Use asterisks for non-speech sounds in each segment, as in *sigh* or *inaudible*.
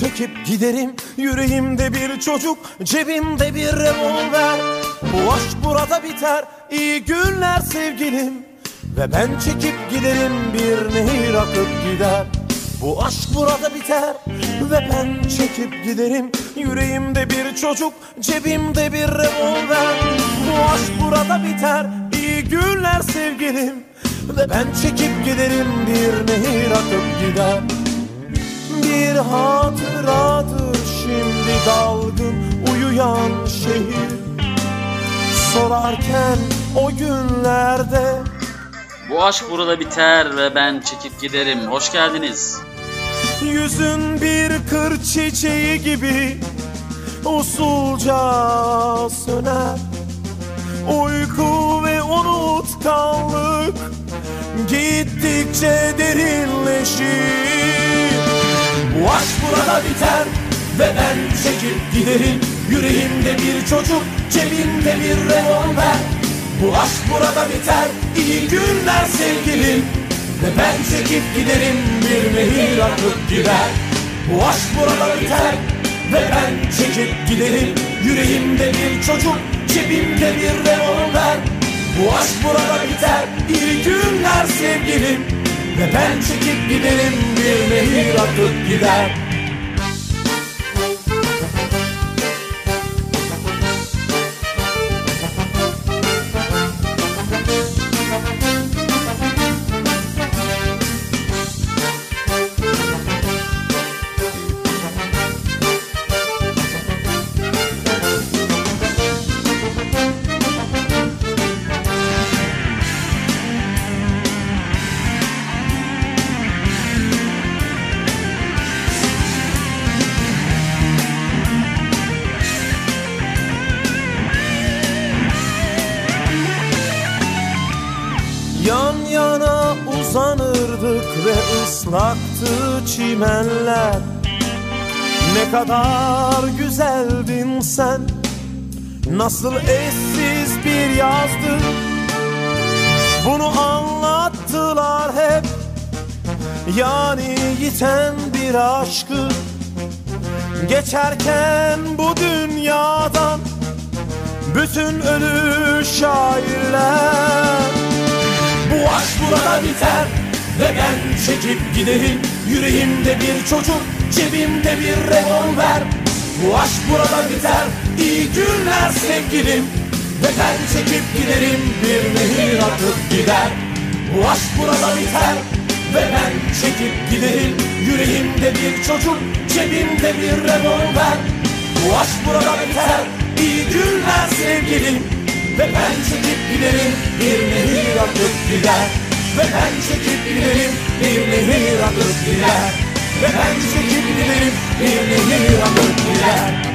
çekip giderim Yüreğimde bir çocuk, cebimde bir revolver. Bu aşk burada biter, iyi günler sevgilim. Ve ben çekip giderim bir nehir akıp gider. Bu aşk burada biter ve ben çekip giderim. Yüreğimde bir çocuk, cebimde bir revolver. Bu aşk burada biter, iyi günler sevgilim. Ve ben çekip giderim bir nehir akıp gider bir hatıradır şimdi dalgın uyuyan şehir Solarken o günlerde Bu aşk burada biter ve ben çekip giderim. Hoş geldiniz. Yüzün bir kır çiçeği gibi usulca söner Uyku ve unutkanlık gittikçe derinleşir Bu aşk burada biter ve ben çekip giderim. Yüreğimde bir çocuk, cebimde bir revolver Bu aşk burada biter, iyi günler sevgilim. Ve ben çekip giderim, bir nehir akıp gider. Bu aşk burada biter ve ben çekip giderim. Yüreğimde bir çocuk, cebimde bir revolver Bu aşk burada biter, iyi günler sevgilim Ve ben çekip giderim, bir nehir akıp gider çimenler. Ne kadar güzeldin sen Nasıl eşsiz bir yazdı Bunu anlattılar hep Yani yiten bir aşkı. Geçerken bu dünyadan Bütün ölü şairler. Bu aşk burada biter ve ben çekip giderim Yüreğimde bir çocuk, cebimde bir revolver. Bu aşk burada biter, iyi günler sevgilim. Ben çekip giderim, bir nehir akıp gider. Bu aşk burada biter ve ben çekip giderim. Yüreğimde bir çocuk, cebimde bir revolver. Bu aşk burada biter, iyi günler sevgilim. Ve ben çekip giderim bir nehir akıp gider Ve ben çekip giderim bir nehir akıp gider. Ve ben çekip giderim bir nehir akıp gider.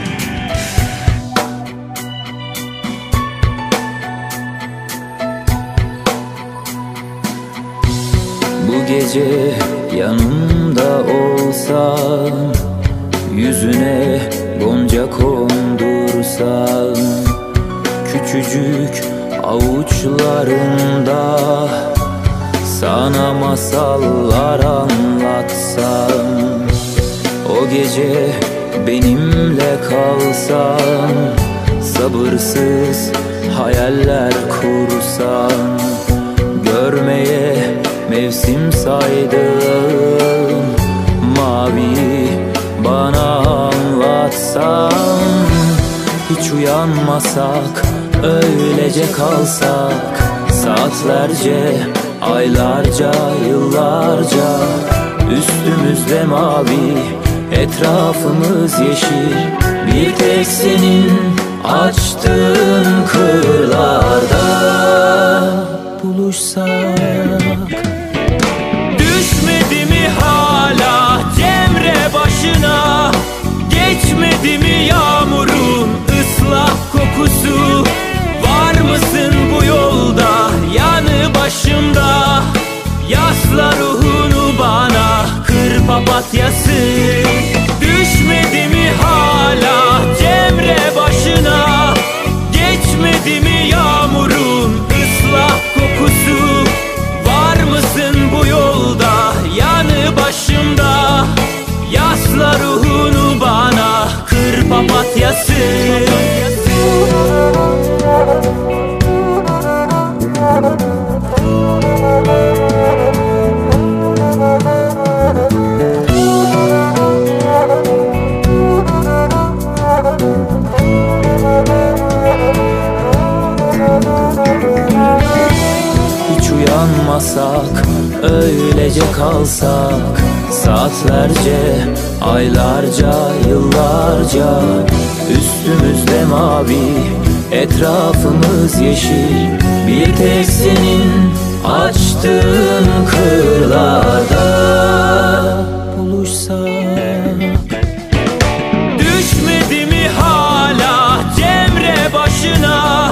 Bu gece yanımda olsan Yüzüne gonca kondursan Küçücük avuçlarında Sana masallar anlatsam O gece benimle kalsan Sabırsız hayaller kursan Görmeye mevsim saydım Mavi bana anlatsan Hiç uyanmasak öylece kalsak Saatlerce, aylarca, yıllarca Üstümüzde mavi, etrafımız yeşil. Bir tek senin açtığın kırlarda buluşsak. Düşmedi mi hala Cemre başına? Geçmedi mi yağmurun ıslak kokusu? Var mısın başımda. Yasla ruhunu bana Kır papatyası. Düşmedi mi hala Cemre başına? Geçmedi mi yağmurun ıslak kokusu? Var mısın bu yolda Yanı başımda? Yasla ruhunu bana Kır papatyası. Thank you. Kalsak Saatlerce, aylarca, yıllarca Üstümüzde mavi, etrafımız yeşil. Bir tek senin açtığın kırlarda buluşsak. Düşmedi mi hala Cemre başına?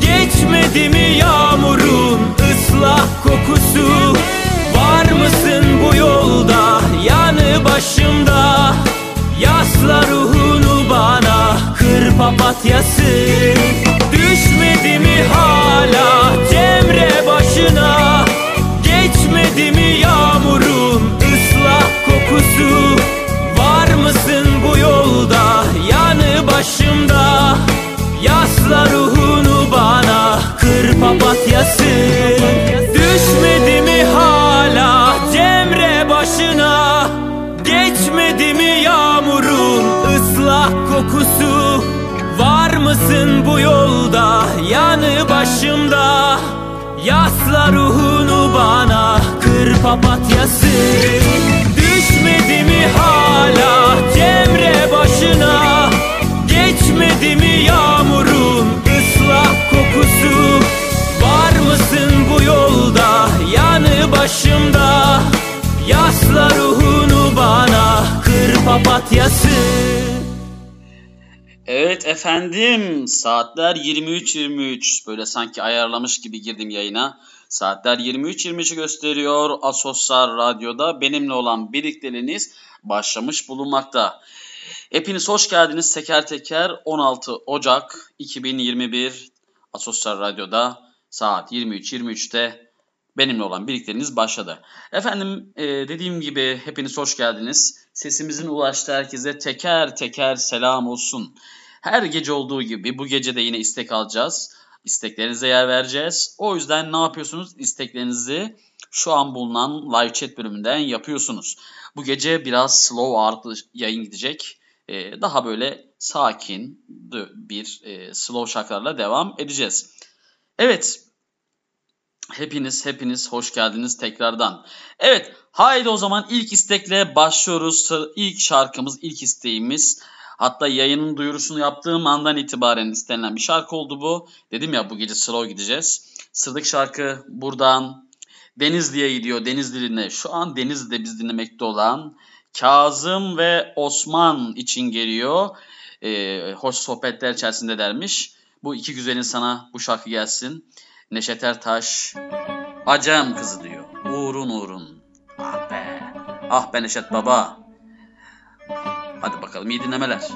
Geçmedi mi yağmurun ıslak kokusu mısın bu yolda? Yanı başımda. Yasla ruhunu bana. Kır papatyası. Düşmedi mi hala Cemre başına? Geçmedi mi yağmurun ıslak kokusu? Var mısın bu yolda? Yanı başımda. Yasla ruhunu bana. Kır papatyası. Düşmedi mi hala Cemre başına. Geçmedi mi yağmurun ıslak kokusu? Var mısın bu yolda yanı başımda? Yasla ruhunu bana kır papatyası. Düşmedi mi hala Cemre başına? Geçmedi mi yağmurun başımda Yasla ruhunu bana kır papatyası Evet efendim saatler 23.23 böyle sanki ayarlamış gibi girdim yayına. Saatler 23.23'ü gösteriyor. Asoslar Radyo'da benimle olan birlikteliğiniz başlamış bulunmakta. Hepiniz hoş geldiniz teker teker 16 Ocak 2021 Asoslar Radyo'da saat 23.23'te benimle olan birlikteliğiniz başladı. Efendim e, dediğim gibi hepiniz hoş geldiniz. Sesimizin ulaştığı herkese teker teker selam olsun. Her gece olduğu gibi bu gece de yine istek alacağız. İsteklerinize yer vereceğiz. O yüzden ne yapıyorsunuz? İsteklerinizi şu an bulunan live chat bölümünden yapıyorsunuz. Bu gece biraz slow ağırlıklı yayın gidecek. Ee, daha böyle sakin bir e, slow şarkılarla devam edeceğiz. Evet. Hepiniz hepiniz hoş geldiniz tekrardan. Evet haydi o zaman ilk istekle başlıyoruz. İlk şarkımız ilk isteğimiz Hatta yayının duyurusunu yaptığım andan itibaren istenilen bir şarkı oldu bu. Dedim ya bu gece slow gideceğiz. Sıradaki şarkı buradan Denizli'ye gidiyor. Denizli'ne şu an Denizli'de biz dinlemekte olan Kazım ve Osman için geliyor. Ee, hoş sohbetler içerisinde dermiş. Bu iki güzelin sana bu şarkı gelsin. Neşet Ertaş Acem kızı diyor. Uğrun uğrun. Ah be. Ah be Neşet baba. Hadi bakalım iyi dinlemeler.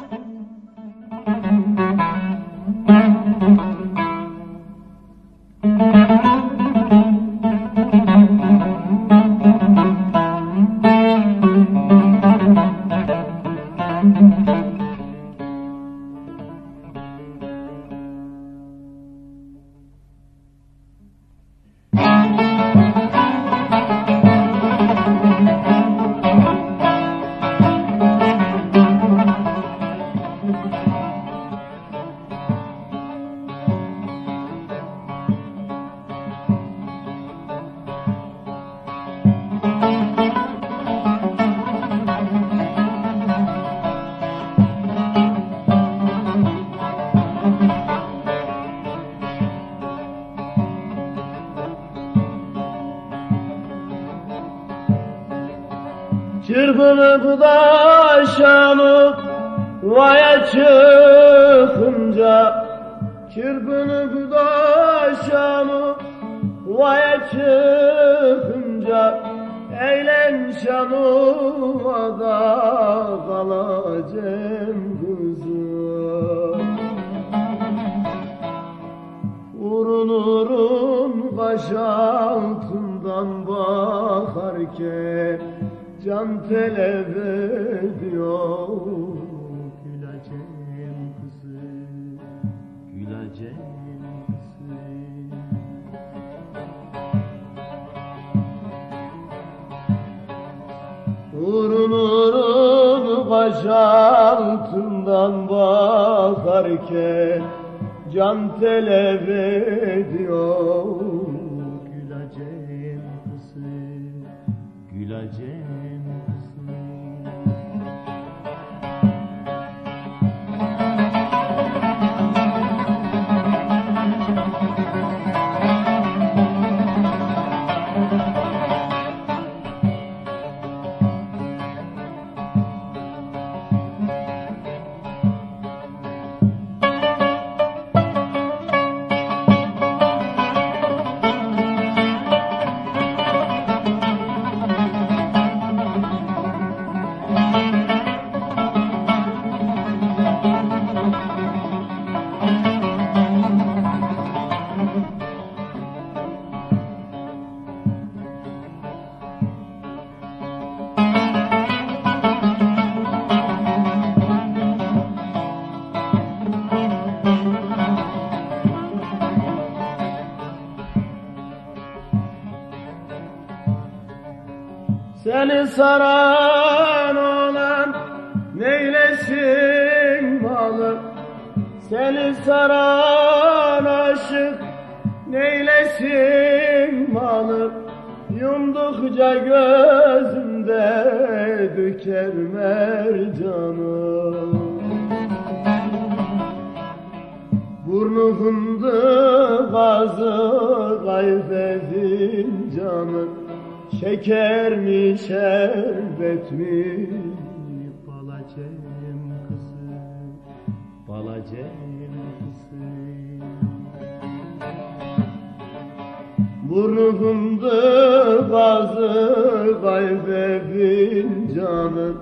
Kayfe fincanı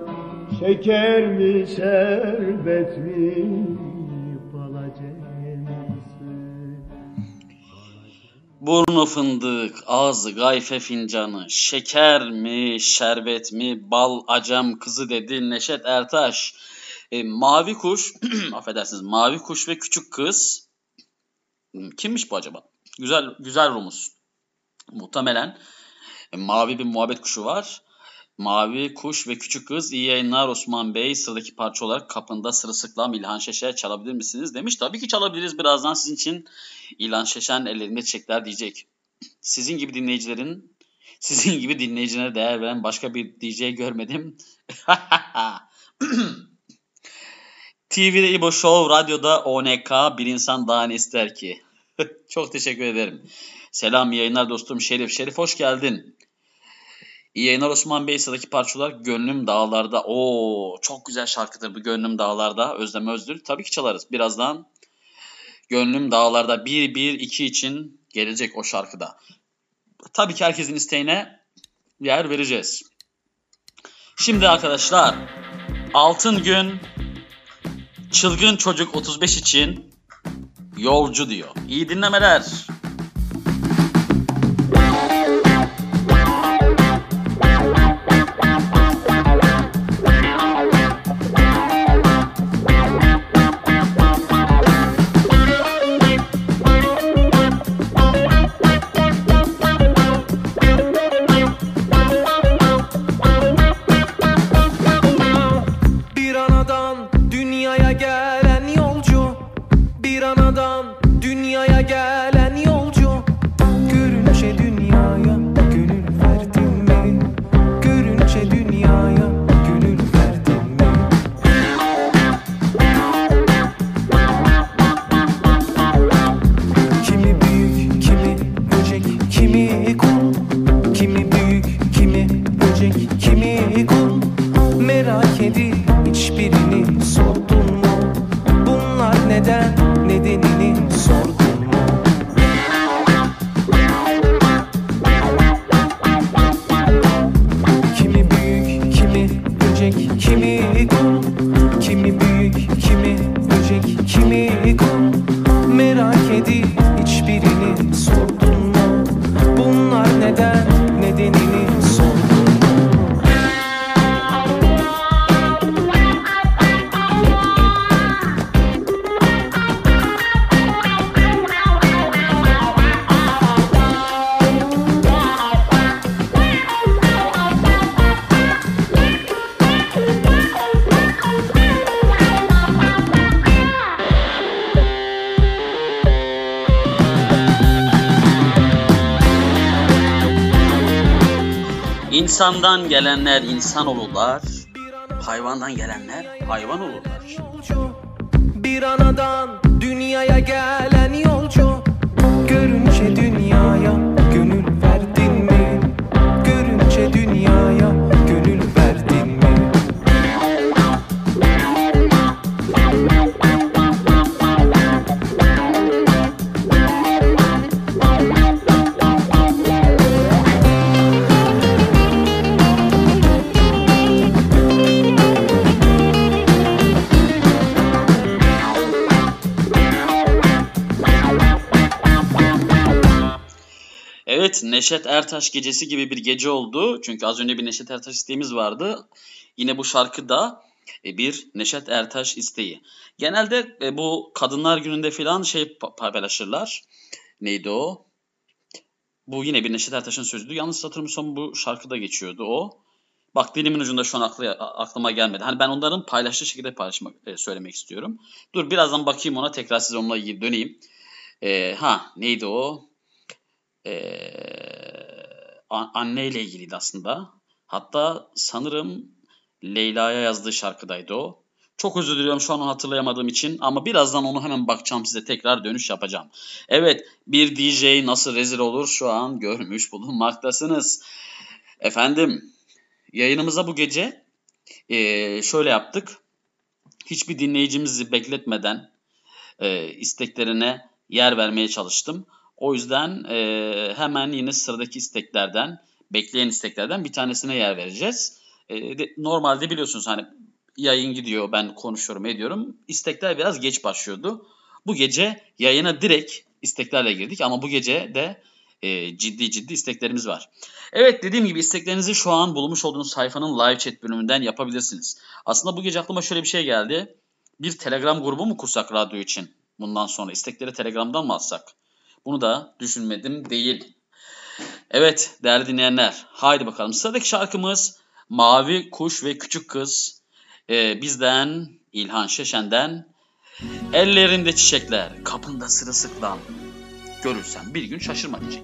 Şeker mi şerbet mi Burnu fındık, ağzı gayfe fincanı, şeker mi, şerbet mi, bal acem kızı dedi Neşet Ertaş. E, mavi kuş, *clears throat* affedersiniz, mavi kuş ve küçük kız. Hmm, Kimmiş bu acaba? Güzel, güzel Rumuz. Muhtemelen e, mavi bir muhabbet kuşu var. Mavi kuş ve küçük kız iyi yayınlar Osman Bey. Sıradaki parça olarak kapında sırılsıklam İlhan Şeşer çalabilir misiniz demiş. Tabii ki çalabiliriz birazdan sizin için. İlhan Şeşen ellerinde çiçekler diyecek. Sizin gibi dinleyicilerin sizin gibi dinleyicilere değer veren başka bir DJ görmedim. *laughs* TV'de İbo Show, radyoda ONK, bir insan daha ne ister ki? *laughs* Çok teşekkür ederim. Selam yayınlar dostum Şerif. Şerif hoş geldin. İyi Osman Bey sıradaki parçalar Gönlüm Dağlarda. Oo çok güzel şarkıdır bu Gönlüm Dağlarda. Özlem Özdül. Tabii ki çalarız. Birazdan Gönlüm Dağlarda 1-1-2 için gelecek o şarkıda. Tabii ki herkesin isteğine yer vereceğiz. Şimdi arkadaşlar Altın Gün Çılgın Çocuk 35 için Yolcu diyor. İyi dinlemeler. İnsandan gelenler insan olurlar. Hayvandan gelenler hayvan olurlar. Bir anadan dünyaya gelen yolcu Görünce dünyaya Neşet Ertaş gecesi gibi bir gece oldu. Çünkü az önce bir Neşet Ertaş isteğimiz vardı. Yine bu şarkı da e, bir Neşet Ertaş isteği. Genelde e, bu Kadınlar Günü'nde falan şey pa- paylaşırlar. Neydi o? Bu yine bir Neşet Ertaş'ın sözüydü. Yalnız hatırlamıyorsam bu şarkıda geçiyordu o. Bak dilimin ucunda şu an aklı, aklıma gelmedi. Hani ben onların paylaştığı şekilde paylaşmak e, söylemek istiyorum. Dur birazdan bakayım ona tekrar size onunla döneyim. E, ha neydi o? E, anne ile ilgiliydi aslında. Hatta sanırım Leyla'ya yazdığı şarkıdaydı o. Çok özür diliyorum şu an onu hatırlayamadığım için ama birazdan onu hemen bakacağım size tekrar dönüş yapacağım. Evet bir DJ nasıl rezil olur şu an görmüş bulunmaktasınız. Efendim yayınımıza bu gece e, şöyle yaptık. Hiçbir dinleyicimizi bekletmeden e, isteklerine yer vermeye çalıştım. O yüzden e, hemen yine sıradaki isteklerden, bekleyen isteklerden bir tanesine yer vereceğiz. E, de, normalde biliyorsunuz hani yayın gidiyor, ben konuşuyorum, ediyorum. İstekler biraz geç başlıyordu. Bu gece yayına direkt isteklerle girdik ama bu gece de e, ciddi ciddi isteklerimiz var. Evet dediğim gibi isteklerinizi şu an bulmuş olduğunuz sayfanın live chat bölümünden yapabilirsiniz. Aslında bu gece aklıma şöyle bir şey geldi. Bir Telegram grubu mu kursak radyo için bundan sonra? istekleri Telegram'dan mı atsak? Bunu da düşünmedim değil. Evet değerli dinleyenler haydi bakalım sıradaki şarkımız Mavi Kuş ve Küçük Kız ee, bizden İlhan Şeşen'den Ellerinde çiçekler, kapında sırılsıklam. Görürsen bir gün şaşırma diyecek.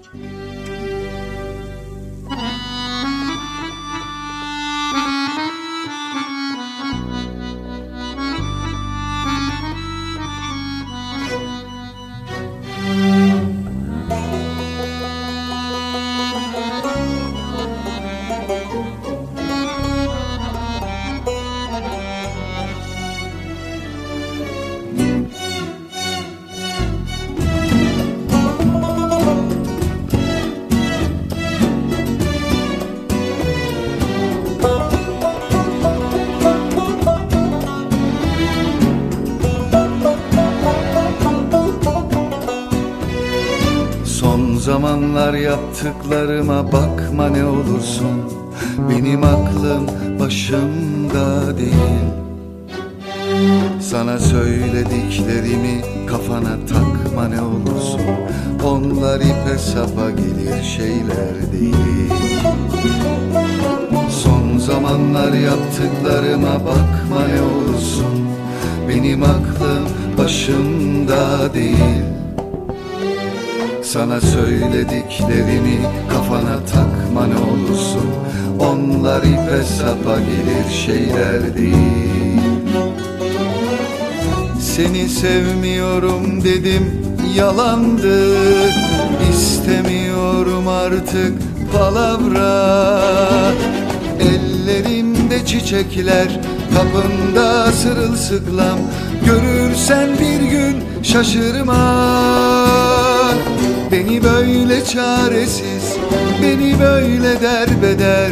Zamanlar yaptıklarıma bakma ne olursun. Benim aklım başımda değil. Sana söylediklerimi kafana takma ne olursun. Onlar ipe sapa gelir şeyler değil. Son zamanlar yaptıklarıma bakma ne olursun. Benim aklım başımda değil sana söylediklerimi kafana takma ne olursun. Onlar ipe sapa gelir şeyler Seni sevmiyorum dedim yalandı. İstemiyorum artık palavra. Ellerimde çiçekler kapında sırılsıklam. Görürsen bir gün şaşırma Beni böyle çaresiz, beni böyle derbeder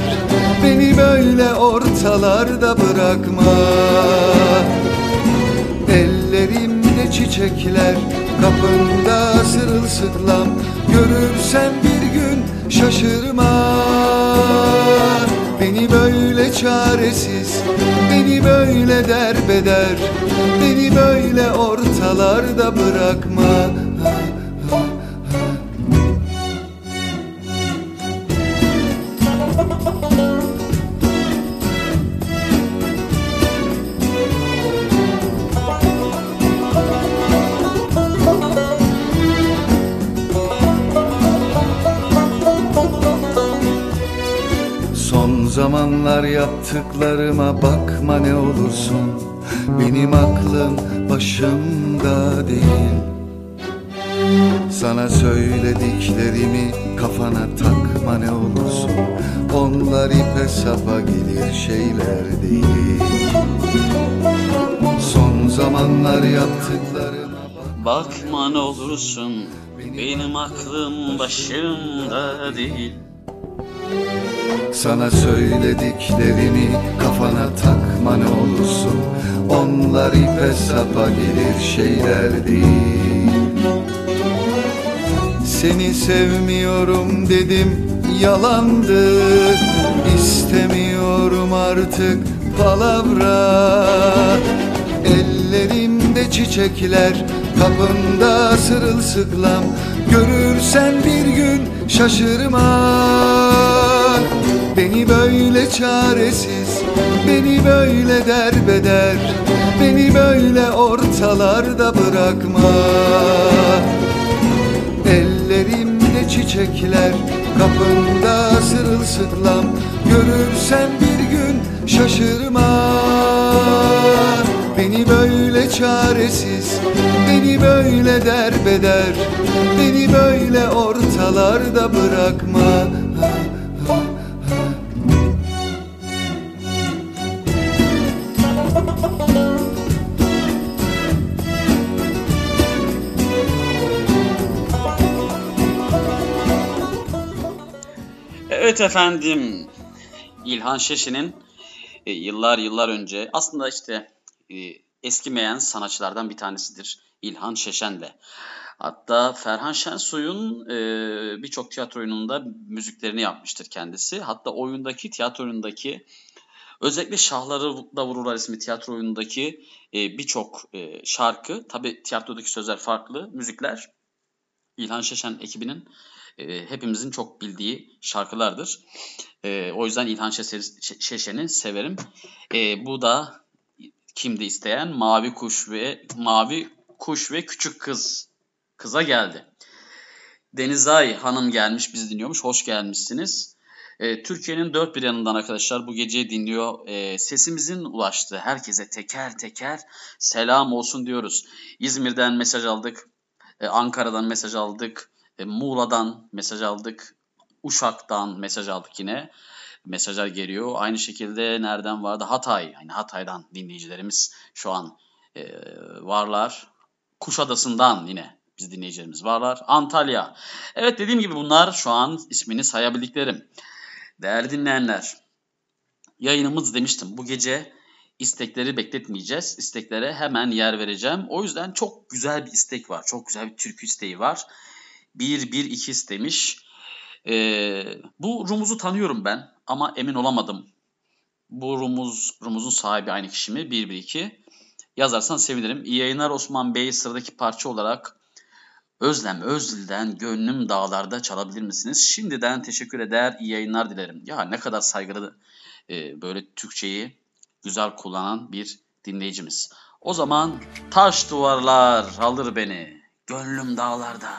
Beni böyle ortalarda bırakma. Ellerimde çiçekler, kapında sırılsıklam Görürsen bir gün şaşırma. Beni böyle çaresiz, beni böyle derbeder Beni böyle ortalarda bırakma zamanlar yaptıklarıma bakma ne olursun. Benim aklım başımda değil. Sana söylediklerimi kafana takma ne olursun. Onlar ipe sapa gelir şeyler değil. Son zamanlar yaptıklarıma bakma ne olursun. Benim aklım başımda değil sana söylediklerimi kafana takma ne olursun. Onlar ipe sapa gelir şeyler Seni sevmiyorum dedim yalandı. İstemiyorum artık palavra. Ellerimde çiçekler kapında sırılsıklam. Görürsen bir gün şaşırma. Beni böyle çaresiz Beni böyle derbeder Beni böyle ortalarda bırakma. Ellerimde çiçekler Kapında sırılsıklam. Görürsen bir gün şaşırma Beni böyle çaresiz Beni böyle derbeder Beni böyle ortalarda bırakma Evet efendim. İlhan Şeşin'in e, yıllar yıllar önce aslında işte e, eskimeyen sanatçılardan bir tanesidir İlhan Şeşen de. Hatta Ferhan Şensoy'un e, birçok tiyatro oyununda müziklerini yapmıştır kendisi. Hatta oyundaki, tiyatro oyunundaki özellikle Şahları da Vururlar ismi tiyatro oyunundaki e, birçok e, şarkı, tabi tiyatrodaki sözler farklı, müzikler İlhan Şeşen ekibinin e, hepimizin çok bildiği şarkılardır. E, o yüzden İlhan Şeşen'i severim. E, bu da kimdi isteyen? Mavi Kuş ve Mavi Kuş ve Küçük Kız kıza geldi. Denizay Hanım gelmiş, biz dinliyormuş. Hoş gelmişsiniz. E, Türkiye'nin dört bir yanından arkadaşlar bu geceyi dinliyor. E, sesimizin ulaştığı herkese teker teker selam olsun diyoruz. İzmir'den mesaj aldık. E, Ankara'dan mesaj aldık. E, Muğla'dan mesaj aldık. Uşak'tan mesaj aldık yine. Mesajlar geliyor. Aynı şekilde nereden vardı? Hatay. Yani Hatay'dan dinleyicilerimiz şu an e, varlar. Kuşadası'ndan yine biz dinleyicilerimiz varlar. Antalya. Evet dediğim gibi bunlar şu an ismini sayabildiklerim. Değerli dinleyenler, yayınımız demiştim bu gece istekleri bekletmeyeceğiz. İsteklere hemen yer vereceğim. O yüzden çok güzel bir istek var. Çok güzel bir türkü isteği var. 1-1-2 istemiş. Ee, bu Rumuz'u tanıyorum ben ama emin olamadım. Bu Rumuz, Rumuz'un sahibi aynı kişi mi? 1-1-2. Yazarsan sevinirim. İyi yayınlar Osman Bey. Sıradaki parça olarak Özlem Özdil'den Gönlüm Dağlar'da çalabilir misiniz? Şimdiden teşekkür eder, iyi yayınlar dilerim. Ya ne kadar saygılı e, böyle Türkçeyi güzel kullanan bir dinleyicimiz. O zaman taş duvarlar alır beni, gönlüm dağlarda.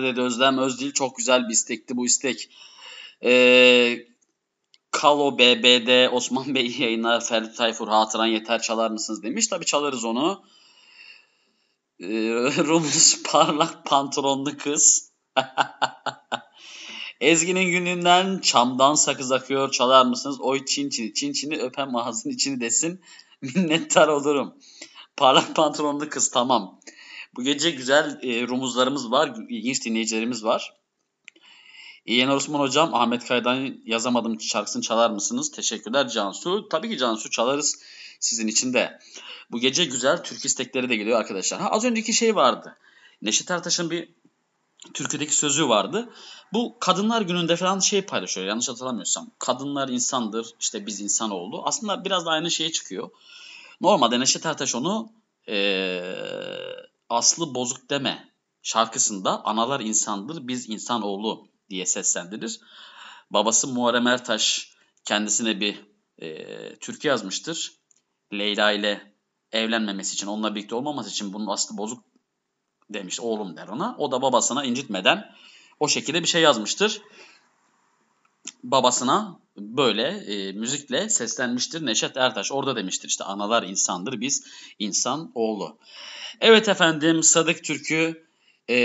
Dağlarda dedi Özlem Özdil çok güzel bir istekti bu istek. Ee, Kalo BBD Osman Bey *laughs* yayınlar Ferdi Tayfur hatıran yeter çalar mısınız demiş. Tabi çalarız onu. Ee, *laughs* Rumuz parlak pantolonlu kız. *laughs* Ezgi'nin gününden çamdan sakız akıyor çalar mısınız? Oy çin çini çin çini öpen ağzın içini desin minnettar olurum. Parlak pantolonlu kız tamam. Bu gece güzel e, rumuzlarımız var, ilginç dinleyicilerimiz var. Yener Osman Hocam, Ahmet Kaya'dan yazamadım şarkısını çalar mısınız? Teşekkürler Cansu. Tabii ki Cansu çalarız sizin için de. Bu gece güzel Türk istekleri de geliyor arkadaşlar. Ha, az önceki şey vardı. Neşet Ertaş'ın bir türküdeki sözü vardı. Bu kadınlar gününde falan şey paylaşıyor yanlış hatırlamıyorsam. Kadınlar insandır, işte biz insanoğlu. Aslında biraz da aynı şeye çıkıyor. Normalde Neşet Ertaş onu eee, Aslı Bozuk Deme şarkısında analar insandır, biz insanoğlu diye seslendirir. Babası Muharrem Ertaş kendisine bir eee türkü yazmıştır. Leyla ile evlenmemesi için, onunla birlikte olmaması için bunun aslı bozuk demiş oğlum der ona. O da babasına incitmeden o şekilde bir şey yazmıştır. Babasına böyle e, müzikle seslenmiştir Neşet Ertaş. Orada demiştir işte analar insandır biz insan oğlu. Evet efendim Sadık Türk'ü e,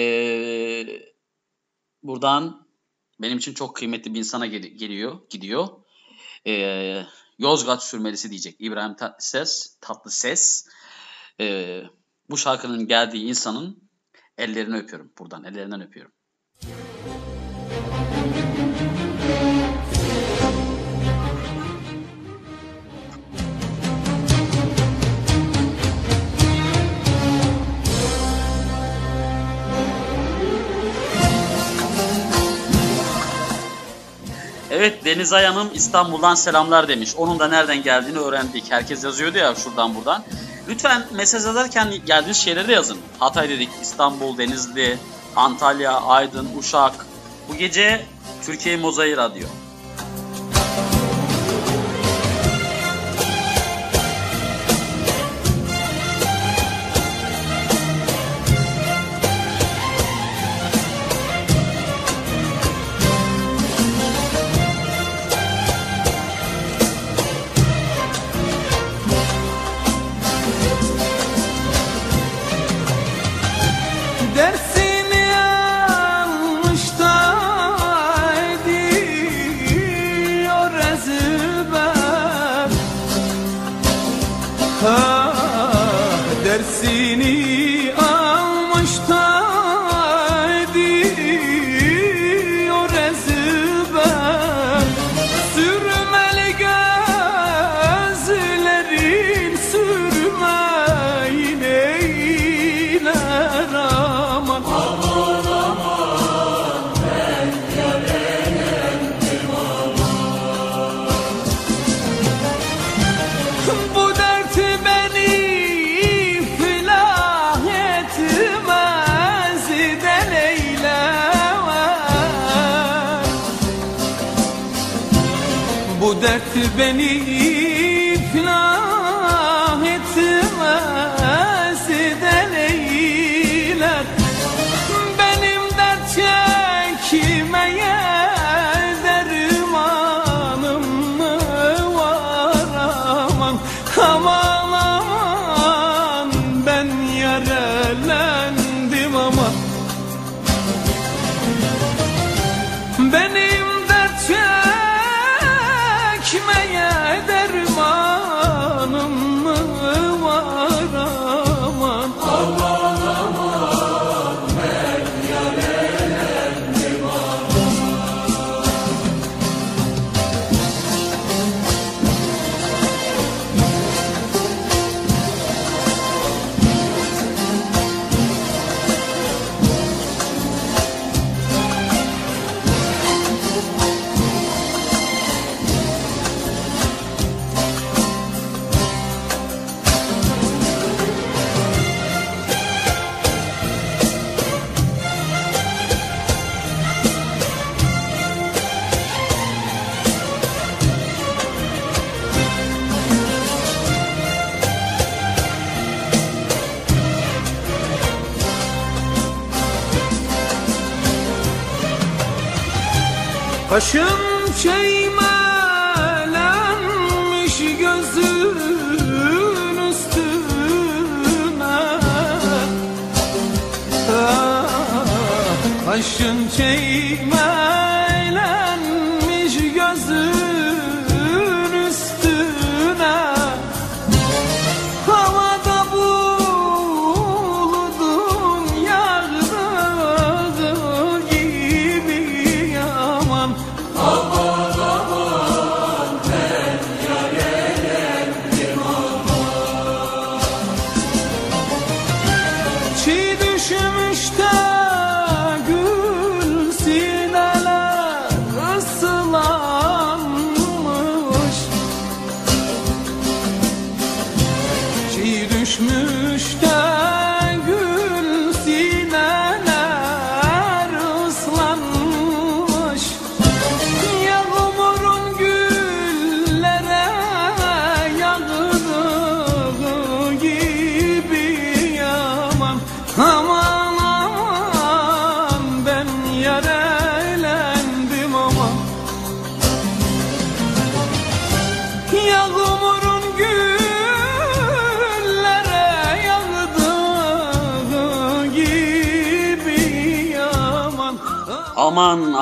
buradan benim için çok kıymetli bir insana gel- geliyor, gidiyor. E, Yozgat sürmelisi diyecek İbrahim Tatlıses. Tatlıses. E, bu şarkının geldiği insanın ellerini öpüyorum buradan ellerinden öpüyorum. Evet Deniz Ayanım İstanbul'dan selamlar demiş. Onun da nereden geldiğini öğrendik. Herkes yazıyordu ya şuradan buradan. Lütfen mesaj yazarken geldiğiniz şeyleri de yazın. Hatay dedik, İstanbul, Denizli, Antalya, Aydın, Uşak. Bu gece Türkiye Mozaiği Radyo. Beni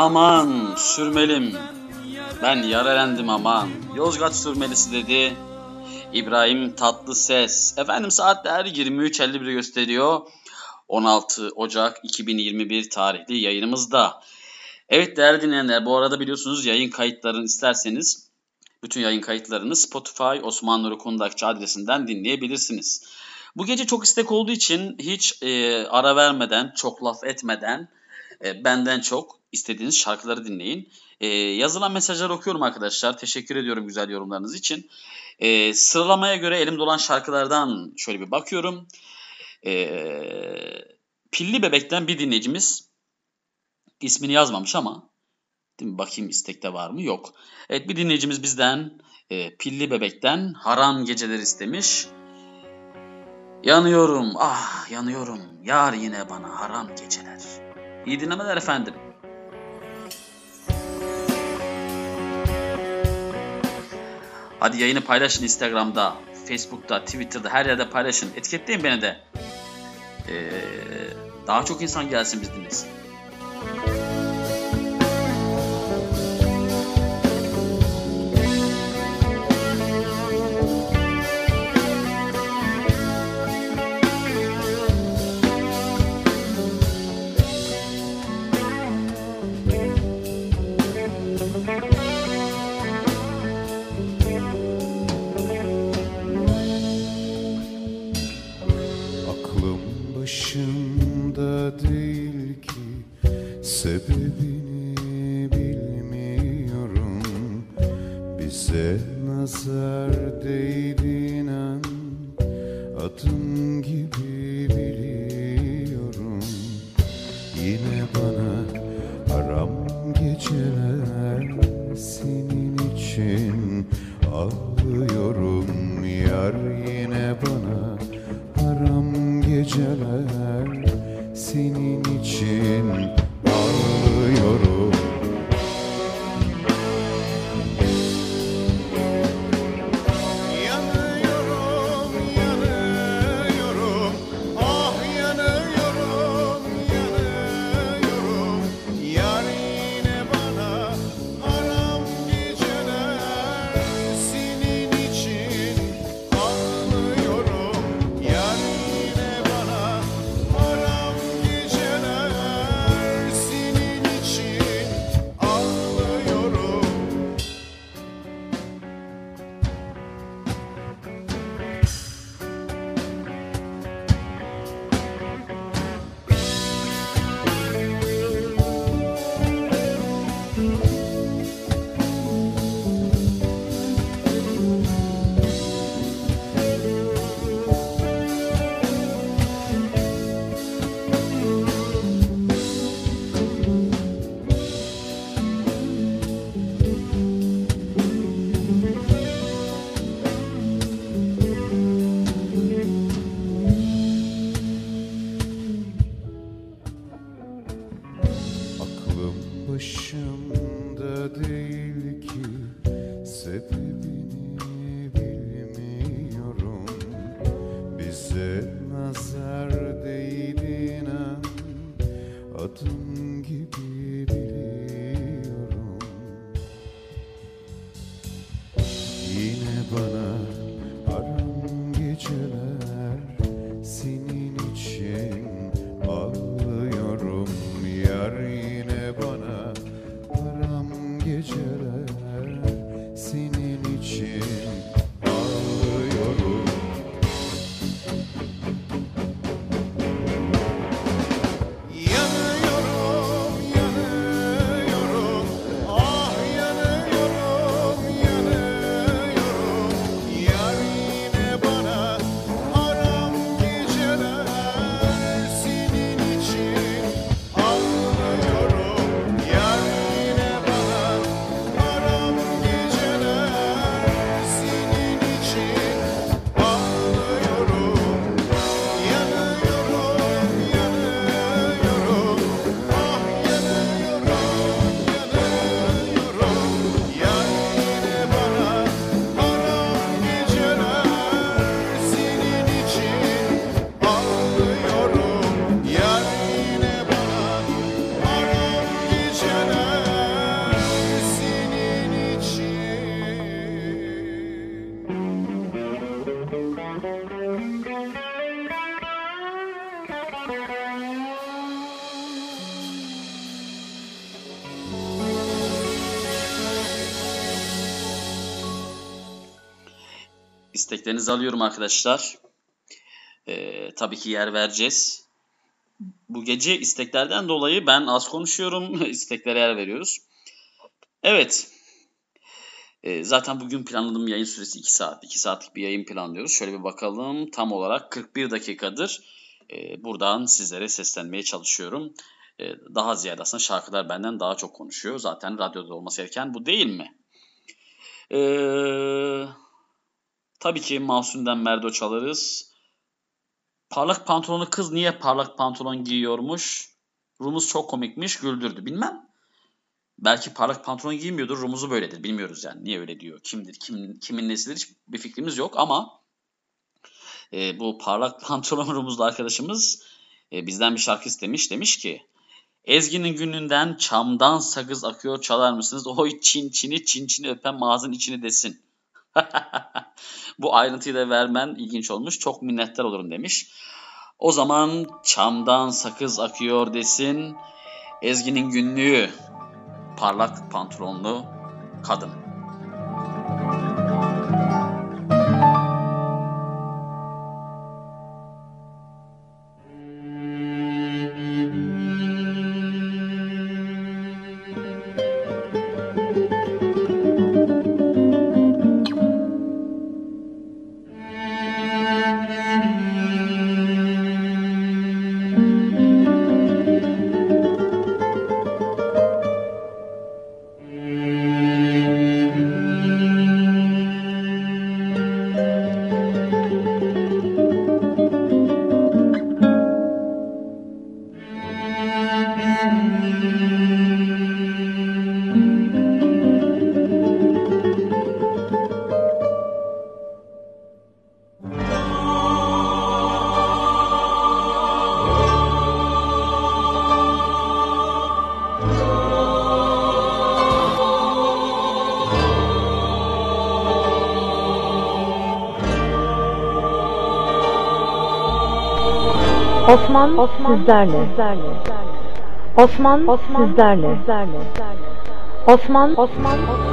Aman sürmelim. Ben yaralendim aman. Yozgat sürmelisi dedi. İbrahim Tatlıses. Efendim saatler 23.51 gösteriyor. 16 Ocak 2021 tarihli yayınımızda. Evet değerli dinleyenler bu arada biliyorsunuz yayın kayıtlarını isterseniz bütün yayın kayıtlarını Spotify Osman Nuri Kundakçı adresinden dinleyebilirsiniz. Bu gece çok istek olduğu için hiç e, ara vermeden, çok laf etmeden e, benden çok istediğiniz şarkıları dinleyin. E, yazılan mesajları okuyorum arkadaşlar. Teşekkür ediyorum güzel yorumlarınız için. E, sıralamaya göre elimde olan şarkılardan şöyle bir bakıyorum. Pilli Bebek'ten bir dinleyicimiz ismini yazmamış ama değil mi? bakayım istekte var mı? Yok. Evet bir dinleyicimiz bizden e, Pilli Bebek'ten Haram Geceler istemiş. Yanıyorum, ah yanıyorum. Yar yine bana haram geceler. İyi dinlemeler efendim. Hadi yayını paylaşın Instagram'da, Facebook'ta, Twitter'da her yerde paylaşın. Etiketleyin beni de. Ee, daha çok insan gelsin biz dinlesin. İsteklerinizi alıyorum arkadaşlar. Ee, tabii ki yer vereceğiz. Bu gece isteklerden dolayı ben az konuşuyorum. *laughs* İsteklere yer veriyoruz. Evet. Ee, zaten bugün planladığım yayın süresi 2 saat. 2 saatlik bir yayın planlıyoruz. Şöyle bir bakalım. Tam olarak 41 dakikadır. Ee, buradan sizlere seslenmeye çalışıyorum. Ee, daha ziyade aslında şarkılar benden daha çok konuşuyor. Zaten radyoda olması gereken bu değil mi? Eee... Tabii ki Mahsun'dan Merdo çalarız. Parlak pantolonlu kız niye parlak pantolon giyiyormuş? Rumuz çok komikmiş, güldürdü. Bilmem. Belki parlak pantolon giymiyordur, Rumuz'u böyledir. Bilmiyoruz yani. Niye öyle diyor? Kimdir, kim, kimin nesidir hiç bir fikrimiz yok ama e, bu parlak *laughs* pantolon Rumuzlu arkadaşımız e, bizden bir şarkı istemiş. Demiş ki Ezgi'nin gününden çamdan sakız akıyor çalar mısınız? *laughs* Oy çin çini çin çini öpen mağazın içini desin. *laughs* Bu ayrıntıyı da vermen ilginç olmuş. Çok minnettar olurum demiş. O zaman çamdan sakız akıyor desin. Ezgi'nin günlüğü parlak pantolonlu kadın. Osman, sizlerle. Osman, sizlerle. Osman, Osman, Çamdan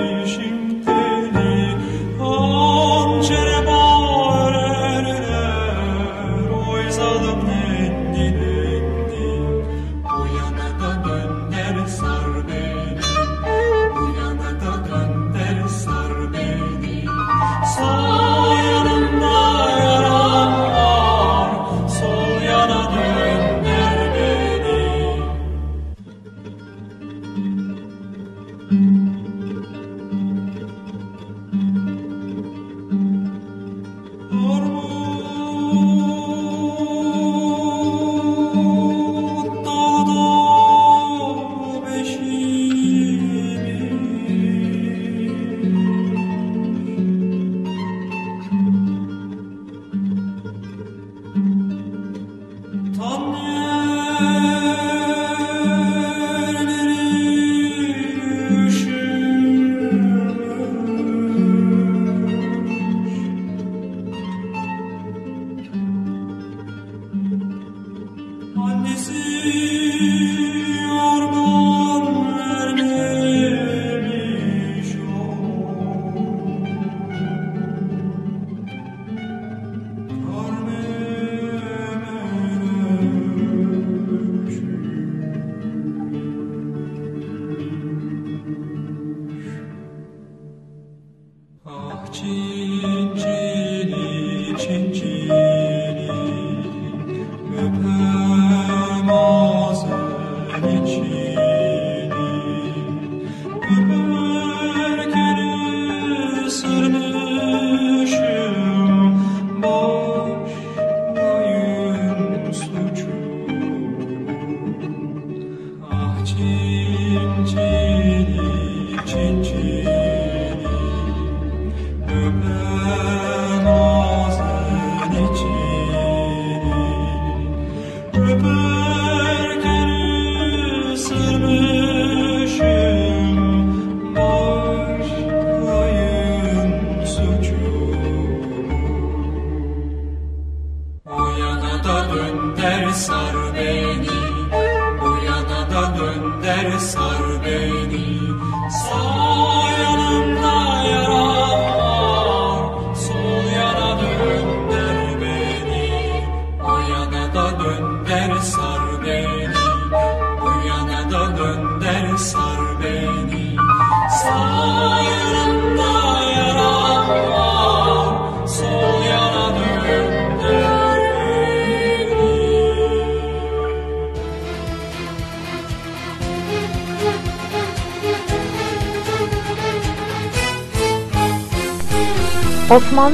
旅行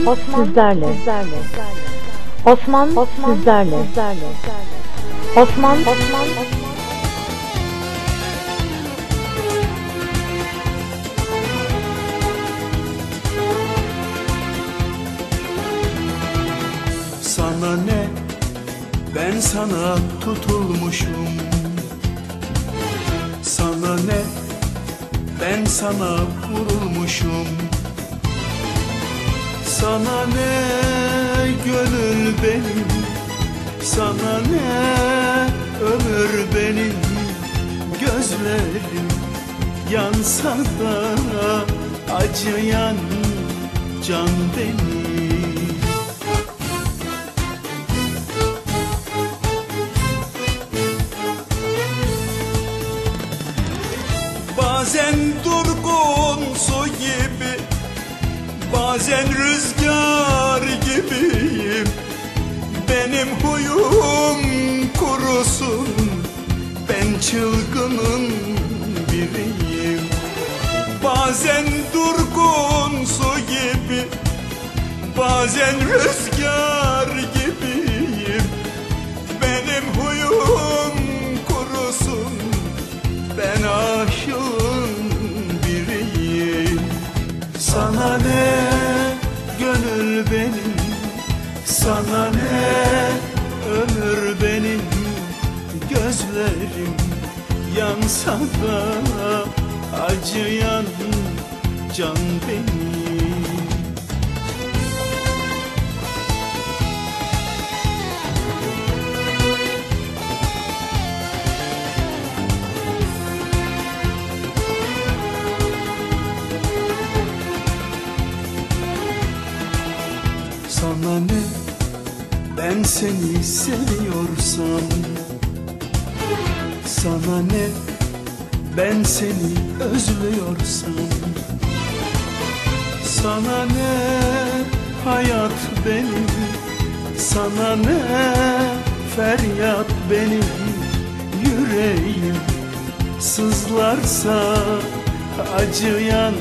Osman, sizlerle. Osman, sizlerle. Osman, Osman, Sana ne? Ben sana tutulmuşum. Sana ne? Ben sana Gözlerim yansa da acıyan can benim. Bazen durgun su gibi Bazen rüzgar gibiyim. Benim huyum kurusun Ben çılgının biriyim Bazen durgun su gibi Bazen rüzgar gibiyim. Benim huyum kurusun ben aşığın biriyim. Sana ne gönül benim Sana ne ömür benim. Gözlerim yansa da acıyan can benim. Sana ne? Ben seni seviyorsam ben seni özlüyorsam Sana ne hayat benim Sana ne feryat benim Yüreğim. Sızlarsa acıyan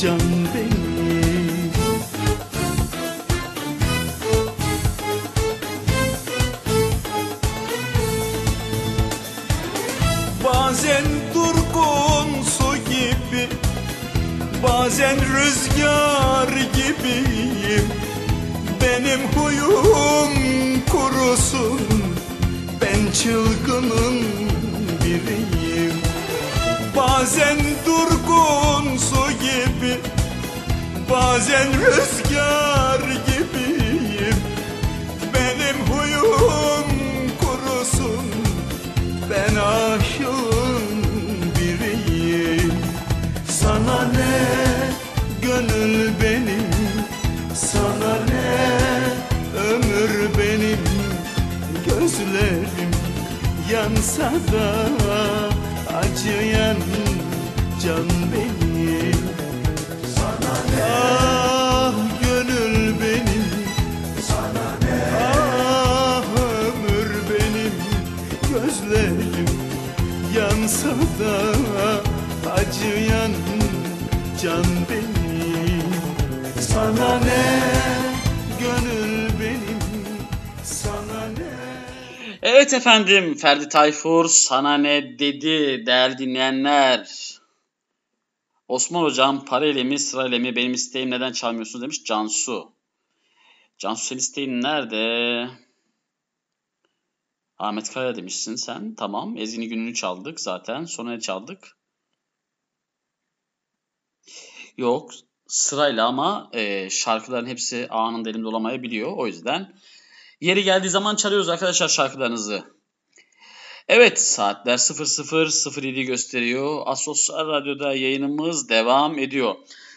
can benim Bazen rüzgar gibiyim. Benim huyum kurusun. Ben aşığın biriyim. Sana ne gönül benim? Sana ne ömür benim? Gözlerim yansa da acıyan can benim ah gönül benim. Sana ne ah ömür benim. Gözlerim yansa acıyan can benim. Sana ne? Gönül benim. Sana ne? Evet efendim Ferdi Tayfur sana ne dedi değerli dinleyenler. Osman hocam parayla mi sırayla mı benim isteğim neden çalmıyorsunuz demiş Cansu. Cansu senin isteğin nerede? Ahmet Kaya demişsin sen. Tamam. Ezgi'nin gününü çaldık zaten. Sonra ne çaldık? Yok. Sırayla ama e, şarkıların hepsi anında elimde olamayabiliyor. O yüzden yeri geldiği zaman çalıyoruz arkadaşlar şarkılarınızı. Evet saatler 00.07 gösteriyor. Asosyal Radyo'da yayınımız devam ediyor.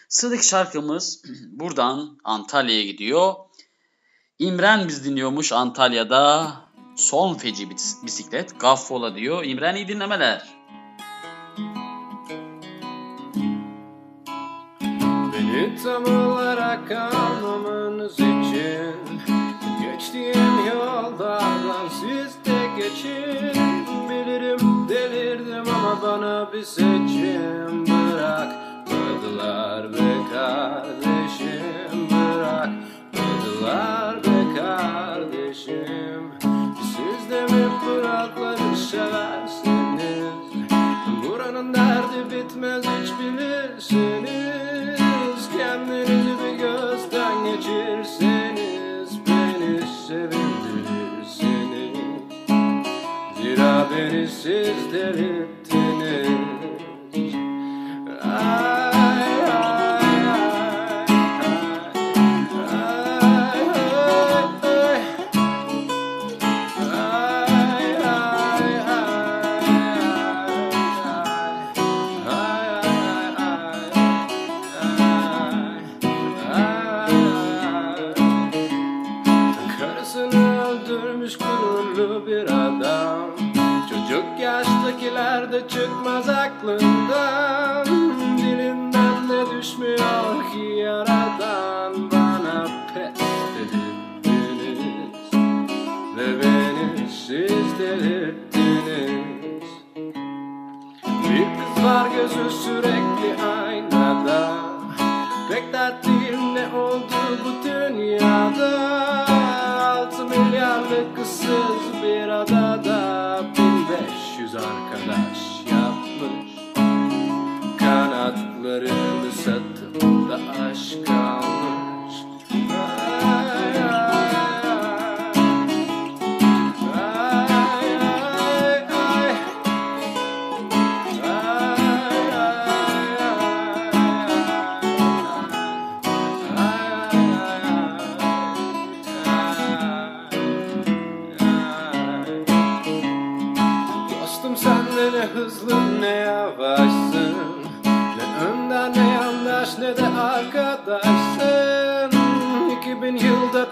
Sıradaki şarkımız *clears throat* buradan Antalya'ya gidiyor. İmren biz dinliyormuş Antalya'da. Son feci bis- bisiklet Gaffola diyor. İmren iyi dinlemeler. Beni tam olarak anlamanız için Geçtiğim yollardan siz de geçin bana bir seçim Bırakmadılar be kardeşim Bırakmadılar be kardeşim. Siz de mi Fıratları seversiniz? Buranın derdi bitmez hiç bilirsiniz. Kendinizi bir gözden geçirseniz Beni sevindirirsiniz Zira beni siz var gözü sürekli aynada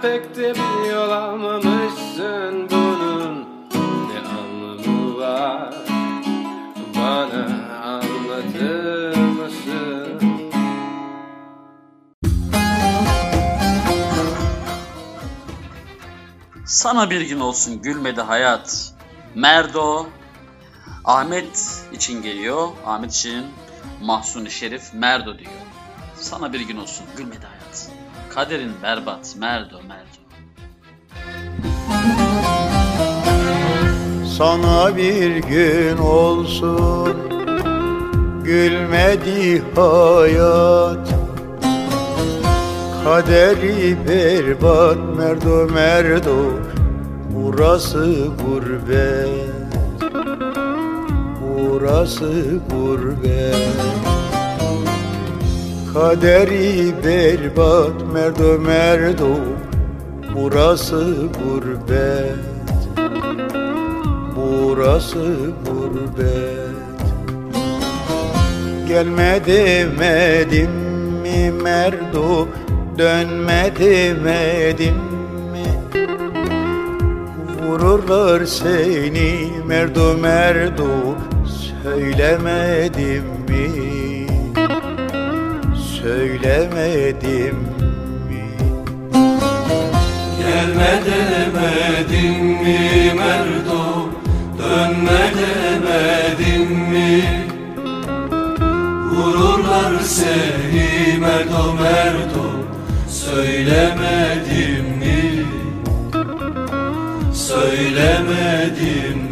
pek de almamışsın Bunun ne anlamı var Bana anlatır mısın? Sana bir gün olsun gülmedi hayat. Merdo Ahmet için geliyor. Ahmet için Mahsuni Şerif Merdo diyor. Sana bir gün olsun gülmedi hayat. Kaderin berbat Merdo Merdo. Sana bir gün olsun gülmedi hayat. Kaderi berbat merdo merdo Burası gurbet. Burası gurbet Kaderi berbat merdo merdo Burası gurbet. Burası gurbet. Gelme demedim mi merdo Dönme demedim mi? Vururlar seni merdo merdo Söylemedim mi Söylemedim mi? Gelme demedim mi Merdo Dönme demedim mi? Vururlar seni Merdo Merdo Söylemedim mi? Söylemedim mi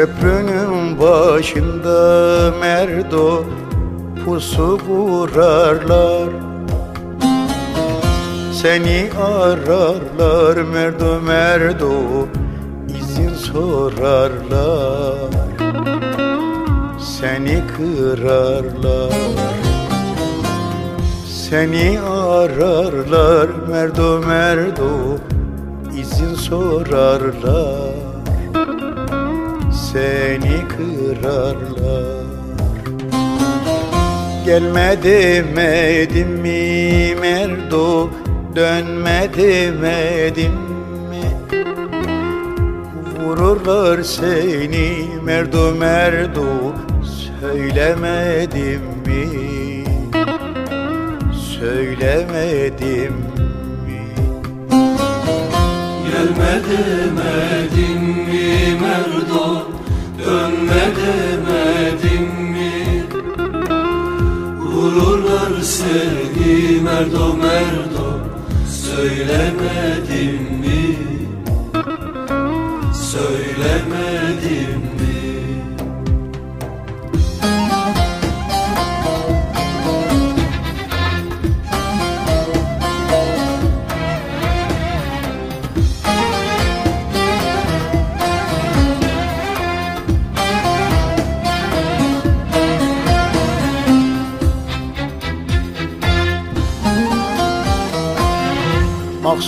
Köprünün başında merdo pusu kurarlar. Seni ararlar merdo merdo izin sorarlar. Seni kırarlar. Seni ararlar merdo merdo izin sorarlar seni kırarlar. Gelme demedim mi merdo? Dönme demedim mi? Vururlar seni merdo merdo. Söylemedim mi? Söylemedim mi? Gelme demedim mi Merdo Dönme demedim mi? Vururlar seni Merdo Merdo Söylemedim mi? Söylemedim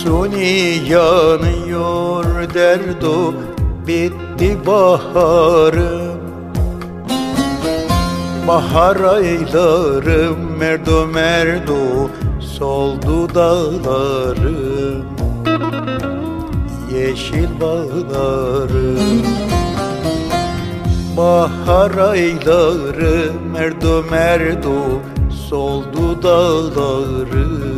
Mahsuni yanıyor derdo Bitti baharım Bahar aylarım merdo merdo Soldu dağlarım Yeşil bağlarım Bahar ayları merdo merdo Soldu dağlarım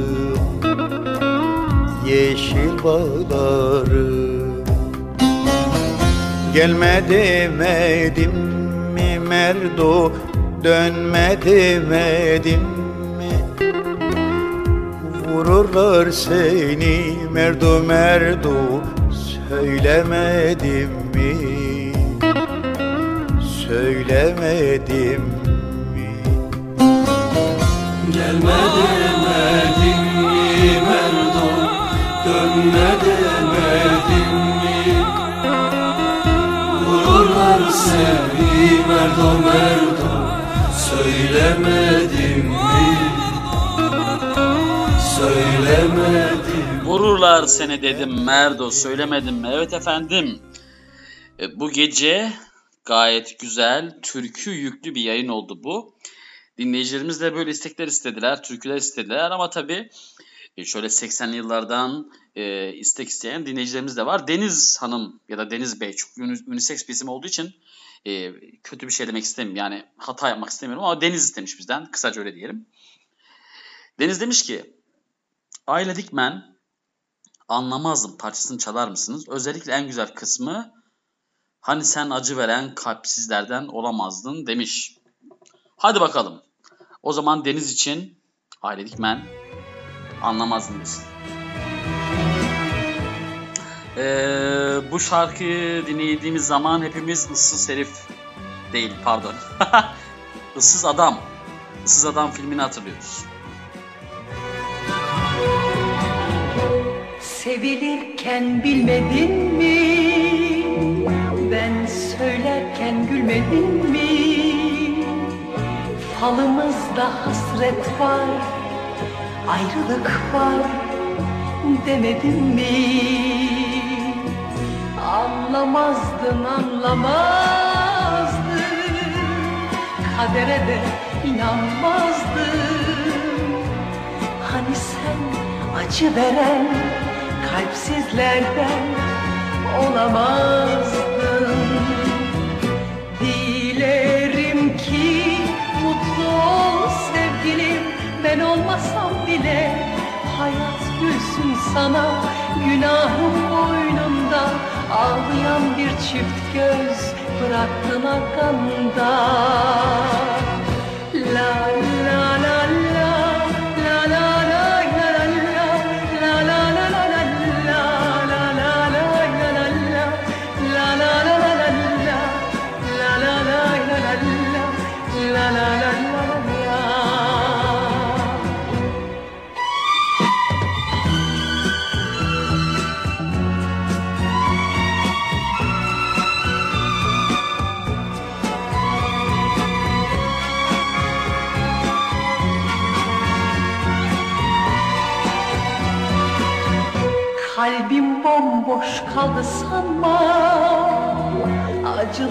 Yeşil bağlarım Gelme demedim mi merdo? Dönme demedim mi? Vururlar seni merdo merdo. Söylemedim mi? Söylemedim mi? Gelme demedim Merdo Merdo Söylemedim mi Söylemedim Vururlar seni dedim Merdo söylemedim mi? Evet efendim. E, Bu gece gayet güzel, türkü yüklü bir yayın oldu bu. Dinleyicilerimiz de böyle istekler istediler, türküler istediler ama tabii e, şöyle 80'li yıllardan e, istek isteyen dinleyicilerimiz de var. Deniz Hanım ya da Deniz Bey çok uni- unisex bir isim olduğu için e, kötü bir şey demek istemiyorum. Yani hata yapmak istemiyorum ama Deniz istemiş bizden. Kısaca öyle diyelim. Deniz demiş ki Ayla Dikmen Anlamazdım parçasını çalar mısınız? Özellikle en güzel kısmı hani sen acı veren kalpsizlerden olamazdın demiş. Hadi bakalım. O zaman Deniz için Aile Dikmen anlamazdın desin. Ee, bu şarkıyı dinlediğimiz zaman hepimiz ıssız herif değil pardon. *laughs* ıssız adam. Issız adam filmini hatırlıyoruz. Sevilirken bilmedin mi? Ben söylerken gülmedin mi? Falımızda hasret var, ayrılık var demedin mi? Anlamazdın anlamazdın. Kadere de inanmazdın. Hani sen acı veren kalpsizlerden olamazdın. Dilerim ki mutlu ol sevgilim. Ben olmasam bile hayat gülsün sana Günahım boynunda ağlayan bir çift göz Bıraktın la la la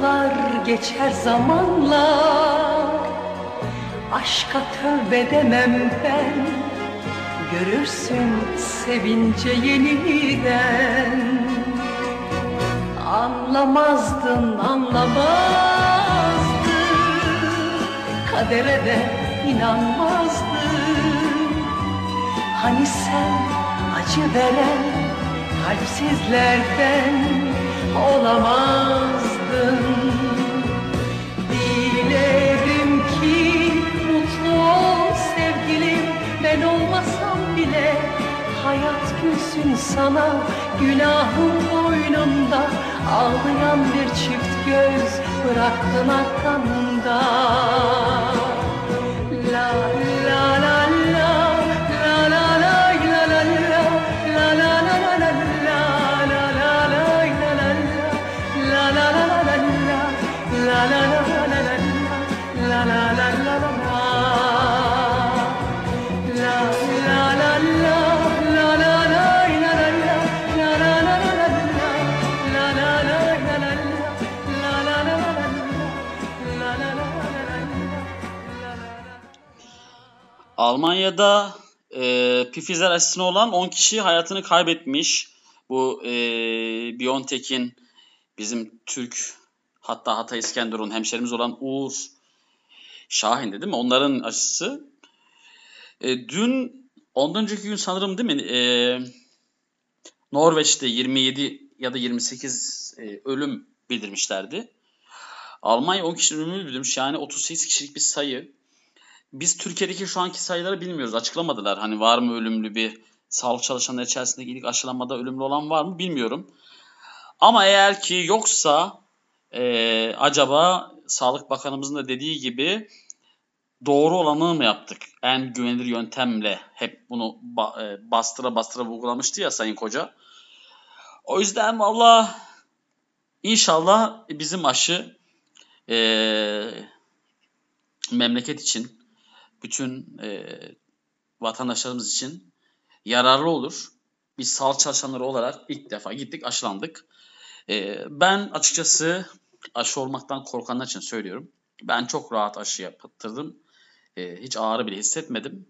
Acılar geçer zamanla. Aşka tövbe demem ben Görürsün sevince yeniden. Anlamazdın anlamazdın Kadere de inanmazdın. Hani sen acı veren kalpsizlerden olamazdın Dilerim ki mutlu ol sevgilim. Ben olmasam bile hayat gülsün sana. Günahım boynumda. Ağlayan bir çift göz Bıraktın arkanda Almanya'da e, Pfizer aşısına olan 10 kişi hayatını kaybetmiş. Bu e, BioNTech'in bizim Türk hatta Hatay İskenderun hemşerimiz olan Uğur Şahin'de değil mi? Onların aşısı. E, dün ondan önceki gün sanırım değil mi? E, Norveç'te 27 ya da 28 e, ölüm bildirmişlerdi. Almanya 10 kişinin ölümünü bildirmiş. Yani 38 kişilik bir sayı. Biz Türkiye'deki şu anki sayıları bilmiyoruz. Açıklamadılar. Hani var mı ölümlü bir sağlık çalışanları içerisinde ilk aşılamada ölümlü olan var mı bilmiyorum. Ama eğer ki yoksa e, acaba Sağlık Bakanımızın da dediği gibi doğru olanı mı yaptık? En güvenilir yöntemle hep bunu ba- e, bastıra bastıra vurgulamıştı ya Sayın Koca. O yüzden valla inşallah bizim aşı e, memleket için, bütün e, vatandaşlarımız için yararlı olur. Biz sağlık çalışanları olarak ilk defa gittik aşılandık. E, ben açıkçası aşı olmaktan korkanlar için söylüyorum. Ben çok rahat aşı yaptırdım. E, hiç ağrı bile hissetmedim.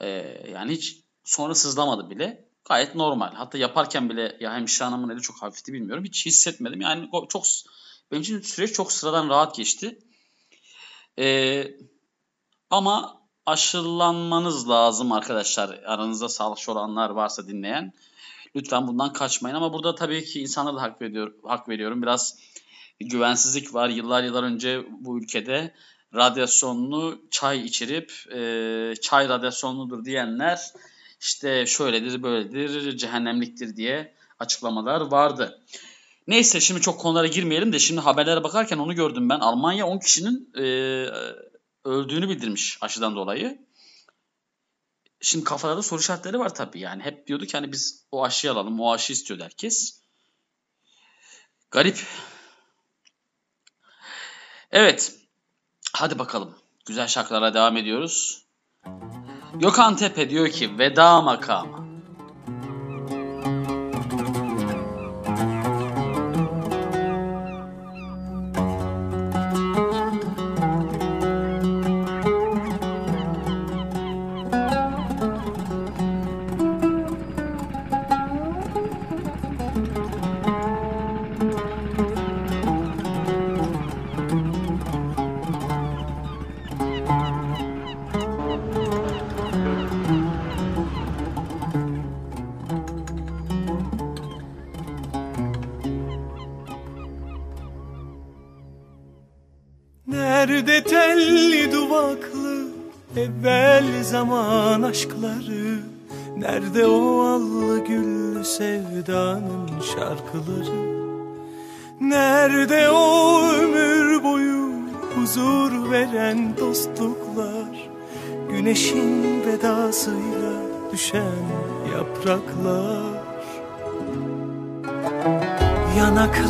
E, yani hiç sonra sızlamadı bile. Gayet normal. Hatta yaparken bile ya hemşire hanımın eli çok hafifti bilmiyorum. Hiç hissetmedim. Yani çok benim için süreç çok sıradan rahat geçti. E, ama aşılanmanız lazım arkadaşlar. Aranızda sağlıkçı olanlar varsa dinleyen. Lütfen bundan kaçmayın. Ama burada tabii ki insanlara da hak, veriyor, hak veriyorum. Biraz güvensizlik var. Yıllar yıllar önce bu ülkede radyasyonlu çay içirip e, çay radyasyonludur diyenler işte şöyledir böyledir cehennemliktir diye açıklamalar vardı. Neyse şimdi çok konulara girmeyelim de şimdi haberlere bakarken onu gördüm ben. Almanya 10 kişinin e, öldüğünü bildirmiş aşıdan dolayı. Şimdi kafalarda soru işaretleri var tabii yani. Hep diyorduk ki hani biz o aşıyı alalım, o aşı istiyordu herkes. Garip. Evet. Hadi bakalım. Güzel şarkılara devam ediyoruz. Gökhan Tepe diyor ki veda makamı.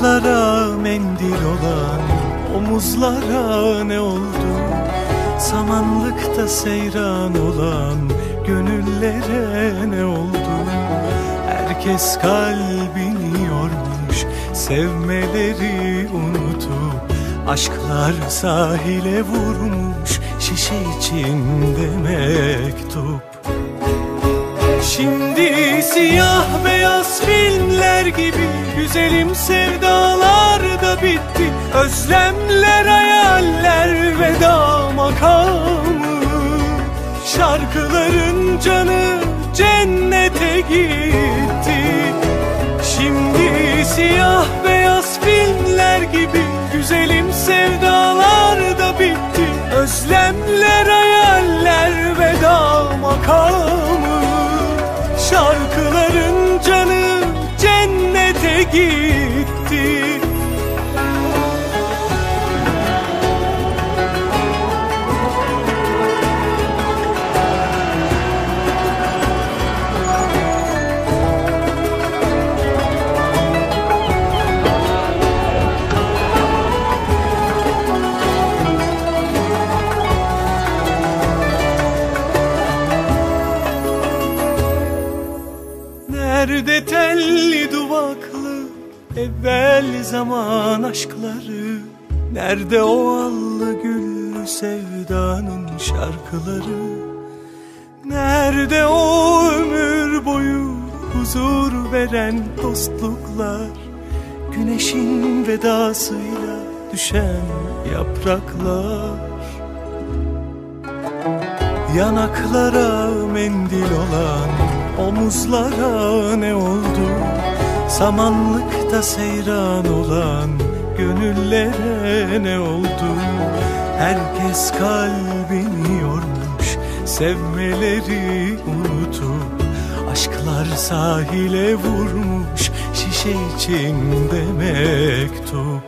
Yanaklara mendil olan omuzlara ne oldu? Samanlıkta seyran olan gönüllere ne oldu? Herkes kalbini yormuş sevmeleri unutup Aşklar sahile vurmuş şişe içinde mektup Şimdi siyah beyaz filmler gibi Güzelim sevdalar da bitti. Özlemler, hayaller, veda makamı. Şarkıların canı cennete gitti. Şimdi siyah beyaz filmler gibi Güzelim sevdalar da bitti. Özlemler, hayaller, veda makamı gitti. Nerede telli duvaklı evvel zaman aşkları Nerede o allı güllü sevdanın şarkıları? Nerede o ömür boyu huzur veren dostluklar? Güneşin vedasıyla düşen yapraklar? Yanaklara mendil olan omuzlara ne oldu? Samanlıkta seyran olan gönüllere ne oldu? Herkes kalbini yormuş sevmeleri unutup Aşklar sahile vurmuş şişe içinde mektup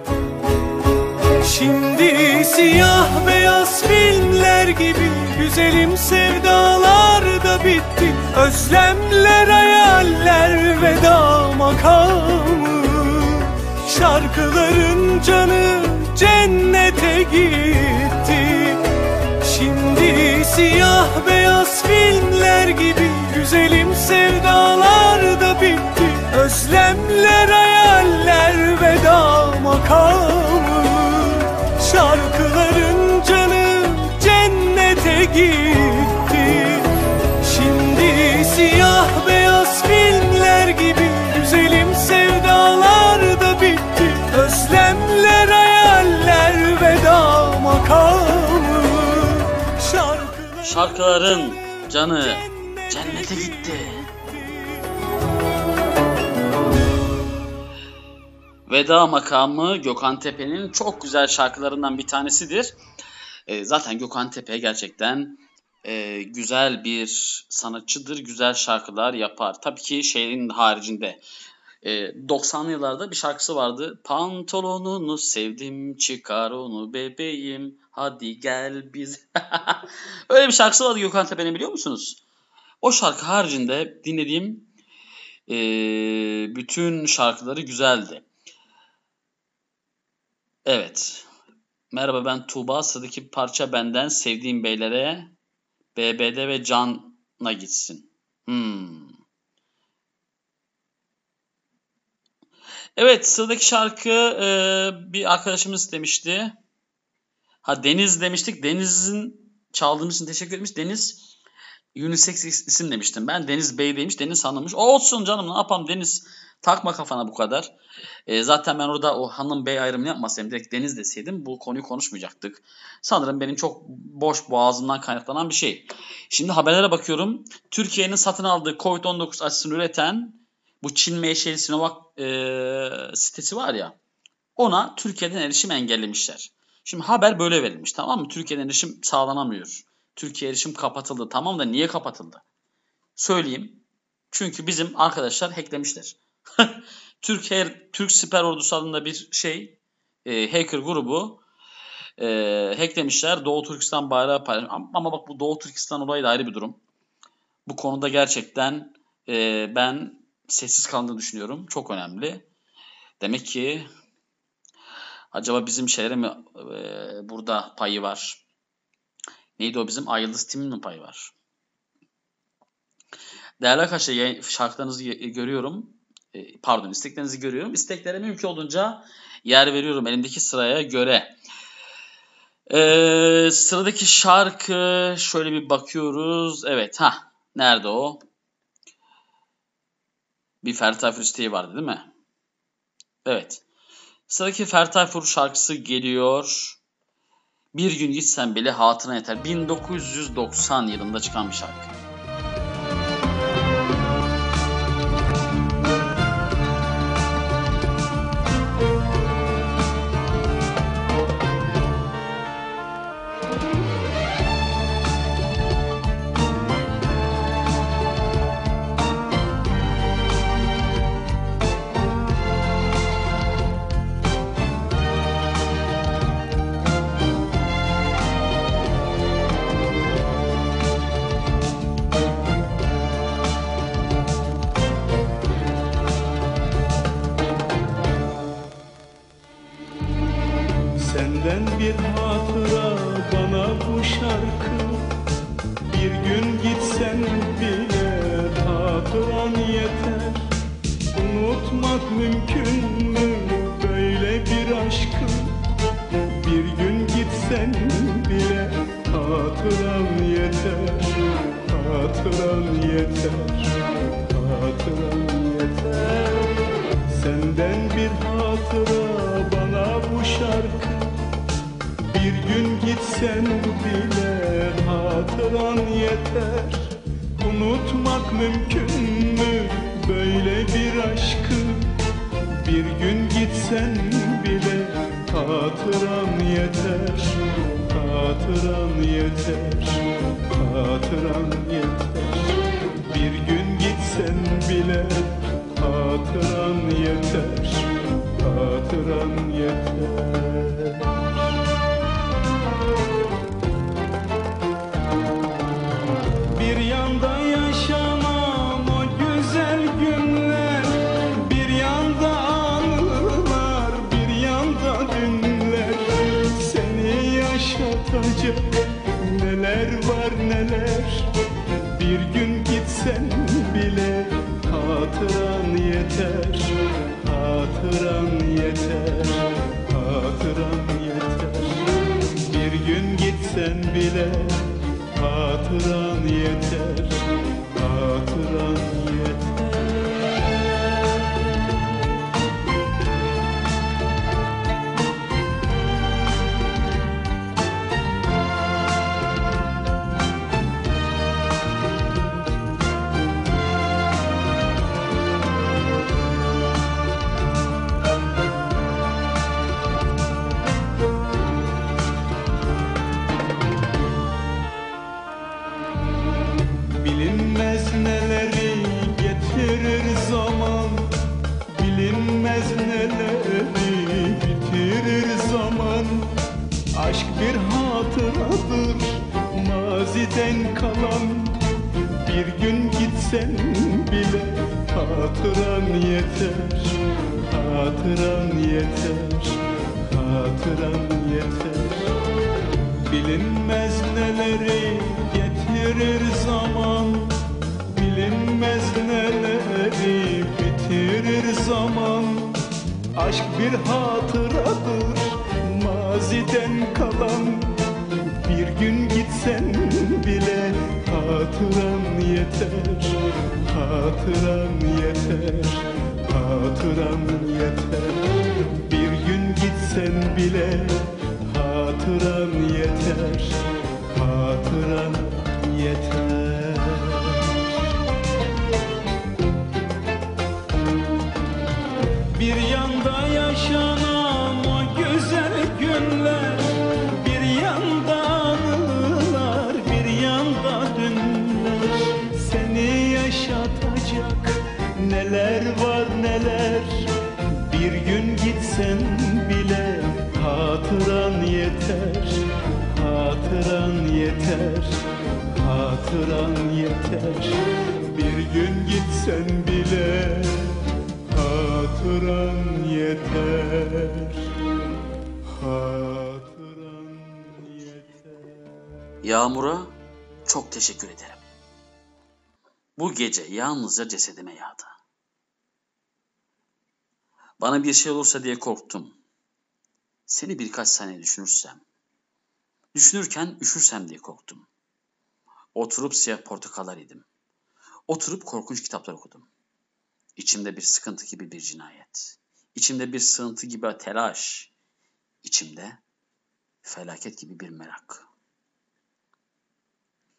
Şimdi siyah beyaz filmler gibi Güzelim sevdalar da bitti Özlemler, hayaller, veda makamı. Şarkıların canı cennete gitti. Şimdi siyah beyaz filmler gibi Güzelim sevdalar da bitti. Özlemler, hayaller, veda makamı. Şarkıların canı cennete gitti siyah beyaz filmler gibi Güzelim sevdalar da bitti Özlemler, hayaller, veda makamı Şarkılar Şarkıların canı cennete gitti. Veda makamı Gökhan Tepe'nin çok güzel şarkılarından bir tanesidir. E, zaten Gökhan Tepe gerçekten e, güzel bir sanatçıdır. Güzel şarkılar yapar. Tabii ki şeyin haricinde. E, 90'lı yıllarda bir şarkısı vardı. Pantolonunu sevdim çıkar onu bebeğim hadi gel biz. *laughs* Öyle bir şarkısı vardı Gökhan Tepe'nin biliyor musunuz? O şarkı haricinde dinlediğim e, bütün şarkıları güzeldi. Evet. Merhaba ben Tuğba. Sıradaki parça benden sevdiğim beylere BBD ve Can'a gitsin. Hmm. Evet sıradaki şarkı e, bir arkadaşımız demişti. Ha Deniz demiştik. Deniz'in çaldığımız için teşekkür etmiş. Deniz unisex isim demiştim. Ben Deniz Bey demiş. Deniz sanılmış. O olsun canım ne yapalım Deniz. Takma kafana bu kadar. E, zaten ben orada o hanım bey ayrımını yapmasaydım direkt Deniz deseydim bu konuyu konuşmayacaktık. Sanırım benim çok boş boğazımdan kaynaklanan bir şey. Şimdi haberlere bakıyorum. Türkiye'nin satın aldığı Covid-19 aşısını üreten bu Çin menşeli Sinovac e, sitesi var ya ona Türkiye'den erişim engellemişler. Şimdi haber böyle verilmiş tamam mı? Türkiye'den erişim sağlanamıyor. Türkiye erişim kapatıldı. Tamam da niye kapatıldı? Söyleyeyim. Çünkü bizim arkadaşlar hacklemişler. *laughs* Türkiye Türk Siper Ordusu adında bir şey e, hacker grubu e, hacklemişler. Doğu Türkistan bayrağı paylaşmış. Ama, bak bu Doğu Türkistan olayı da ayrı bir durum. Bu konuda gerçekten e, ben sessiz kaldığını düşünüyorum. Çok önemli. Demek ki acaba bizim şeylere mi e, burada payı var? Neydi o bizim? Ay Yıldız Tim'in mi payı var? Değerli arkadaşlar şarkılarınızı görüyorum. E, Pardon isteklerinizi görüyorum. İsteklere mümkün olduğunca yer veriyorum elimdeki sıraya göre. Ee, sıradaki şarkı şöyle bir bakıyoruz. Evet ha nerede o? Bir Ferdi Tayfur isteği vardı değil mi? Evet. Sıradaki Ferdi Tayfur şarkısı geliyor. Bir gün gitsen bile hatırına yeter. 1990 yılında çıkan bir şarkı. Hatıran yeter Bir gün gitsen bile hatıran yeter Hatıran Yağmur'a çok teşekkür ederim. Bu gece yalnızca cesedime yağdı. Bana bir şey olursa diye korktum. Seni birkaç saniye düşünürsem, düşünürken üşürsem diye korktum. Oturup siyah portakallar yedim. Oturup korkunç kitaplar okudum. İçimde bir sıkıntı gibi bir cinayet. İçimde bir sığıntı gibi telaş. İçimde felaket gibi bir merak.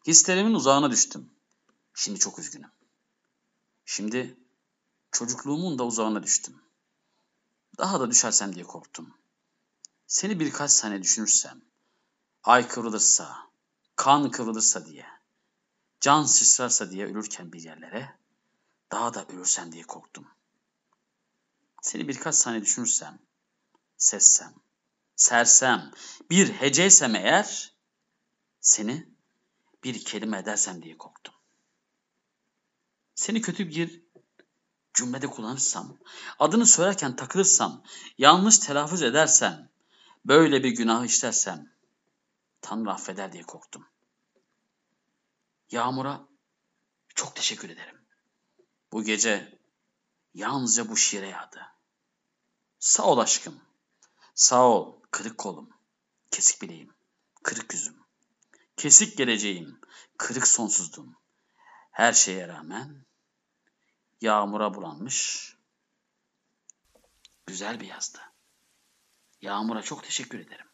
Hislerimin uzağına düştüm. Şimdi çok üzgünüm. Şimdi çocukluğumun da uzağına düştüm. Daha da düşersem diye korktum. Seni birkaç saniye düşünürsem, ay kıvrılırsa, kan kıvrılırsa diye, can sıçrarsa diye ölürken bir yerlere, daha da ölürsem diye korktum. Seni birkaç saniye düşünürsem, sessem, sersem, bir heceysem eğer, seni bir kelime edersem diye korktum. Seni kötü bir cümlede kullanırsam, adını söylerken takılırsam, yanlış telaffuz edersem, böyle bir günah işlersem, Tanrı affeder diye korktum. Yağmur'a çok teşekkür ederim. Bu gece yalnızca bu şiire yağdı. Sağ ol aşkım. Sağ ol kırık kolum, kesik bileğim, kırık yüzüm, kesik geleceğim, kırık sonsuzluğum. Her şeye rağmen yağmura bulanmış güzel bir yazdı. Yağmura çok teşekkür ederim.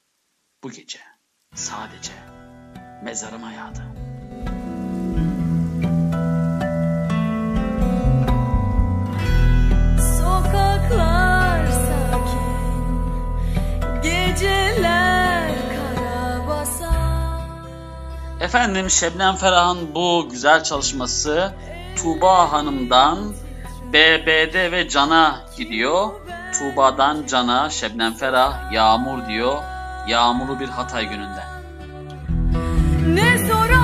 Bu gece sadece mezarıma yağdı. Efendim Şebnem Ferah'ın bu güzel çalışması Tuğba Hanım'dan BBD ve Can'a gidiyor. Tuğba'dan Can'a Şebnem Ferah Yağmur diyor. Yağmurlu bir Hatay gününde. Ne soran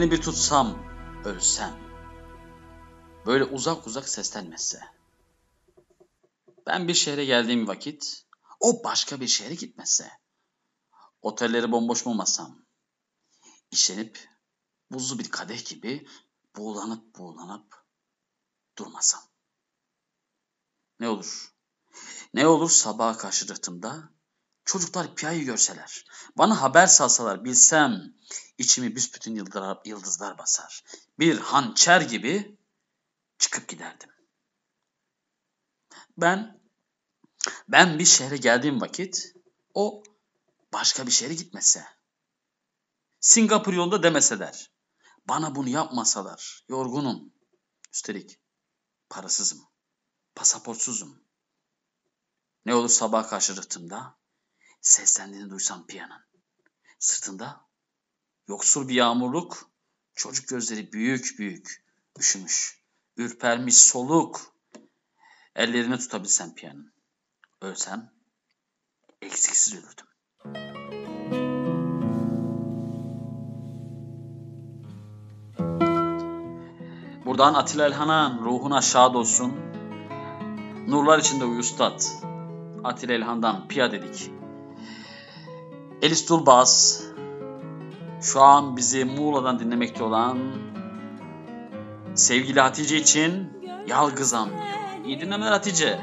Ellerini bir tutsam, ölsem. Böyle uzak uzak seslenmezse. Ben bir şehre geldiğim vakit, o başka bir şehre gitmezse. Otelleri bomboş bulmasam. işlenip buzlu bir kadeh gibi buğulanıp buğulanıp durmasam. Ne olur? Ne olur sabaha karşı rıhtımda çocuklar piyayı görseler, bana haber salsalar bilsem içimi büsbütün yıldızlar, basar. Bir hançer gibi çıkıp giderdim. Ben ben bir şehre geldiğim vakit o başka bir şehre gitmese. Singapur yolunda demeseler. Bana bunu yapmasalar. Yorgunum. Üstelik parasızım. Pasaportsuzum. Ne olur sabah karşı rıhtımda seslendiğini duysam piyanın. Sırtında yoksul bir yağmurluk, çocuk gözleri büyük büyük, üşümüş, ürpermiş soluk. Ellerini tutabilsem piyanın. Ölsem eksiksiz ölürdüm. Buradan Atilla Elhan'a ruhuna şad olsun. Nurlar içinde uyu üstad. Atilla Elhan'dan piya dedik. Elis Dulbaz şu an bizi Muğla'dan dinlemekte olan sevgili Hatice için Yalgızam diyor. İyi dinlemeler Hatice.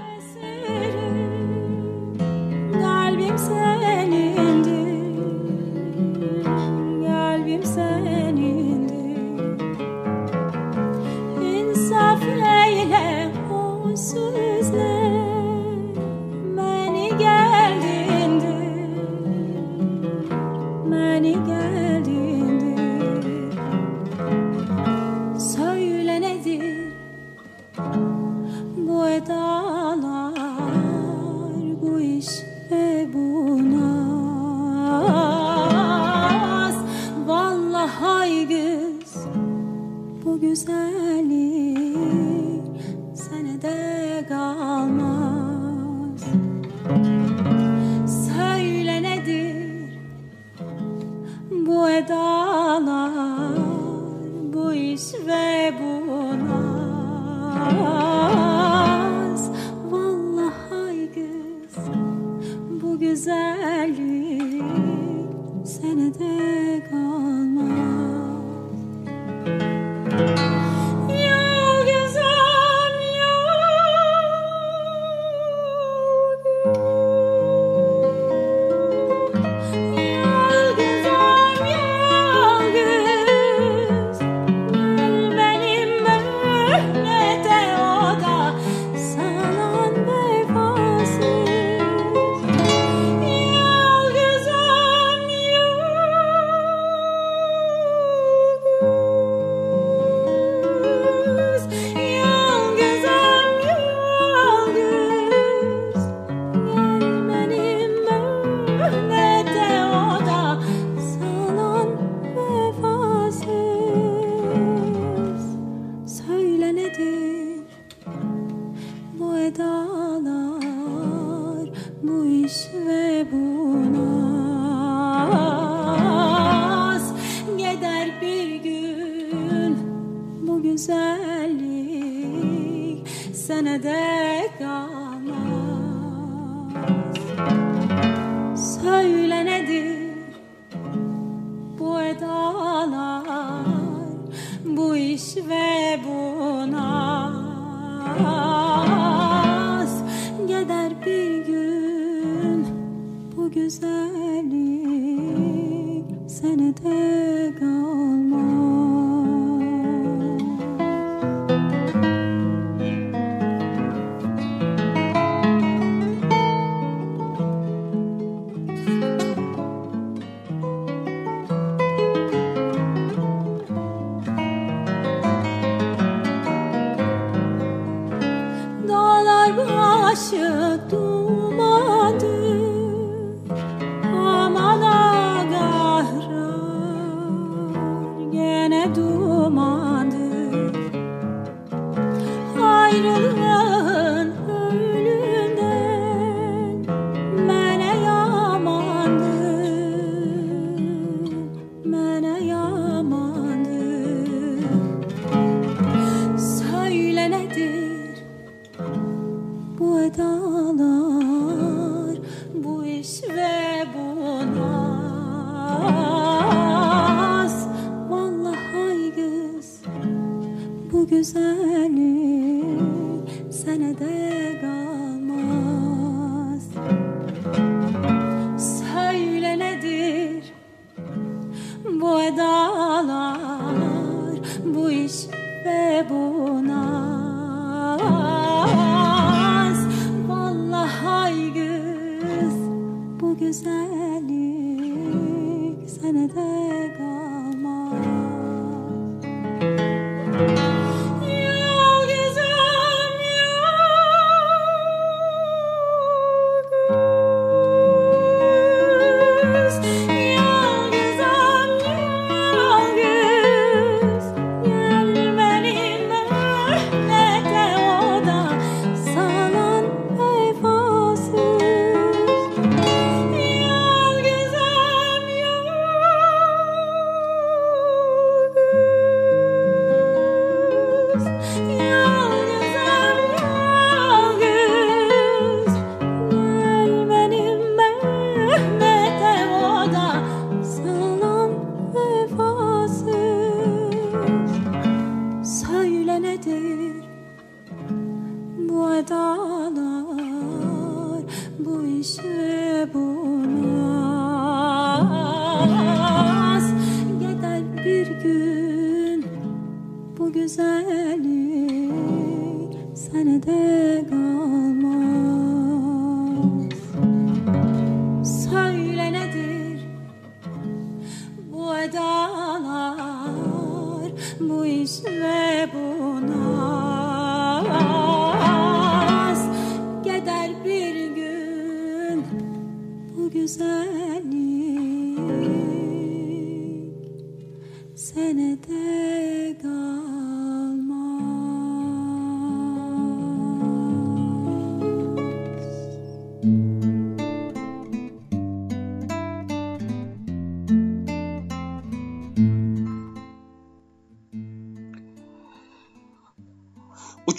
Bu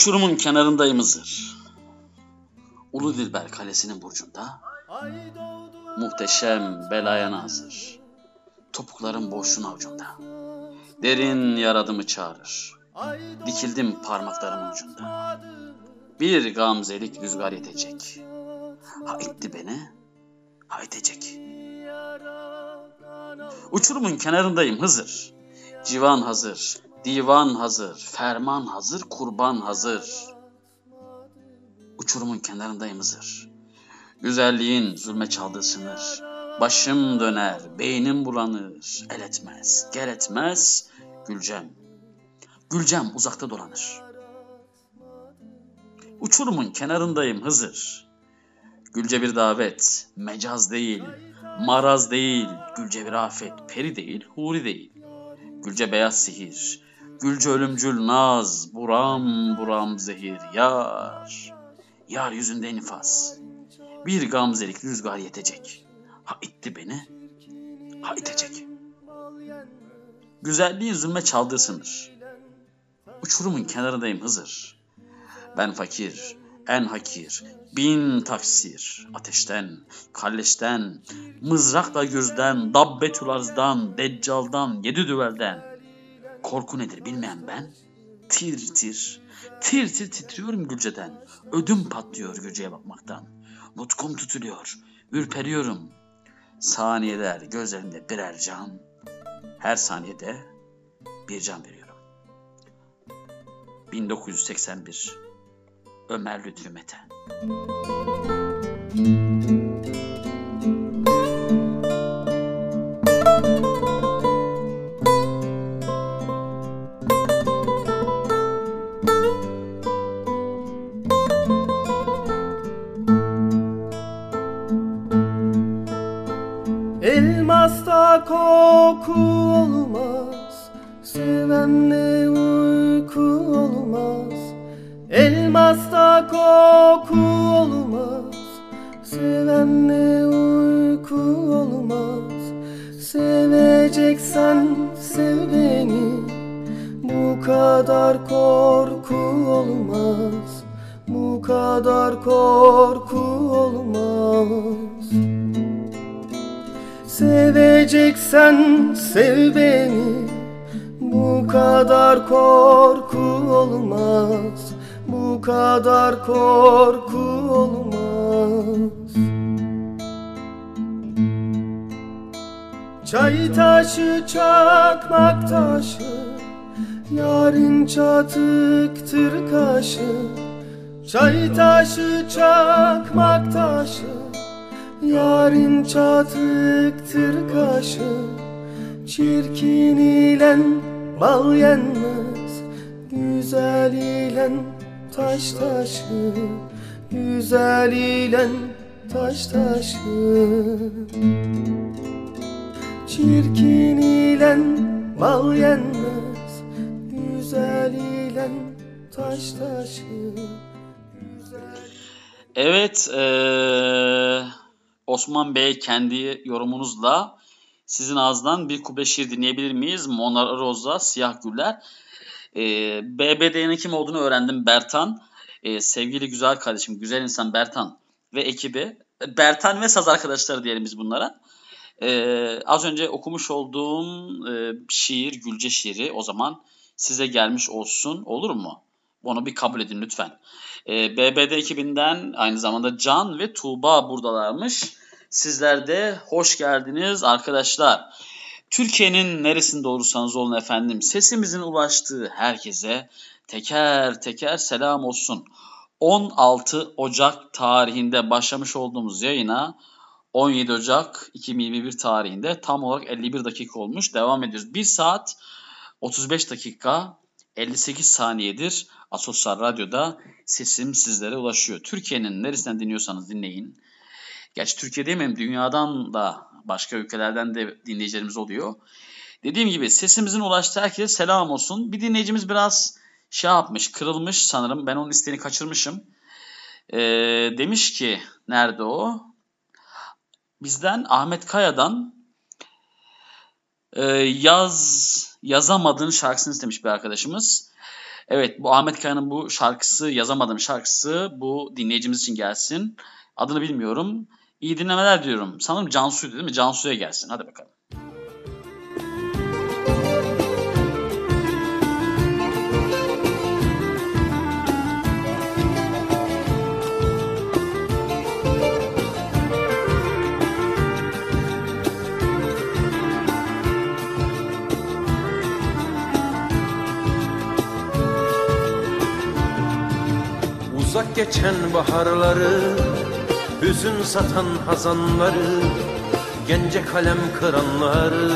Uçurumun kenarındayım Hızır. Ulu Dilber Kalesi'nin burcunda muhteşem belaya nazır. Topuklarım boşluğun avucunda. Derin yaradımı çağırır. Dikildim parmaklarımın ucunda. Bir gamzelik rüzgar yetecek. Ha itti beni, ha itecek. Uçurumun kenarındayım Hızır. Civan hazır, divan hazır, ferman hazır, kurban hazır. Uçurumun kenarındayım Hızır. Güzelliğin zulme çaldığı sınır. Başım döner, beynim bulanır. El etmez, gel etmez, Gülcem. Gülcem uzakta dolanır. Uçurumun kenarındayım Hızır. Gülce bir davet, mecaz değil, maraz değil, Gülce bir afet, peri değil, huri değil. Gülce beyaz sihir, Gülce ölümcül naz, buram buram zehir, yar. Yar yüzünde nifas, bir gamzelik rüzgar yetecek. Ha itti beni, ha itecek. Güzelliğin zulme çaldığı. Uçurumun kenarındayım Hızır. Ben fakir, en hakir, bin taksir, ateşten, kalleşten, mızrakla gözden, dabbetül arzdan, deccaldan, yedi düvelden. Korku nedir bilmeyen ben, tir tir, tir tir titriyorum Gülce'den. Ödüm patlıyor Gülce'ye bakmaktan. Nutkum tutuluyor, ürperiyorum. Saniyeler gözlerinde birer can, her saniyede bir can veriyorum. 1981 Ömer Lütfü Mete Elmasta Seveceksen sev beni. Bu kadar korku olmaz. Bu kadar korku olmaz. Seveceksen sev beni. Bu kadar korku olmaz. Bu kadar korku olmaz Çay taşı çakmak taşı. Yarın çatıktır kaşı. Çay taşı çakmak taşı. Yarın çatıktır kaşı. Çirkin ile bal yenmez. Güzel ile taş taşı. Güzel ile taş taşı Çirkin ile bal yenmez Güzel ile taş taşı Evet, eee, Osman Bey kendi yorumunuzla sizin ağzından bir kuble şiir dinleyebilir miyiz? Mona Rosa, Siyah Güller. Eee BBD'nin kim olduğunu öğrendim Bertan. Eee, sevgili güzel kardeşim, güzel insan Bertan ve ekibi. Bertan ve saz arkadaşları diyelim biz bunlara. Eee, az önce okumuş olduğum eee, şiir, Gülce şiiri o zaman size gelmiş olsun. Olur mu? Onu bir kabul edin lütfen. Ee, BBD ekibinden aynı zamanda Can ve Tuğba buradalarmış. Sizler de hoş geldiniz arkadaşlar. Türkiye'nin neresinde olursanız olun efendim sesimizin ulaştığı herkese teker teker selam olsun. 16 Ocak tarihinde başlamış olduğumuz yayına 17 Ocak 2021 tarihinde tam olarak 51 dakika olmuş. Devam ediyoruz. 1 saat 35 dakika 58 saniyedir Asosyal Radyo'da sesim sizlere ulaşıyor. Türkiye'nin neresinden dinliyorsanız dinleyin. Gerçi Türkiye demeyeyim dünyadan da başka ülkelerden de dinleyicilerimiz oluyor. Dediğim gibi sesimizin ulaştığı herkese selam olsun. Bir dinleyicimiz biraz şey yapmış, kırılmış sanırım. Ben onun isteğini kaçırmışım. Ee, demiş ki, nerede o? Bizden Ahmet Kaya'dan e, yaz yazamadığın şarkısını istemiş bir arkadaşımız. Evet bu Ahmet Kaya'nın bu şarkısı yazamadığım şarkısı bu dinleyicimiz için gelsin. Adını bilmiyorum. İyi dinlemeler diyorum. Sanırım Cansu'ydu değil mi? Cansu'ya gelsin. Hadi bakalım. Geçen baharları Hüzün satan hazanları Gence kalem kıranları.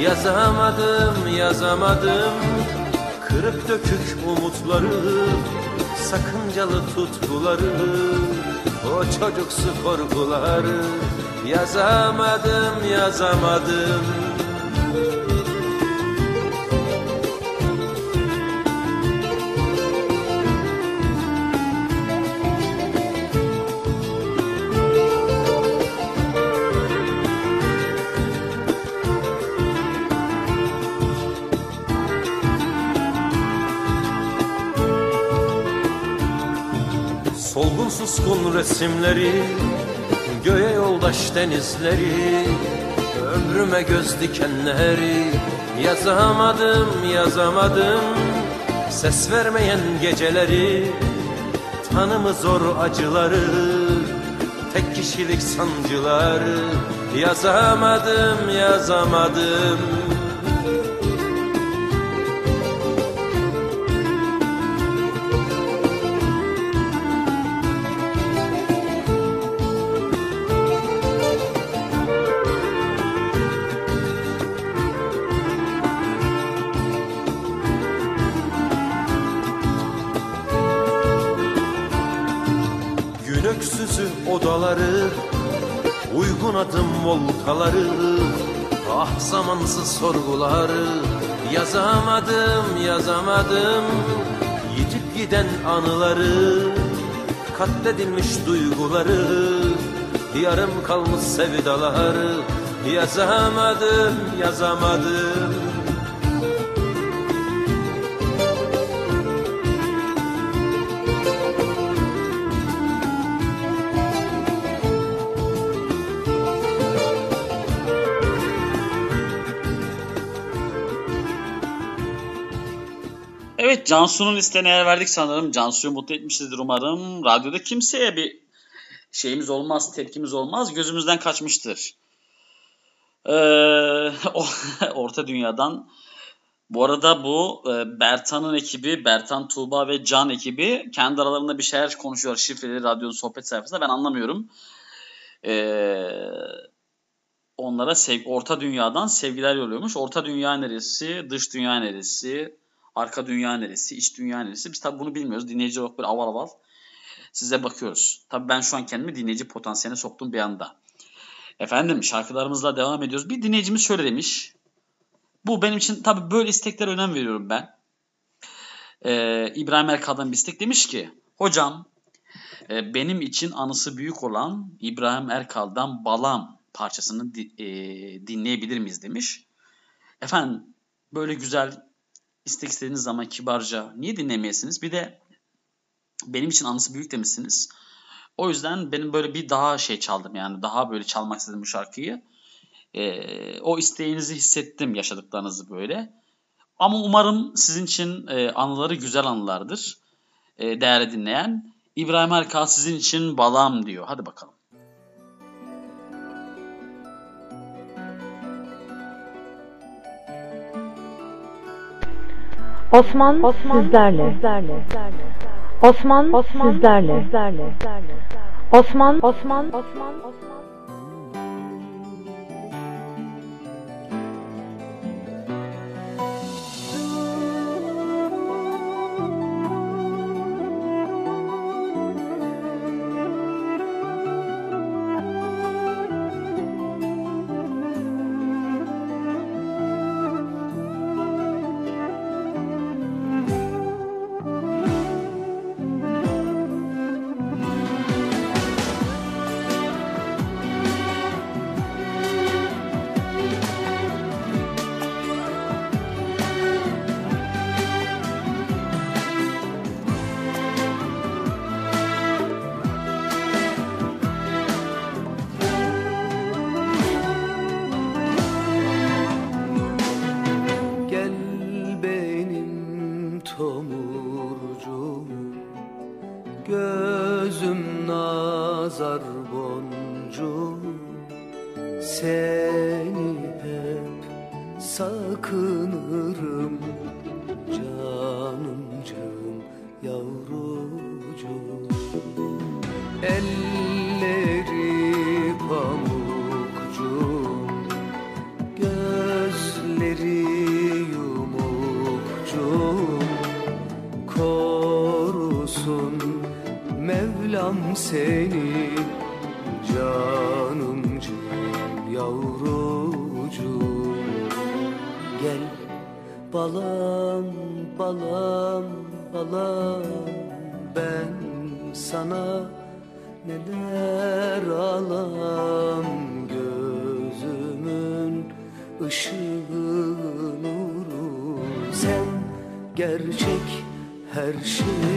Yazamadım yazamadım Kırık dökük umutları Sakıncalı tutkuları. O çocuksu korkuları Yazamadım yazamadım Solgun suskun resimleri Göğe yoldaş denizleri Ömrüme göz dikenleri. Yazamadım yazamadım Ses vermeyen geceleri. Tanımı zor acıları Tek kişilik sancıları. Yazamadım yazamadım zamansız sorguları Yazamadım yazamadım. Yitip giden anıları Katledilmiş duyguları. Yarım kalmış sevdaları Yazamadım yazamadım Cansu'nun isteğine yer verdik sanırım. Cansu'yu mutlu etmişizdir umarım. Radyoda kimseye bir şeyimiz olmaz, tepkimiz olmaz. Gözümüzden kaçmıştır. Ee, *laughs* Orta Dünya'dan. Bu arada bu e, Bertan'ın ekibi, Bertan, Tuğba ve Can ekibi kendi aralarında bir şeyler konuşuyor. Şifreli radyonun sohbet sayfasında ben anlamıyorum. Ee, onlara sev Orta Dünya'dan sevgiler yolluyormuş. Orta Dünya neresi, dış dünya neresi, arka dünya neresi, iç dünya neresi? Biz tabii bunu bilmiyoruz. Dinleyici olarak böyle aval aval size bakıyoruz. Tabii ben şu an kendimi dinleyici potansiyeline soktum bir anda. Efendim şarkılarımızla devam ediyoruz. Bir dinleyicimiz şöyle demiş. Bu benim için tabii böyle isteklere önem veriyorum ben. Ee, İbrahim Erkal'dan bir istek demiş ki Hocam e, benim için anısı büyük olan İbrahim Erkal'dan Balam parçasını di- e, dinleyebilir miyiz demiş. Efendim böyle güzel istek istediğiniz zaman kibarca niye dinlemeyesiniz? Bir de benim için anısı büyük demişsiniz. O yüzden benim böyle bir daha şey çaldım yani daha böyle çalmak istedim bu şarkıyı. Ee, o isteğinizi hissettim yaşadıklarınızı böyle. Ama umarım sizin için e, anıları güzel anılardır. E, değerli dinleyen. İbrahim Erkal sizin için balam diyor. Hadi bakalım. Osman, sizlerle. Osman, sizlerle. Osman, Osman, Gel seni Canımcığım yavrucuğum. Gel balam balam balam Ben sana neler alam. Gözümün ışığı nuru Sen gerçek her şey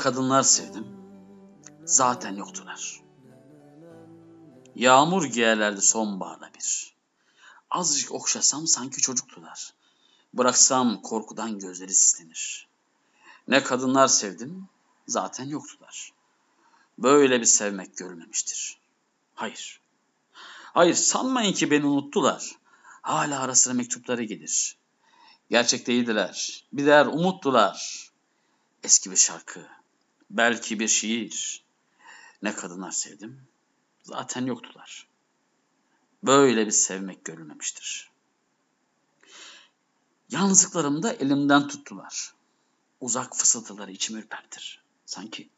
kadınlar sevdim, zaten yoktular. Yağmur giyerlerdi sonbaharda bir. Azıcık okşasam sanki çocuktular. Bıraksam korkudan gözleri sislenir. Ne kadınlar sevdim, zaten yoktular. Böyle bir sevmek görülmemiştir. Hayır. Hayır sanmayın ki beni unuttular. Hala ara sıra mektupları gelir. Gerçek değildiler. Birer umuttular. Eski bir şarkı, belki bir şiir. Ne kadınlar sevdim, zaten yoktular. Böyle bir sevmek görülmemiştir. Yalnızlıklarımda elimden tuttular. Uzak fısıltıları içimi ürpertir. Sanki,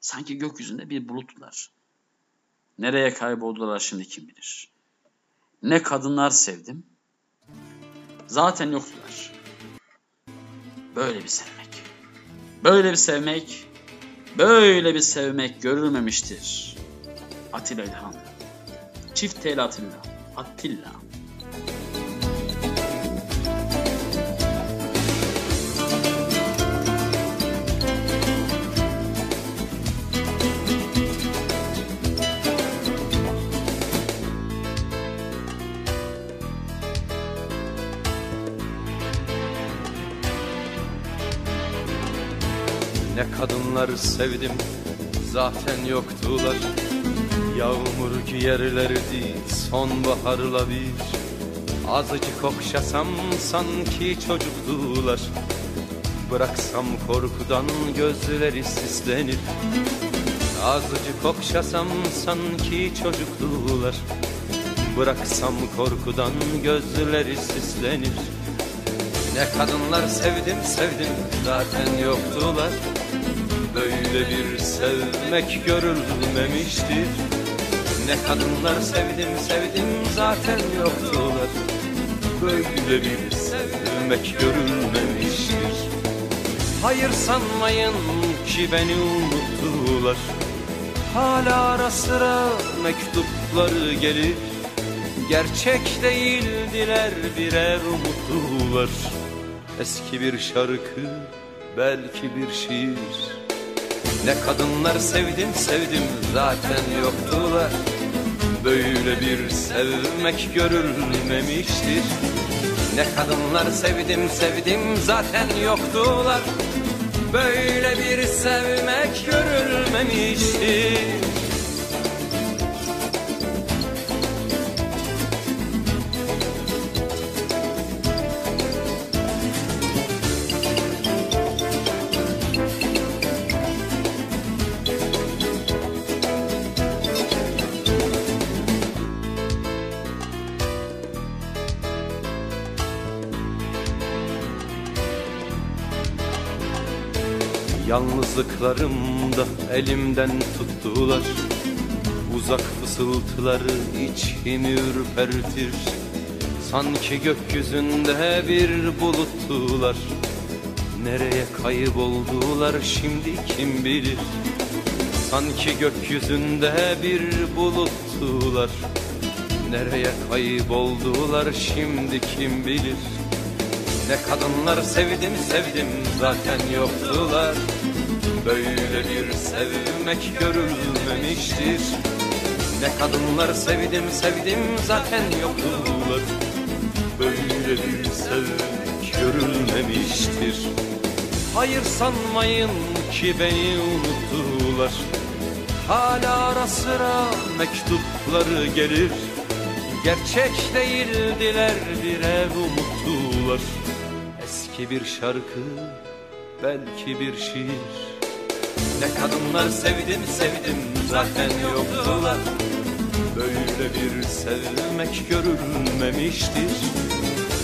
sanki gökyüzünde bir bulutlar. Nereye kayboldular şimdi kim bilir. Ne kadınlar sevdim, zaten yoktular. Böyle bir sevmek. Böyle bir sevmek, böyle bir sevmek görülmemiştir. Atilla İlhan. Çift tel Atilla. Attila. Kadınlar sevdim zaten yoktular. Yağmur giyerlerdi sonbaharla bir. Azıcık okşasam sanki çocuktular. Bıraksam korkudan gözleri sislenir. Azıcık okşasam sanki çocuktular. Bıraksam korkudan gözleri sislenir. Ne kadınlar sevdim sevdim zaten yoktular Böyle bir sevmek görülmemiştir Ne kadınlar sevdim sevdim zaten yoktular. Böyle bir sevmek görülmemiştir Hayır sanmayın ki beni unuttular. Hala ara sıra mektupları gelir. Gerçek değildiler birer umutlular Eski bir şarkı belki bir şiir Ne kadınlar sevdim sevdim zaten yoktular. Böyle bir sevmek görülmemiştir. Ne kadınlar sevdim sevdim zaten yoktular. Böyle bir sevmek görülmemiştir Yalnızlıklarımda elimden tuttular. Uzak fısıltıları içimi ürpertir. Sanki gökyüzünde bir buluttular. Nereye kayboldular şimdi kim bilir? Sanki gökyüzünde bir buluttular. Nereye kayboldular şimdi kim bilir? Ne kadınlar sevdim sevdim zaten yoktular Böyle bir sevmek görülmemiştir. Ne kadınlar sevdim sevdim zaten yoktular Böyle bir sevmek görülmemiştir. Hayır sanmayın ki beni unuttular. Hala ara sıra mektupları gelir. Gerçek değildiler birer umuttular. Eski bir şarkı belki bir şiir Ne kadınlar sevdim sevdim zaten yoktular. Böyle bir sevmek görülmemiştir.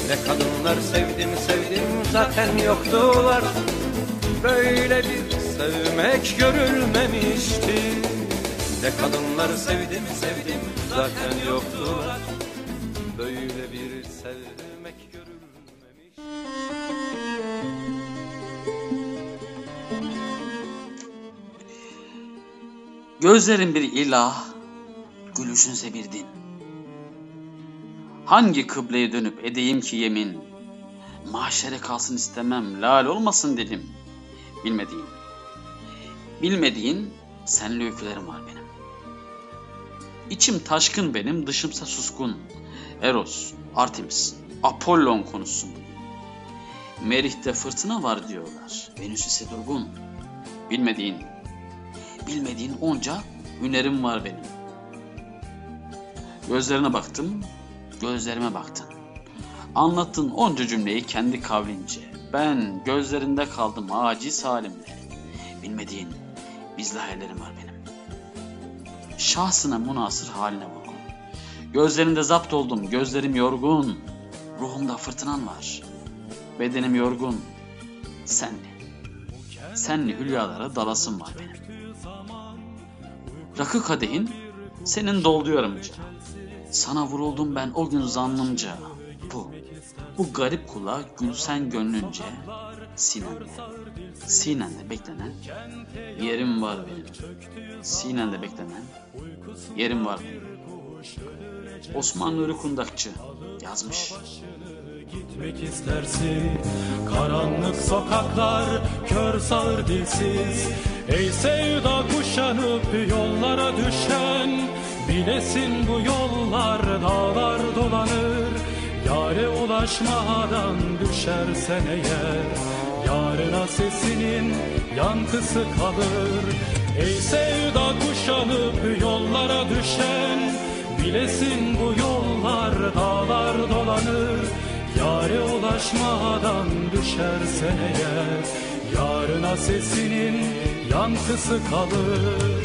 Ne kadınlar sevdim sevdim zaten yoktular. Böyle bir sevmek görülmemiştir. Ne kadınlar sevdim sevdim zaten yoktular Gözlerin bir ilah, gülüşünse bir din. Hangi kıbleye dönüp edeyim ki yemin? Mahşere kalsın istemem, lal olmasın dedim. Bilmediğin, bilmediğin senli öykülerim var benim. İçim taşkın benim, dışımsa suskun. Eros, Artemis, Apollon konusu. Merih'te fırtına var diyorlar, Venüs ise durgun. Bilmediğin, bilmediğin onca hünerim var benim. Gözlerine baktım, gözlerime baktın. Anlattın onca cümleyi kendi kavlince. Ben gözlerinde kaldım aciz halimle. Bilmediğin bizli hayallerim var benim. Şahsına münasır haline vurgun. Gözlerinde zapt oldum, gözlerim yorgun. Ruhumda fırtınan var. Bedenim yorgun. Senli. Senli hülyalara dalasım var benim. Rakı kadehin senin doldu yorumca. Sana vuruldum ben o gün zannımca. Bu, bu garip kula gülsen gönlünce. Sinende, sinende beklenen yerim var benim. Sinende beklenen yerim var benim. Osman Nuri Kundakçı yazmış. Gitmek istersin. Karanlık sokaklar Kör sağır dilsiz. Ey sevda kuşanıp yollara düşen Bilesin bu yollar dağlar dolanır. Yare ulaşmadan düşersen eğer Yarına sesinin yankısı kalır. Ey sevda kuşanıp yollara düşen Bilesin bu yollar dağlar dolanır Yare ulaşmadan düşersen eğer Yarına sesinin yankısı kalır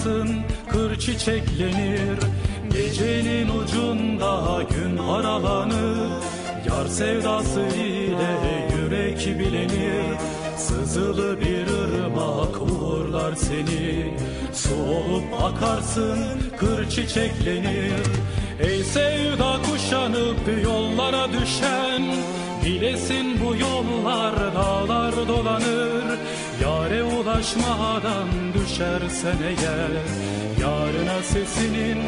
akarsın kır çiçeklenir. Gecenin ucunda gün aralanır. Yar sevdası ile yürek bilinir Sızılı bir ırmak uğurlar seni. Su olup akarsın kır çiçeklenir. Ey sevda kuşanıp yollara düşen. Bilesin bu yollar dağlar dolanır. Yare ulaş ulaşmadan düşersen eğer Yarına sesinin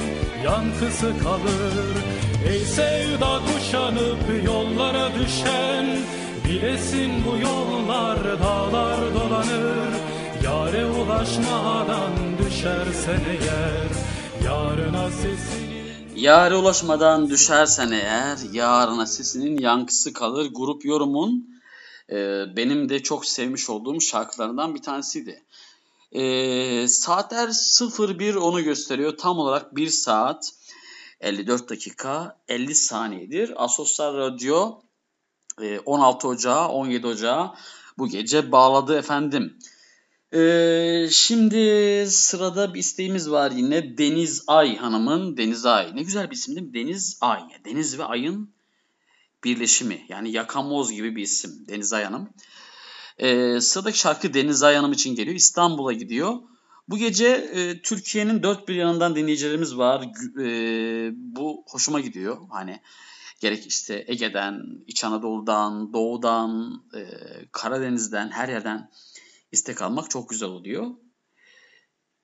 yankısı kalır Ey sevda kuşanıp yollara düşen Bilesin bu yollar dağlar dolanır Yare ulaşmadan düşersen eğer Yarına sesinin Yare ulaşmadan düşersen eğer yarına sesinin yankısı kalır. Grup yorumun e, benim de çok sevmiş olduğum şarkılarından bir tanesiydi. E, saatler 01 onu gösteriyor. Tam olarak 1 saat 54 dakika 50 saniyedir. Asosyal Radyo e, 16 Ocağı 17 Ocağı bu gece bağladı efendim. Ee, şimdi sırada bir isteğimiz var yine Deniz Ay Hanım'ın Deniz Ay. Ne güzel bir isim değil mi? Deniz Ay. Deniz ve Ay'ın birleşimi. Yani yakamoz gibi bir isim Deniz Ay Hanım. Ee, sıradaki şarkı Deniz Ay Hanım için geliyor. İstanbul'a gidiyor. Bu gece e, Türkiye'nin dört bir yanından dinleyicilerimiz var. E, bu hoşuma gidiyor. Hani gerek işte Ege'den, İç Anadolu'dan, Doğu'dan, e, Karadeniz'den, her yerden istek almak çok güzel oluyor.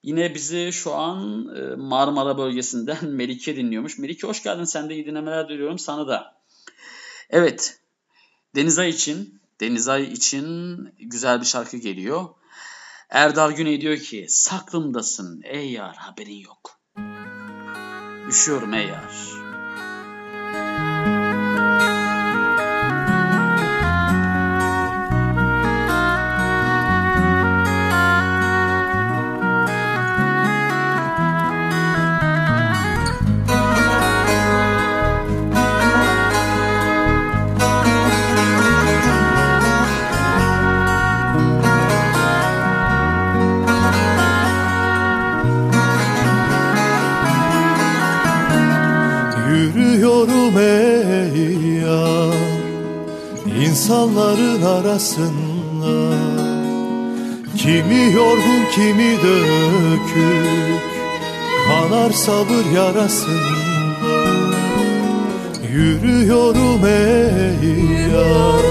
Yine bizi şu an e, Marmara bölgesinden *laughs* Melike dinliyormuş. Melike hoş geldin. Sen de iyi dinlemeler diliyorum sana da. Evet. Denizay için, Denizay için güzel bir şarkı geliyor. Erdal Güney diyor ki saklımdasın ey yar haberin yok. Üşüyorum ey yar. İnsanların arasında. Kimi yorgun kimi dökük Kanar sabır yarasında. Yürüyorum ey yar.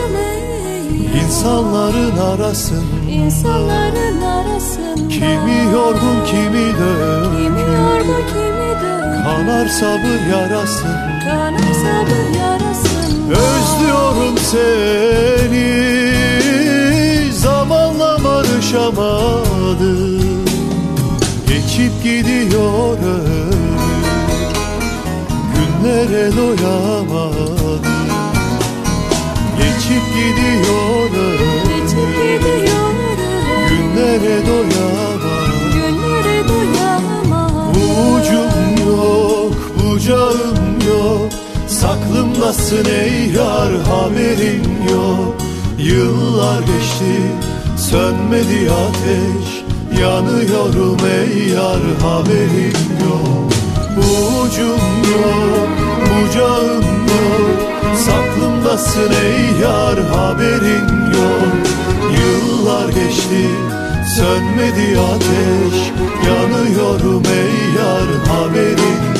İnsanların arasında. İnsanların arasında. Kimi yorgun kimi dökük Kimi yorgun kimi dökük Kanar sabır yarasında Kanar sabır yarasında Özlüyorum seni. Zamanla barışamadım. Geçip gidiyor Günlere doyamadım. Geçip gidiyor Geçip ömür gidiyor Günlere doyamadım. Günlere doyamam Ucum yok, bucağım yok Saklımdasın ey yar haberin yok. Yıllar geçti, sönmedi ateş. Yanıyorum ey yar haberin yok. Ucum yok, bucağım yok. Saklımdasın ey yar haberin yok. Yıllar geçti, sönmedi ateş. Yanıyorum ey yar haberin yok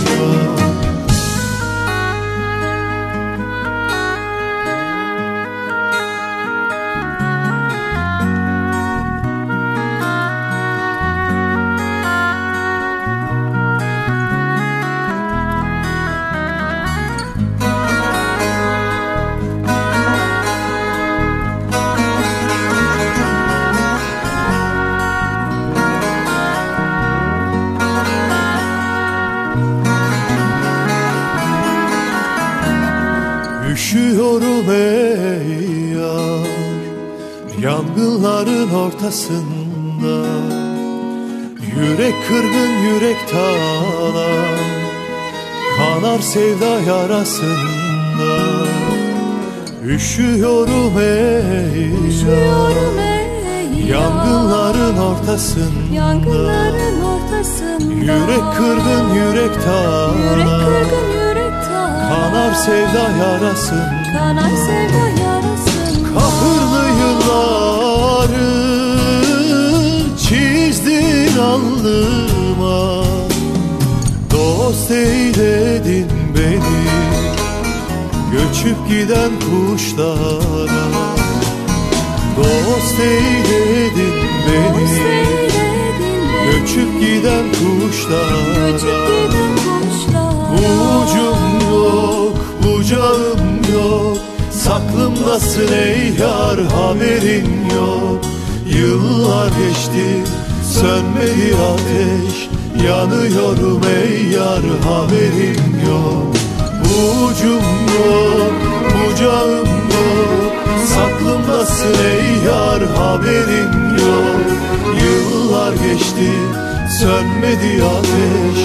Ortasında Yürek kırgın yürek talan Kanar sevda yarasında. Üşüyorum ey Üşüyorum ey Yangınların ortasında. Yangınların ortasında. Yürek kırgın yürek talan Yürek kırgın yürek talan Kanar sevda yarasında Kanar sevda yarasında Kahırlı alnıma Dost eyledin beni Göçüp giden kuşlara. Dost eyledin beni Göçüp giden kuşlara. Ucum yok, bucağım yok Saklımdasın ey yar haberin yok. Yıllar geçti sönmedi ateş Yanıyorum ey yar haberin yok. Ucum yok, bucağım yok Saklımdasın ey yar haberin yok. Yıllar geçti sönmedi ateş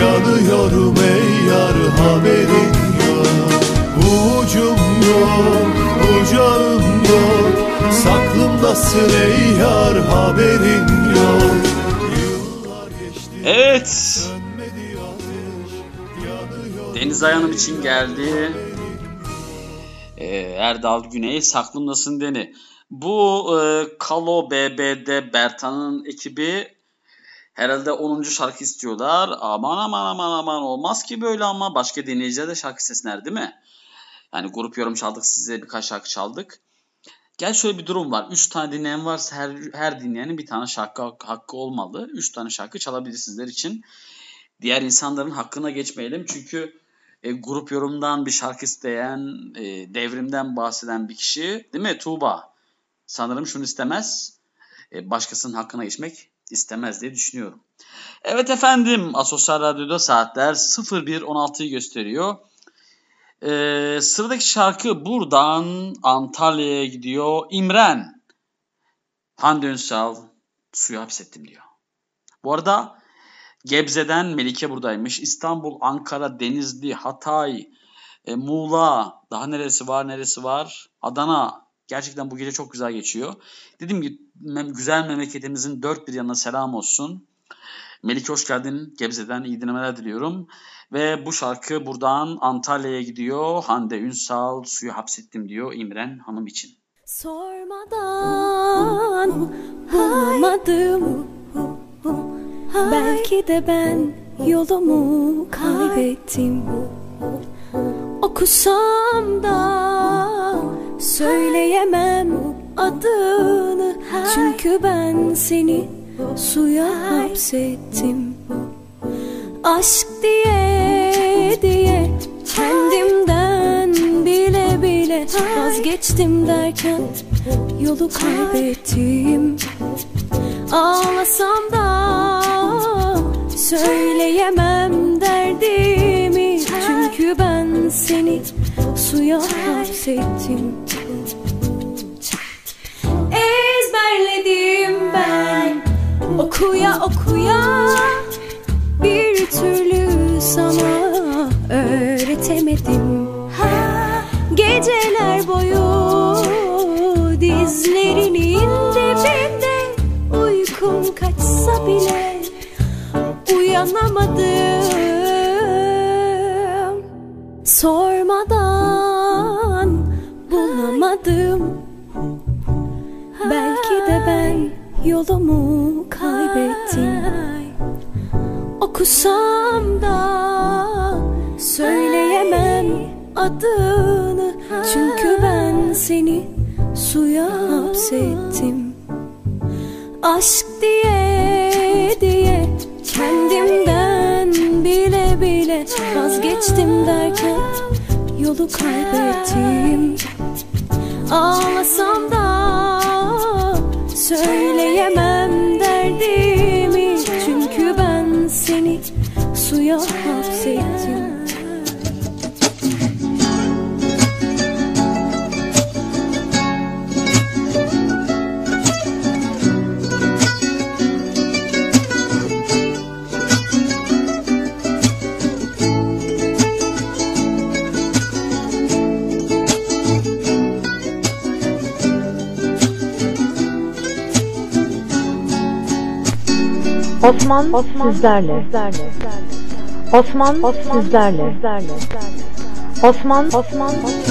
Yanıyorum ey yar haberin yok. Ucum yok, bucağım yok Saklımdasın ey yar haberin yok Deniz Ayanım için geldi. Ee, Erdal Güney Saklımdasın Deni. Bu e, Kalo BBD Bertan'ın ekibi herhalde 10. şarkı istiyorlar. Aman aman aman aman olmaz ki böyle ama başka dinleyiciler de şarkı istesinler değil mi? Yani grup yorum çaldık size birkaç şarkı çaldık. Gel şöyle bir durum var. 3 tane dinleyen varsa her, her dinleyenin bir tane şarkı hakkı olmalı. 3 tane şarkı çalabilir sizler için. Diğer insanların hakkına geçmeyelim. Çünkü e, grup yorumdan bir şarkı isteyen, e, devrimden bahseden bir kişi değil mi Tuğba? Sanırım şunu istemez. E, başkasının hakkına geçmek istemez diye düşünüyorum. Evet efendim Asosyal Radyo'da saatler 01.16'yı gösteriyor. Ee, sıradaki şarkı buradan Antalya'ya gidiyor. İmren. Hande Ünsal suyu hapsettim diyor. Bu arada Gebze'den Melike buradaymış. İstanbul, Ankara, Denizli, Hatay, e, Muğla, daha neresi var neresi var? Adana. Gerçekten bu gece çok güzel geçiyor. Dediğim gibi güzel memleketimizin dört bir yanına selam olsun. Melike hoş geldin. Gebze'den iyi dinlemeler diliyorum. Ve bu şarkı buradan Antalya'ya gidiyor. Hande Ünsal suyu hapsettim diyor İmren Hanım için. Sormadan bulamadım Belki de ben yolumu kaybettim. Okusam da söyleyemem adını. Çünkü ben seni suya hapsettim. Aşk diye diye kendimden bile bile vazgeçtim derken yolu kaybettim Ağlasam da söyleyemem derdimi. Çünkü ben seni suya hapsettim. Ezberledim ben okuya okuya. Bir türlü sana öğretemedim. Geceler boyu kaçsa bile uyanamadım. Sormadan bulamadım. Belki de ben yolumu kaybettim. Okusam da söyleyemem adını. Çünkü ben seni suya hapsettim Aşk diye diye kendimden bile bile vazgeçtim derken yolu kaybettim. Ağlasam da söyleyemem derdimi. Çünkü ben seni suya hapsettim Osman, sizlerle. Osman, sizlerle. Osman, Osman, Kim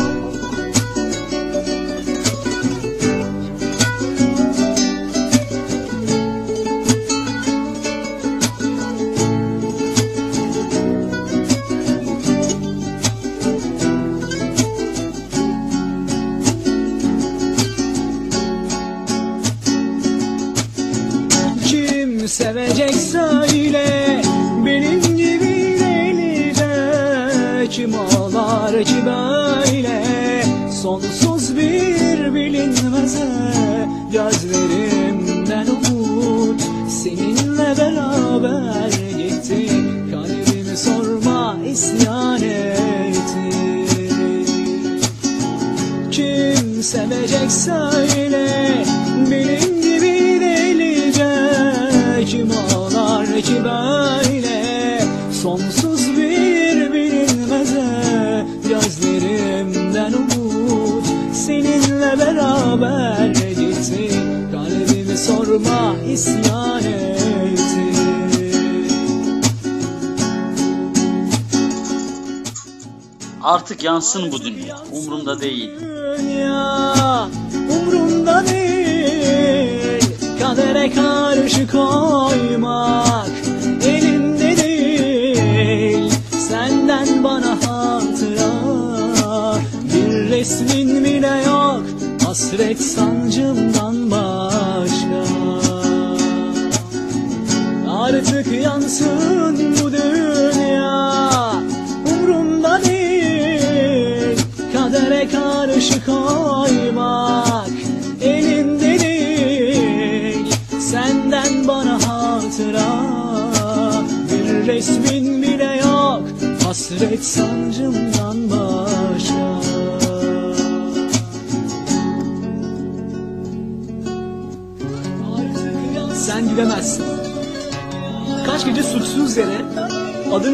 yansın bu dünya. Umurumda değil.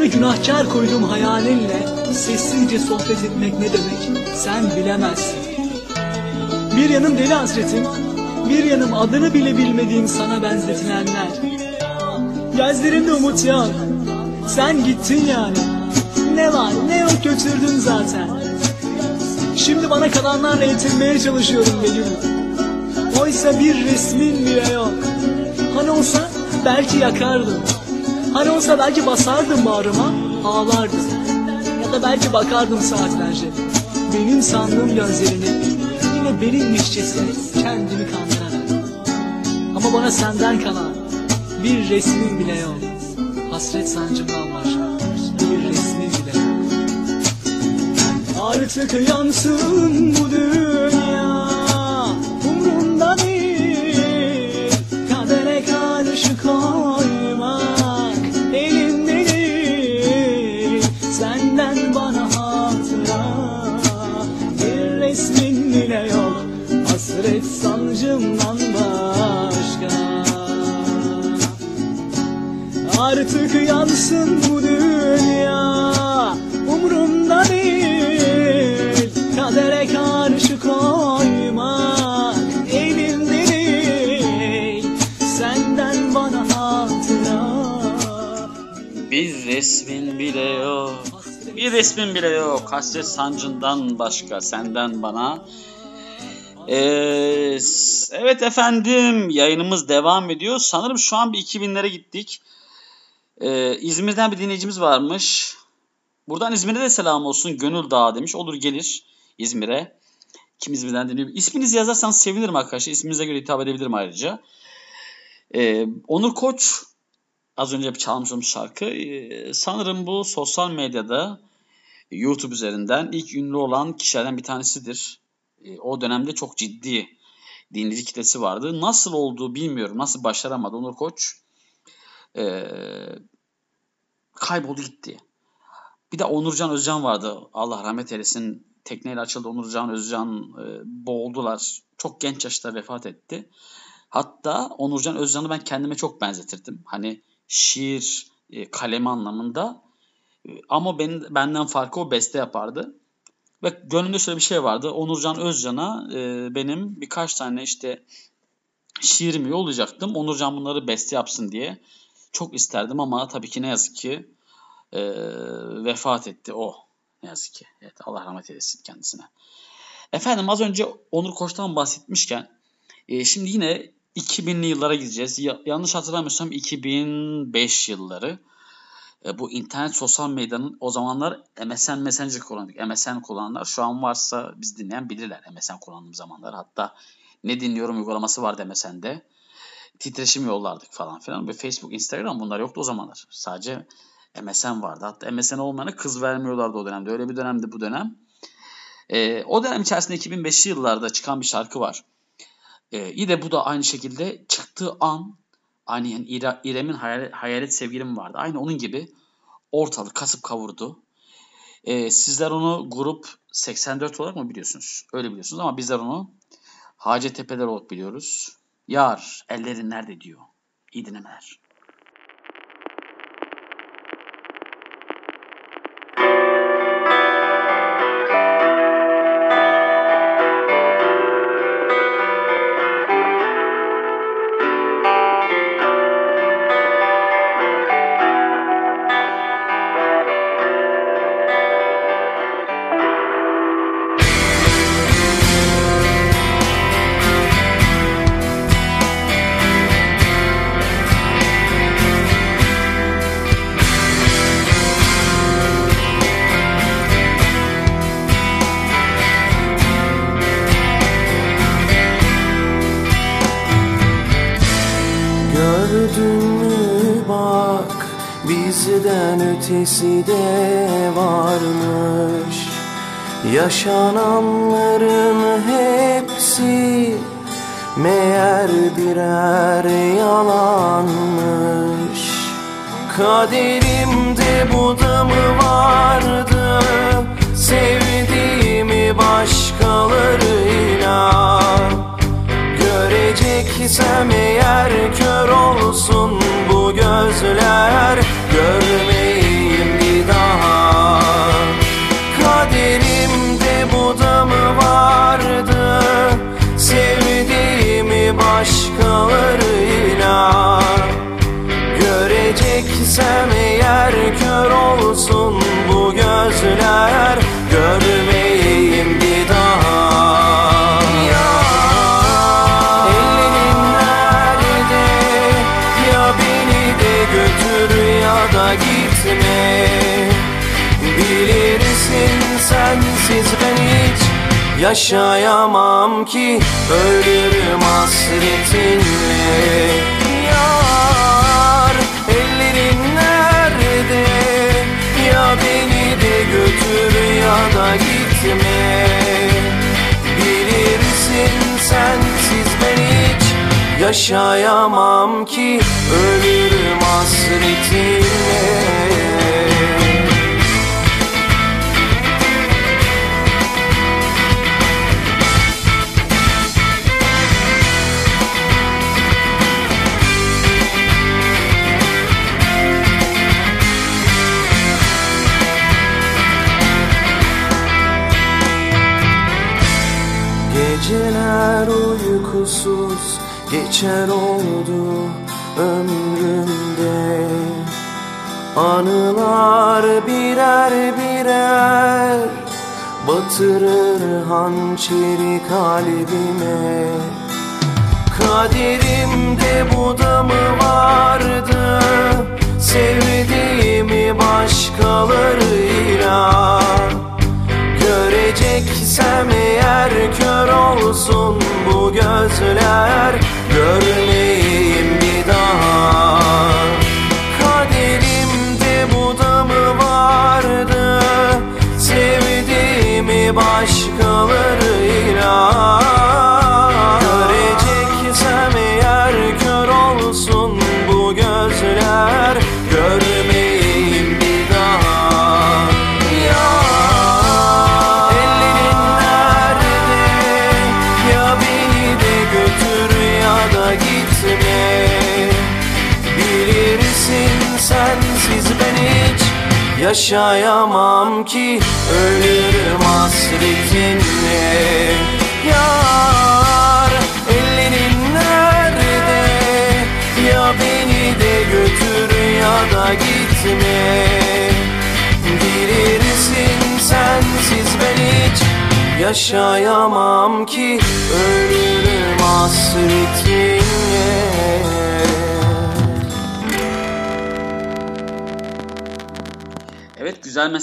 Adını günahkar koyduğum hayalinle Sessizce sohbet etmek ne demek Sen bilemezsin. Bir yanım deli hasretim Bir yanım adını bile bilmediğim sana benzetilenler Gözlerinde umut yok Sen gittin yani. Ne var ne yok götürdün zaten. Şimdi bana kalanlarla yetinmeye çalışıyorum Begüm Oysa bir resmin bile yok. Hani olsa belki yakardım Hani olsa belki basardım bağrıma ağlardım. Ya da belki bakardım saatlerce. Benim sandığım gözlerini Yine benimmişçesine kendimi kandırarak. Ama bana senden kalan bir resmin bile yok. Hasret sancımdan başka bir resmin bile yok. Artık yansın bu dünya Artık yansın bu dünya Umrumda değil Kadere karşı koymak Elimde değil Senden bana hatıra Bir resmin bile yok. Bir resmin bile yok. Hasret sancından başka senden bana. Ee, evet efendim yayınımız devam ediyor. Sanırım şu an bir 2000'lere gittik. Ee, İzmir'den bir dinleyicimiz varmış. Buradan İzmir'e de selam olsun. Gönül Dağı demiş. Olur gelir İzmir'e. Kim İzmir'den dinliyor? İsminizi yazarsanız sevinirim arkadaşlar. İsminize göre hitap edebilirim ayrıca. Ee, Onur Koç az önce çalmış olduğum şarkı. Ee, sanırım bu sosyal medyada YouTube üzerinden ilk ünlü olan kişilerden bir tanesidir. Ee, o dönemde çok ciddi dinleyici kitlesi vardı. Nasıl olduğu bilmiyorum. Nasıl başaramadı Onur Koç. Ee, kayboldu gitti. Bir de Onurcan Özcan vardı. Allah rahmet eylesin. Tekneyle açıldı Onurcan Özcan e, boğuldular. Çok genç yaşta vefat etti. Hatta Onurcan Özcan'ı ben kendime çok benzetirdim. Hani şiir, e, kalemi anlamında. E, Ama benim, benden farkı o beste yapardı. Ve gönlümde şöyle bir şey vardı. Onurcan Özcan'a e, benim birkaç tane işte şiirimi yollayacaktım. Onurcan bunları beste yapsın diye. Çok isterdim ama tabii ki ne yazık ki e, vefat etti o. Ne yazık ki. Evet, Allah rahmet eylesin kendisine. Efendim az önce Onur Koç'tan bahsetmişken e, şimdi yine 2000'li yıllara gideceğiz. Ya- yanlış hatırlamıyorsam 2005 yılları. E, bu internet sosyal medyanın o zamanlar MSN Messenger kullandık. MSN kullananlar şu an varsa biz dinleyen bilirler MSN kullandığım zamanlar. Hatta ne dinliyorum uygulaması vardı MSN'de titreşim yollardık falan filan. Ve Facebook, Instagram bunlar yoktu o zamanlar. Sadece MSN vardı. Hatta MSN olmayana kız vermiyorlardı o dönemde. Öyle bir dönemdi bu dönem. E, o dönem içerisinde 2005'li yıllarda çıkan bir şarkı var. Ee, e, yine bu da aynı şekilde çıktığı an aynı yani İrem'in hayalet, hayalet sevgilim vardı. Aynı onun gibi ortalık kasıp kavurdu. E, sizler onu grup 84 olarak mı biliyorsunuz? Öyle biliyorsunuz ama bizler onu Hacettepe'ler olarak biliyoruz. Yar ellerin nerede diyor. İyi dinlemeler.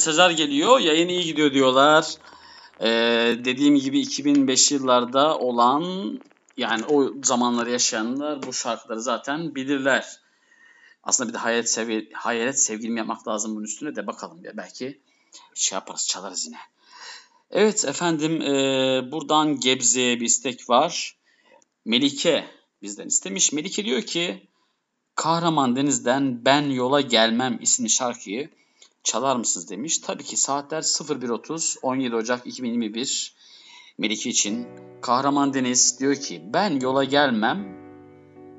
mesajlar geliyor. Yayın iyi gidiyor diyorlar. Ee, dediğim gibi 2005 yıllarda olan yani o zamanları yaşayanlar bu şarkıları zaten bilirler. Aslında bir de hayalet, sev hayalet sevgilim yapmak lazım bunun üstüne de bakalım ya belki şey yaparız çalarız yine. Evet efendim e, buradan Gebze'ye bir istek var. Melike bizden istemiş. Melike diyor ki Kahraman Deniz'den Ben Yola Gelmem isimli şarkıyı çalar mısınız demiş. Tabii ki saatler 01.30 17 Ocak 2021 Melike için. Kahraman Deniz diyor ki ben yola gelmem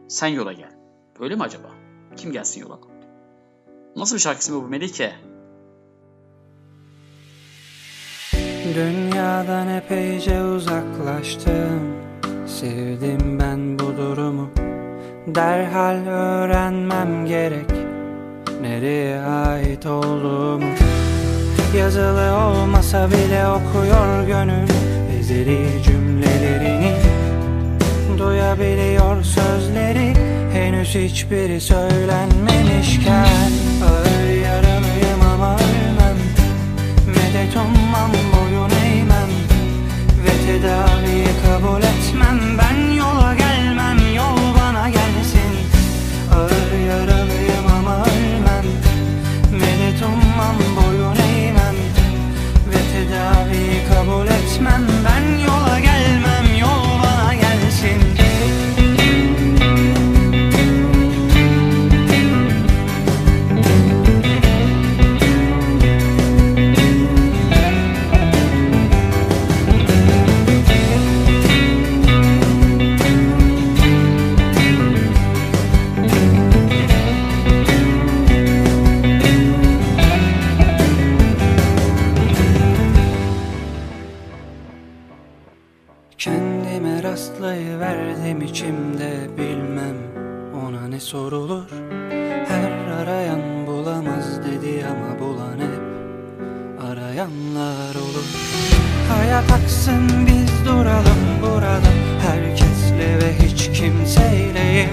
sen yola gel. Öyle mi acaba? Kim gelsin yola? Nasıl bir şarkısı bu Melike? Dünyadan epeyce uzaklaştım Sevdim ben bu durumu Derhal öğrenmem gerek Nereye ait olduğumu Yazılı olmasa bile okuyor gönül Ezeli cümlelerini Duyabiliyor sözleri Henüz hiçbiri söylenmemişken Ağır yaralıyım ama ölmem Medet ummam boyun eğmem Ve tedaviyi kabul etmem Ben tedaviyi kabul etmem. Ben yola gelmem sorulur. Her arayan bulamaz dedi ama bulan hep arayanlar olur. Hayat aksın biz duralım burada. Herkesle ve hiç kimseyleyim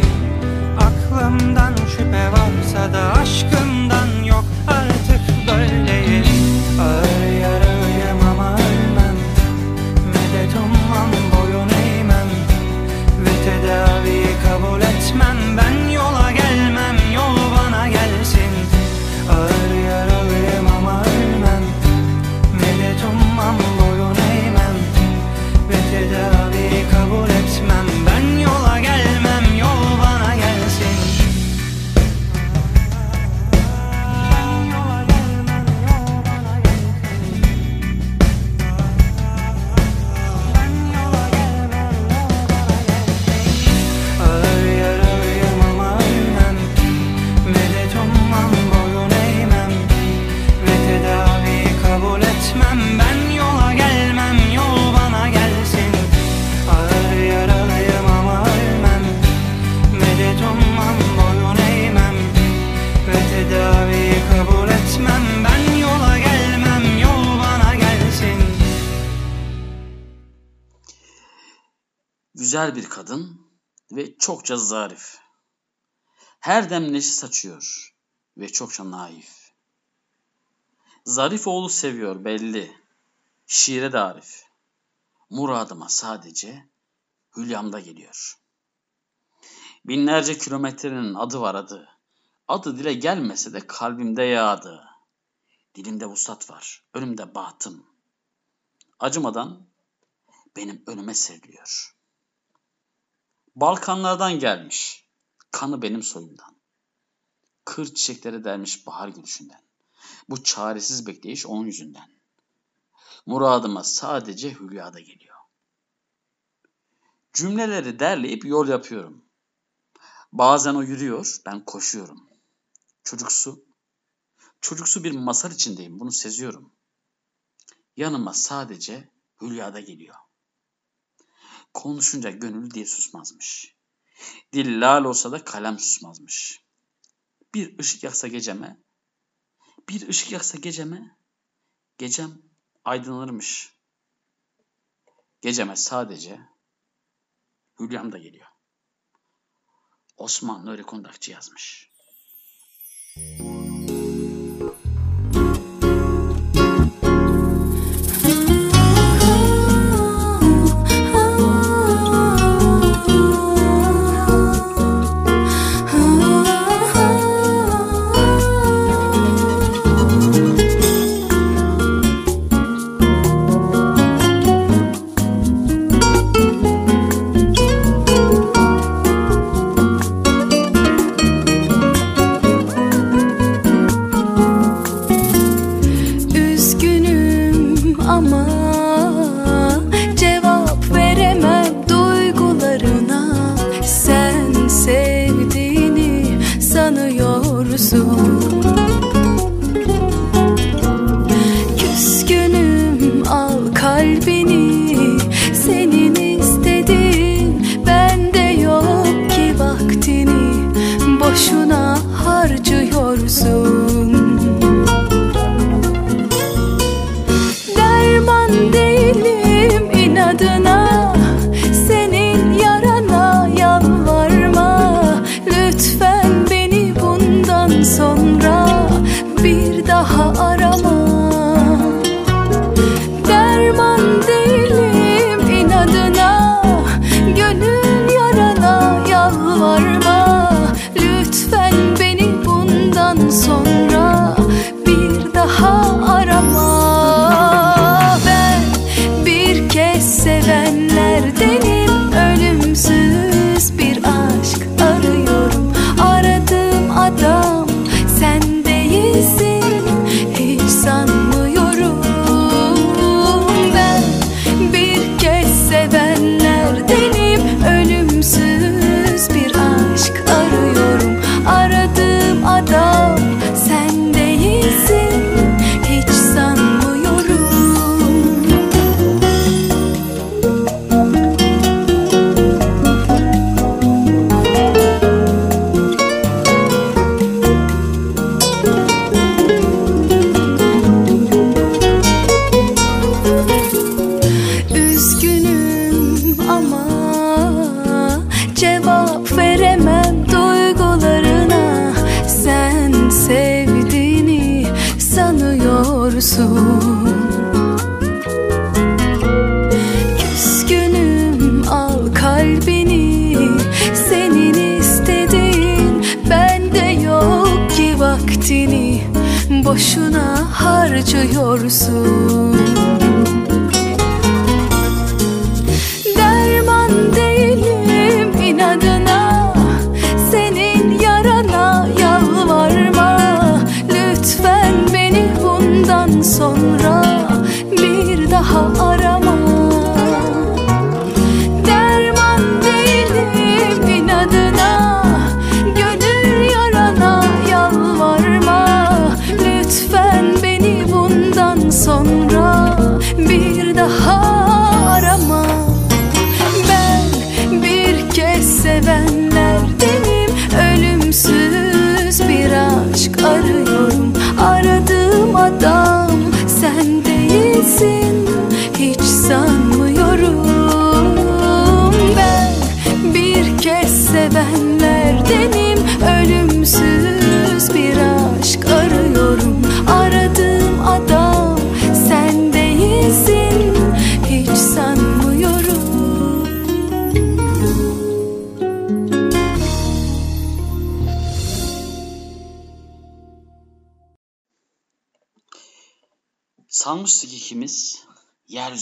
Aklımdan şüphe varsa da aşkımdan Güzel bir kadın ve çokça zarif. Her dem neşe saçıyor ve çokça naif. Zarif oğlu seviyor belli. Şiire de arif. Muradıma sadece hülyamda geliyor. Binlerce kilometrenin adı var adı. Adı dile gelmese de kalbimde yağdı. Dilimde vuslat var, önümde batım. Acımadan benim önüme seriliyor. Balkanlardan gelmiş, kanı benim soyumdan. Kır çiçekleri dermiş bahar gülüşünden. Bu çaresiz bekleyiş onun yüzünden. Muradıma sadece hülyada geliyor. Cümleleri derleyip yol yapıyorum. Bazen o yürüyor, ben koşuyorum. Çocuksu, çocuksu bir masal içindeyim, bunu seziyorum. Yanıma sadece hülyada geliyor. Konuşunca gönül dil susmazmış. Dil lal olsa da kalem susmazmış. Bir ışık yaksa geceme, bir ışık yaksa geceme, gecem aydınlanırmış. Geceme sadece Hülyam da geliyor. Osman Nuri Kondakçı yazmış. Ah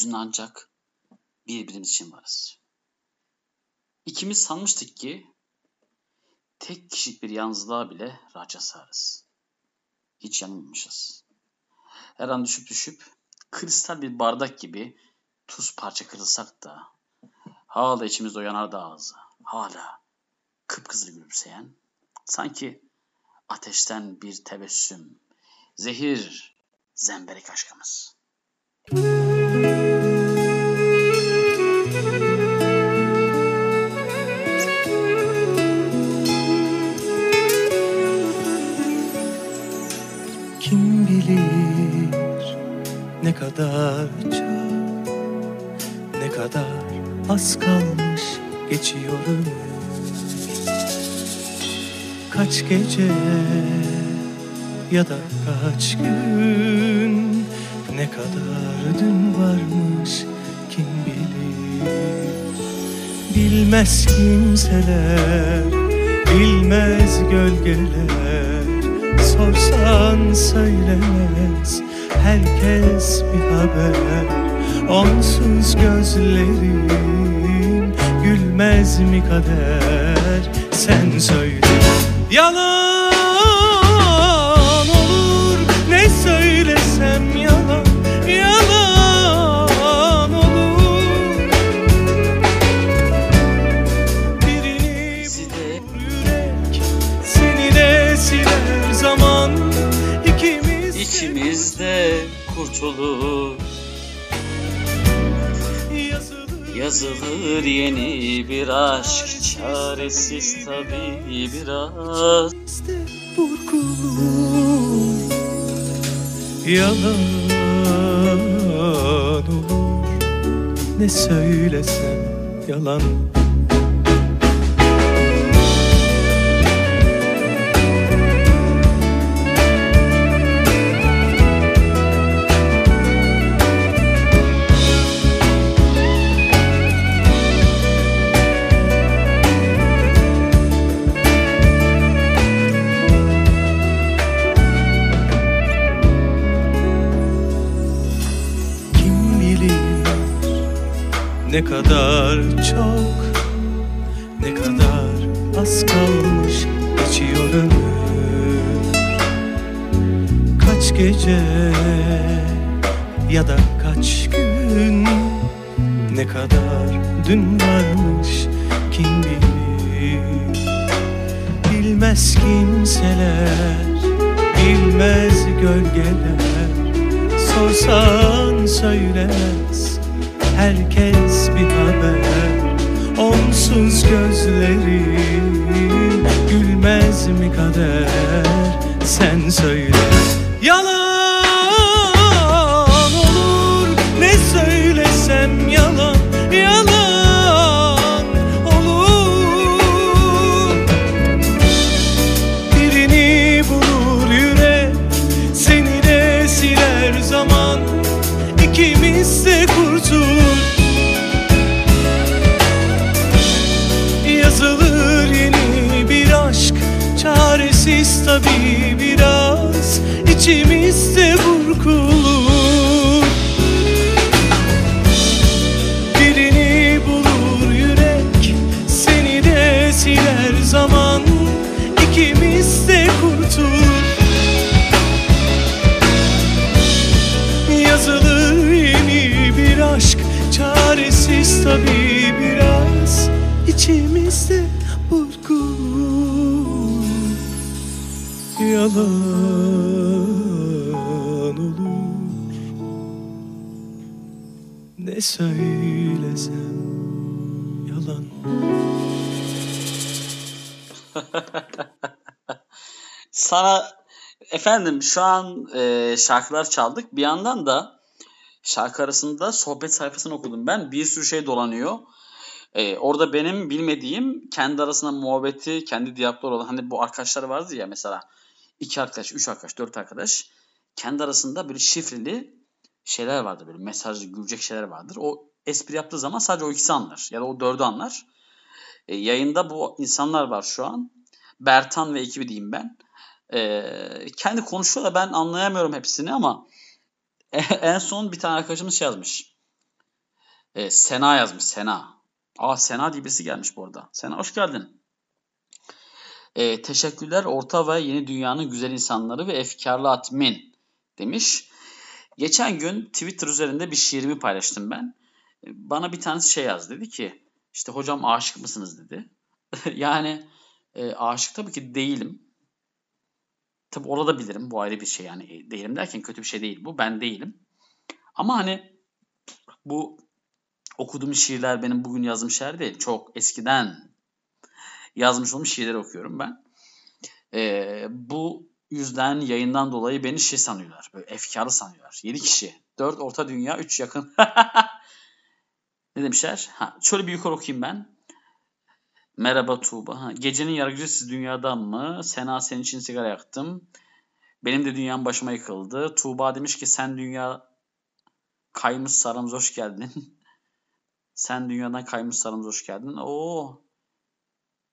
yeryüzünde ancak birbirimiz için varız. İkimiz sanmıştık ki tek kişilik bir yalnızlığa bile raça sarız. Hiç yanılmamışız. Her an düşüp düşüp kristal bir bardak gibi tuz parça kırılsak da hala içimizde o yanardağ ağzı hala kıpkızıl gülümseyen sanki ateşten bir tebessüm zehir zemberek aşkımız. Kim ne kadar çok Ne kadar az kalmış geçiyorum. Kaç gece ya da kaç gün Ne kadar dün varmış kim bilir. Bilmez kimseler, bilmez gölgeler Sorsan söylemez herkes bir haber. Onsuz gözlerim gülmez mi kader? Sen söyle. Yalan kurtulur Yazılır yeni bir aşk Çaresiz tabii biraz. Burkulur Yalan olur. Ne söylesem yalan ne kadar çok Ne kadar az kalmış geçiyor ömür. Kaç gece ya da kaç gün Ne kadar dün varmış kim bilir. Bilmez kimseler, bilmez gölgeler. Sorsan söylemez herkes bir haber. Onsuz gözlerim gülmez mi kader? Sen söyle efendim şu an e, şarkılar çaldık. Bir yandan da şarkı arasında sohbet sayfasını okudum ben. Bir sürü şey dolanıyor. E, orada benim bilmediğim kendi arasında muhabbeti, kendi diyalogları olan hani bu arkadaşlar vardı ya mesela iki arkadaş, üç arkadaş, dört arkadaş kendi arasında böyle şifreli şeyler vardır böyle mesajlı gülecek şeyler vardır. O espri yaptığı zaman sadece o ikisi anlar ya da o dördü anlar. E, yayında bu insanlar var şu an. Bertan ve ekibi diyeyim ben. E, kendi konuşuyor da ben anlayamıyorum hepsini ama en son bir tane arkadaşımız şey yazmış. E, Sena yazmış Sena. Aa Sena diye birisi gelmiş bu arada. Sena hoş geldin. E, teşekkürler orta ve yeni dünyanın güzel insanları ve efkarlı admin demiş. Geçen gün Twitter üzerinde bir şiirimi paylaştım ben. E, Bana bir tanesi şey yazdı. Dedi ki işte hocam aşık mısınız dedi. *laughs* yani e, aşık tabii ki değilim. Tabii orada bilirim. Bu ayrı bir şey yani. E, Değilim derken kötü bir şey değil bu. Ben değilim. Ama hani bu okuduğum şiirler benim bugün yazdığım şiirler değil. Çok eskiden yazmış olmuş şiirleri okuyorum ben. Ee, bu yüzden yayından dolayı beni şey sanıyorlar. Böyle efkarlı sanıyorlar. 7 kişi. 4 orta dünya, 3 yakın. *laughs* ne demişler? Ha, şöyle bir yukarı okuyayım ben. Merhaba Tuğba. Ha, gecenin yargıcısı dünyadan mı? Sena senin için sigara yaktım. Benim de dünyam başıma yıkıldı. Tuğba demiş ki sen dünya kaymış saramız hoş geldin. *laughs* sen dünyadan kaymış saramız hoş geldin. Oo.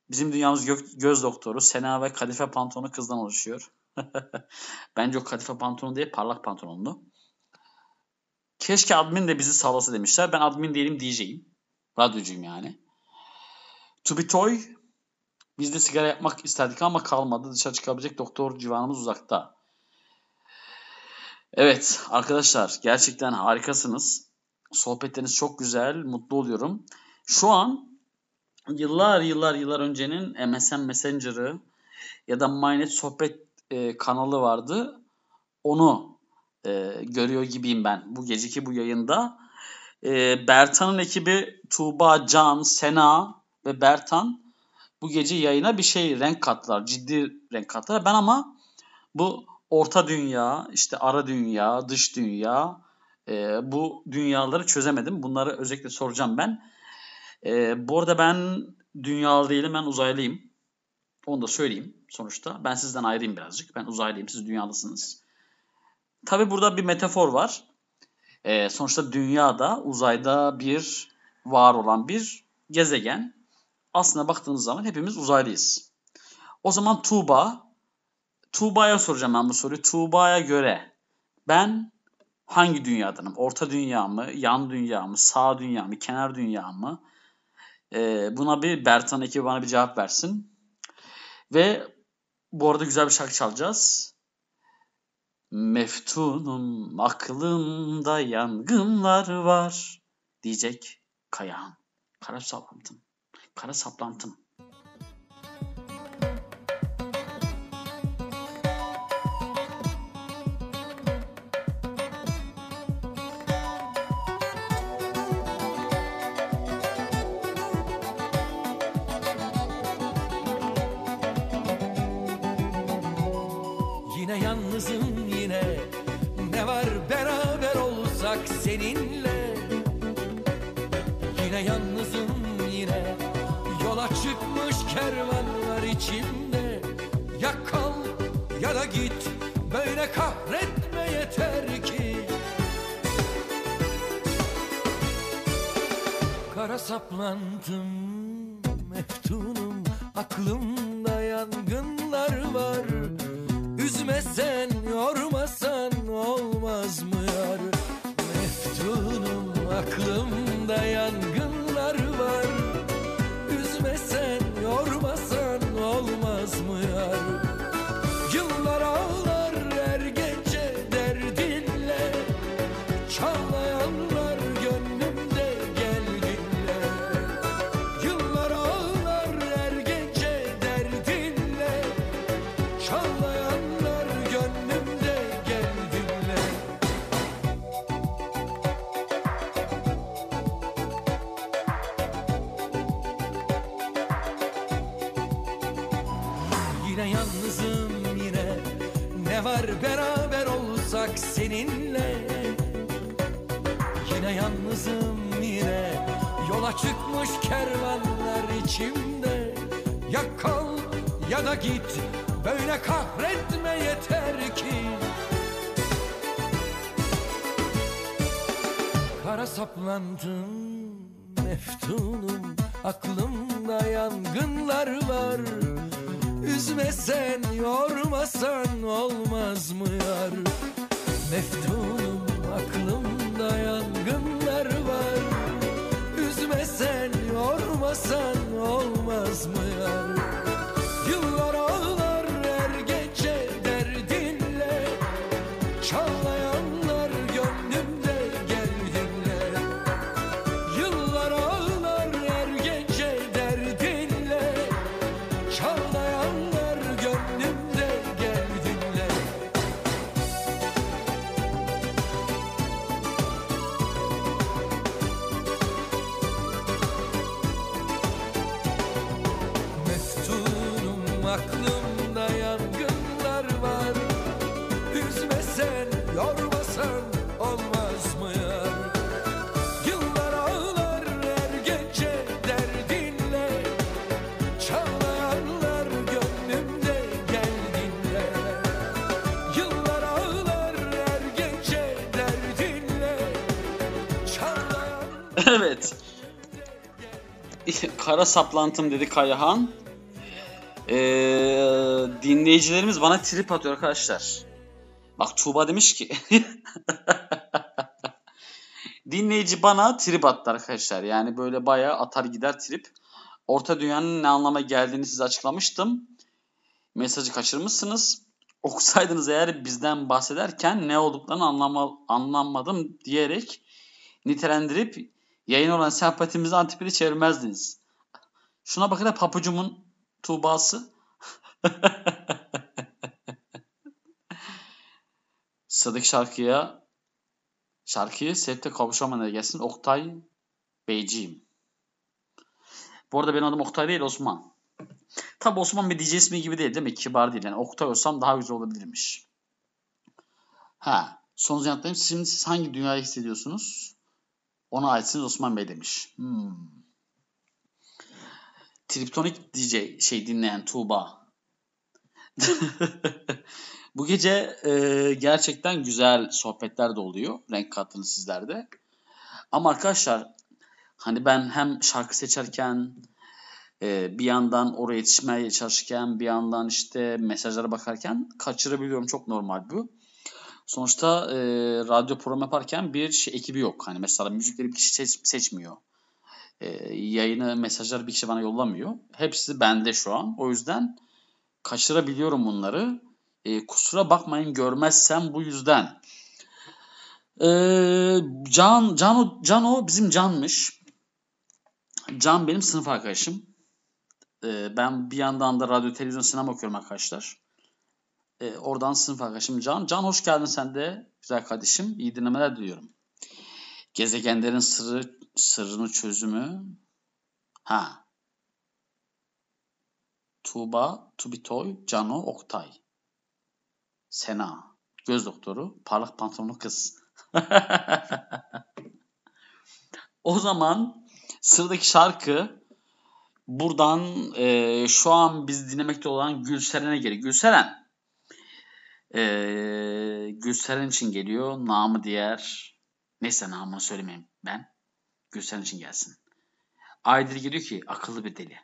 Bizim dünyamız gök- göz doktoru. Sena ve kadife pantolonu kızdan oluşuyor. *laughs* Bence o kadife pantolonu değil parlak pantolonlu. Keşke admin de bizi sağlasa demişler. Ben admin değilim diyeceğim. Radyocuyum yani. To be toy. Biz de sigara yapmak isterdik ama kalmadı. Dışarı çıkabilecek doktor civanımız uzakta. Evet arkadaşlar gerçekten harikasınız. Sohbetleriniz çok güzel. Mutlu oluyorum. Şu an yıllar yıllar yıllar öncenin MSN Messenger'ı ya da MyNet sohbet e, kanalı vardı. Onu e, görüyor gibiyim ben bu geceki bu yayında. E, Bertan'ın ekibi Tuğba, Can, Sena ve Bertan bu gece yayına bir şey renk kattılar. Ciddi renk kattılar. Ben ama bu orta dünya, işte ara dünya, dış dünya e, bu dünyaları çözemedim. Bunları özellikle soracağım ben. E, bu arada ben dünyalı değilim, ben uzaylıyım. Onu da söyleyeyim sonuçta. Ben sizden ayrıyım birazcık. Ben uzaylıyım, siz dünyalısınız. Tabi burada bir metafor var. E, sonuçta dünyada, uzayda bir var olan bir gezegen. Aslına baktığınız zaman hepimiz uzaylıyız. O zaman Tuğba, Tuğba'ya soracağım ben bu soruyu. Tuğba'ya göre ben hangi dünyadanım? Orta dünya mı, yan dünya mı, sağ dünya mı, kenar dünya mı? Ee, buna bir Bertan ekibi bana bir cevap versin. Ve bu arada güzel bir şarkı çalacağız. Meftunum aklımda yangınlar var diyecek Kayahan. Kara Kara saplantım. Saplandım Meftunum aklımda seninle. Yine yalnızım yine. Yola çıkmış kervanlar içimde. Ya kal ya da git. Böyle kahretme yeter ki. Kara saplandım Kara saplantım dedi Kayahan. Ee, dinleyicilerimiz bana trip atıyor arkadaşlar. Bak Tuğba demiş ki *laughs* dinleyici bana trip attı arkadaşlar. Yani böyle bayağı atar gider trip. Orta dünyanın ne anlama geldiğini size açıklamıştım. Mesajı kaçırmışsınız. Okusaydınız eğer bizden bahsederken ne olduklarını anlama, anlamadım diyerek nitelendirip yayın olan sempatimizi antipini çevirmezdiniz. Şuna bakın da papucumun Tuğba'sı. *laughs* Sıradaki şarkıya şarkıyı Sevde Kavuşaman'a gelsin. Oktay Beyciğim. Bu arada benim adım Oktay değil Osman. Tabi Osman bir DJ ismi gibi değil değil mi? Kibar değil. Yani Oktay olsam daha güzel olabilirmiş. Ha. Son yanıtlayayım. Şimdi siz hangi dünyayı hissediyorsunuz? Ona aitsiniz Osman Bey demiş. Hmm. Triptonik DJ şey dinleyen Tuğba. *laughs* Bu gece e, gerçekten güzel sohbetler de oluyor. Renk kattınız sizler de. Ama arkadaşlar hani ben hem şarkı seçerken e, bir yandan oraya yetişmeye çalışırken bir yandan işte mesajlara bakarken kaçırabiliyorum. Çok normal bu. Sonuçta e, radyo program yaparken bir şey ekibi yok. Hani mesela müzikleri bir kişi seç- seçmiyor. E, yayını, mesajları bir kişi bana yollamıyor. Hepsi bende şu an. O yüzden kaçırabiliyorum bunları. E, kusura bakmayın görmezsem bu yüzden. E, Can, Can, Can bizim Can'mış. Can benim sınıf arkadaşım. E, ben bir yandan da radyo, televizyon, sinema okuyorum arkadaşlar. E, oradan sınıf arkadaşım Can. Can hoş geldin sen de güzel kardeşim. İyi dinlemeler diliyorum. Gezegenlerin sırrı, sırrını çözümü. Ha. Tuğba, Tubitoy, Cano, Oktay. Sena. Göz doktoru. Parlak pantolonlu kız. *laughs* o zaman sıradaki şarkı buradan e, şu an biz dinlemekte olan Gülseren'e geliyor. Gülseren. E, Gülseren için geliyor. Namı diğer. Neyse namını söylemeyeyim ben. Gülseren için gelsin. Aydil diyor ki akıllı bir deli.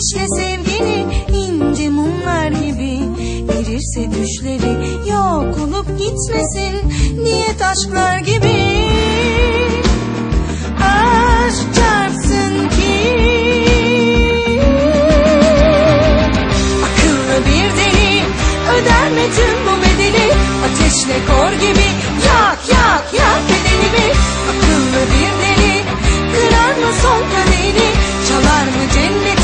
Ateşle sevgini ince mumlar gibi erirse düşleri yok olup gitmesin diyet aşklar gibi. Aşk çarpsın ki akıllı bir deli öder mi tüm bu bedeli ateşle kor gibi yak yak yak bedenimi akıllı bir deli kırar mı son kadehini çalar mı cenneti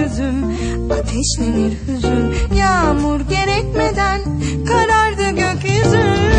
gözüm ateşlenir hüzün. Yağmur gerekmeden karardı gökyüzü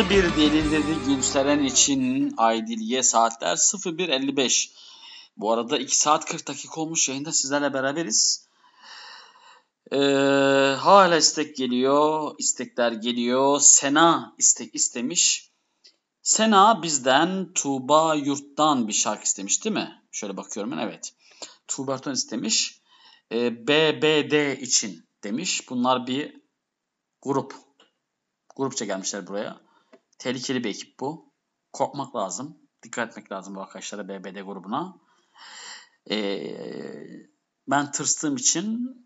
Akıllı bir deli dedi Gülseren için Aydilye saatler 01.55. Bu arada 2 saat 40 dakika olmuş yayında sizlerle beraberiz. Ee, hala istek geliyor, istekler geliyor. Sena istek istemiş. Sena bizden Tuğba Yurt'tan bir şarkı istemiş değil mi? Şöyle bakıyorum ben evet. Tuğba Yurt'tan istemiş. Ee, BBD için demiş. Bunlar bir grup. Grupça gelmişler buraya. Tehlikeli bir ekip bu. Korkmak lazım. Dikkat etmek lazım bu arkadaşlara BBD grubuna. Ee, ben tırstığım için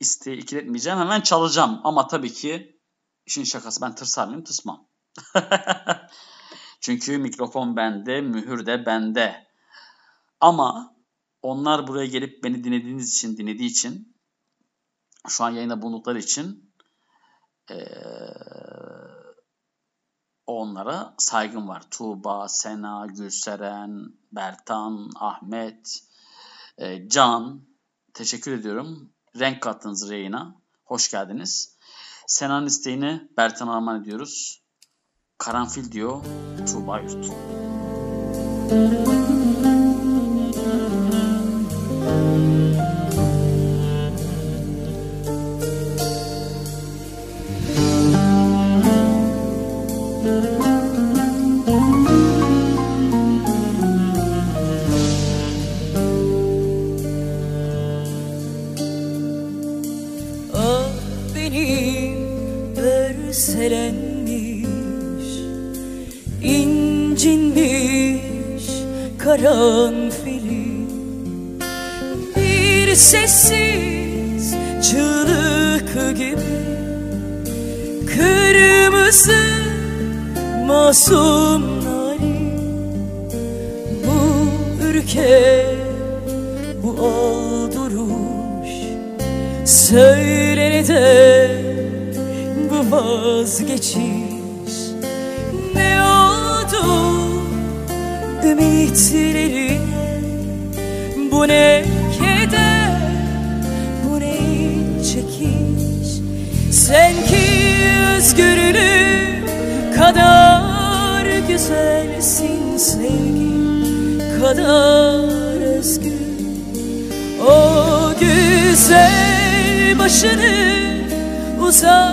isteği ikiletmeyeceğim. Hemen çalacağım. Ama tabii ki işin şakası ben tırsar mıyım? Tırsmam. *laughs* Çünkü mikrofon bende, mühür de bende. Ama onlar buraya gelip beni dinlediğiniz için, dinlediği için, şu an yayında bulundukları için eee, onlara saygım var. Tuğba, Sena, Gülseren, Bertan, Ahmet, eee, Can. Teşekkür ediyorum. Renk kattınız yayına. Hoş geldiniz. Sena'nın isteğini Bertan'a armağan ediyoruz. Karanfil diyor Tuğba Yurt. karanfili vazgeçiş Ne oldu? Ümitlerine Bu ne keder? Bu ne çekiş? Sen ki özgürlük kadar güzelsin sevgi kadar özgür. O güzel başını uzat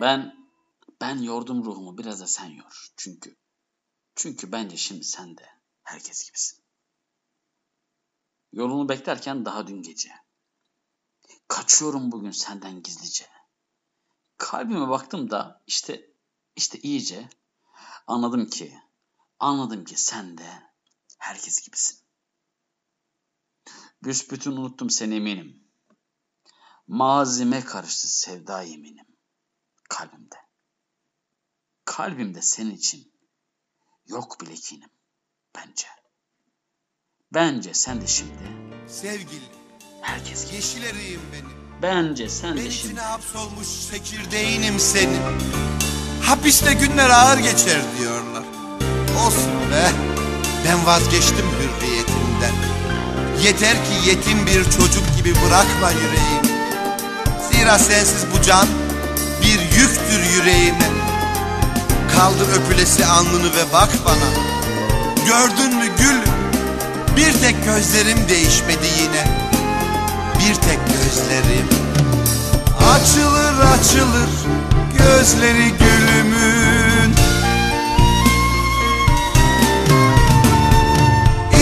Ben, ben yordum ruhumu biraz da sen yor. Çünkü, çünkü bence şimdi sen de herkes gibisin. Yolunu beklerken daha dün gece. Kaçıyorum bugün senden gizlice. Kalbime baktım da işte, işte iyice anladım ki, anladım ki sen de herkes gibisin. Büsbütün unuttum seni eminim. Mazime karıştı sevda yeminim kalbimde. Kalbimde senin için yok bile kinim bence. Bence sen de şimdi Sevgili, herkes gibi. yeşil eriğim benim. Bence sen de Ben şimdi içine hapsolmuş çekirdeğinim senin. Hapiste günler ağır geçer diyorlar. Olsun be. Ben vazgeçtim hürriyetimden Yeter ki yetim bir çocuk gibi bırakma yüreğimi Zira sensiz bu can bir yüktür yüreğime. Kaldır öpülesi alnını ve bak bana. Gördün mü gül? Bir tek gözlerim değişmedi yine. Bir tek gözlerim. Açılır açılır gözleri gülümün.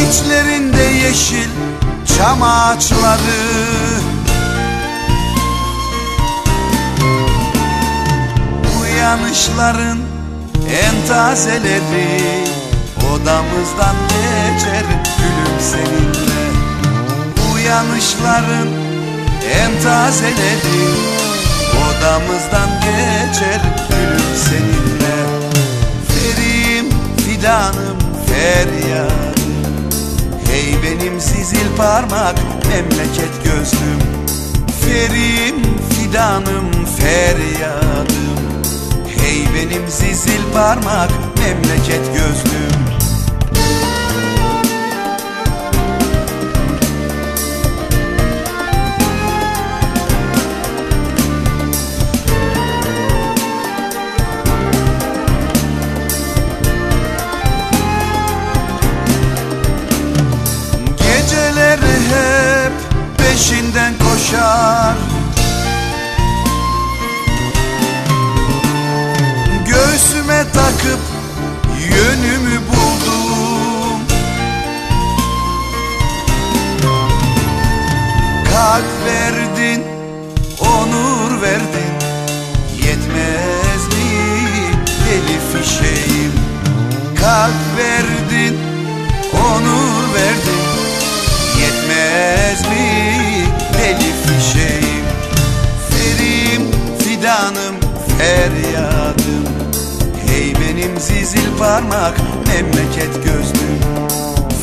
İçlerinde yeşil çam ağaçları Uyanışların en tazeleri Odamızdan geçer gülüm seninle. Uyanışların en tazeleri Odamızdan geçer gülüm seninle. Ferim fidanım feryadım Hey benim zizil parmak memleket gözlüm. Ferim fidanım feryadım benim zizil parmak memleket gözlüm. Geceleri hep peşinden koşar Göğsüme takıp yönümü buldum. Kalp verdin, zizil parmak memleket gözlüm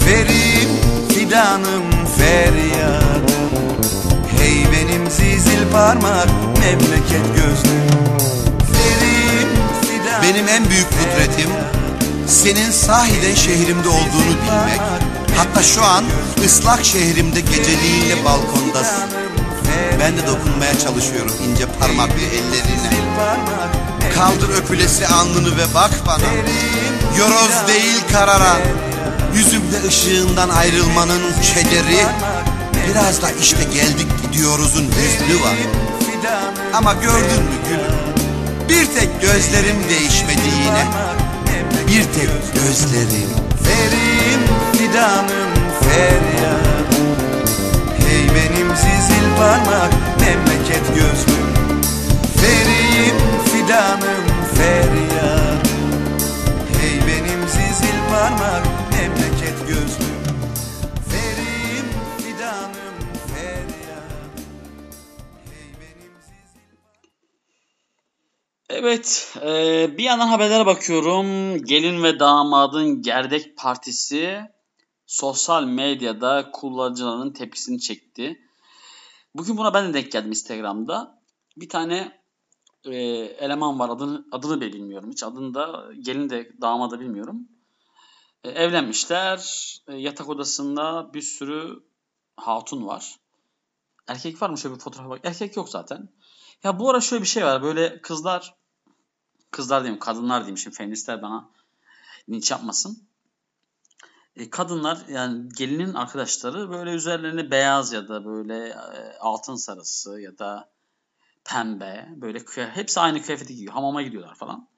Ferim fidanım feryadım Hey benim zizil parmak memleket gözlüm Ferim fidanım Benim en büyük kudretim senin sahiden şehrimde olduğunu bilmek. Hatta şu an ıslak şehrimde geceliğinle balkondasın. Ben de dokunmaya çalışıyorum ince parmaklı ellerine Kaldır öpülesi alnını ve bak bana. Yoroz değil kararan Yüzümde ışığından ayrılmanın kederi. Biraz da işte geldik gidiyoruzun hüznü var. Ama gördün mü gülüm? Bir tek gözlerim değişmedi yine. Bir tek gözlerim. Ferim fidanım feryadım Hey benim zizil parmak memleket gözlüm fidanım feryadım Hey benim zizil parmak memleket gözlüm Evet, e, bir yandan haberlere bakıyorum. Gelin ve damadın gerdek partisi sosyal medyada kullanıcıların tepkisini çekti. Bugün buna ben de denk geldim Instagram'da. Bir tane e, eleman var adını adını bile bilmiyorum hiç adını da gelin de damadı bilmiyorum. E, evlenmişler. E, yatak odasında bir sürü hatun var. Erkek var mı şöyle bir fotoğrafa bak. Erkek yok zaten. Ya bu ara şöyle bir şey var. Böyle kızlar kızlar diyeyim kadınlar diyeyim şimdi feministler bana linç yapmasın. E, kadınlar yani gelinin arkadaşları böyle üzerlerine beyaz ya da böyle e, altın sarısı ya da pembe böyle kıya- hepsi aynı kıyafeti giyiyor. Hamama gidiyorlar falan.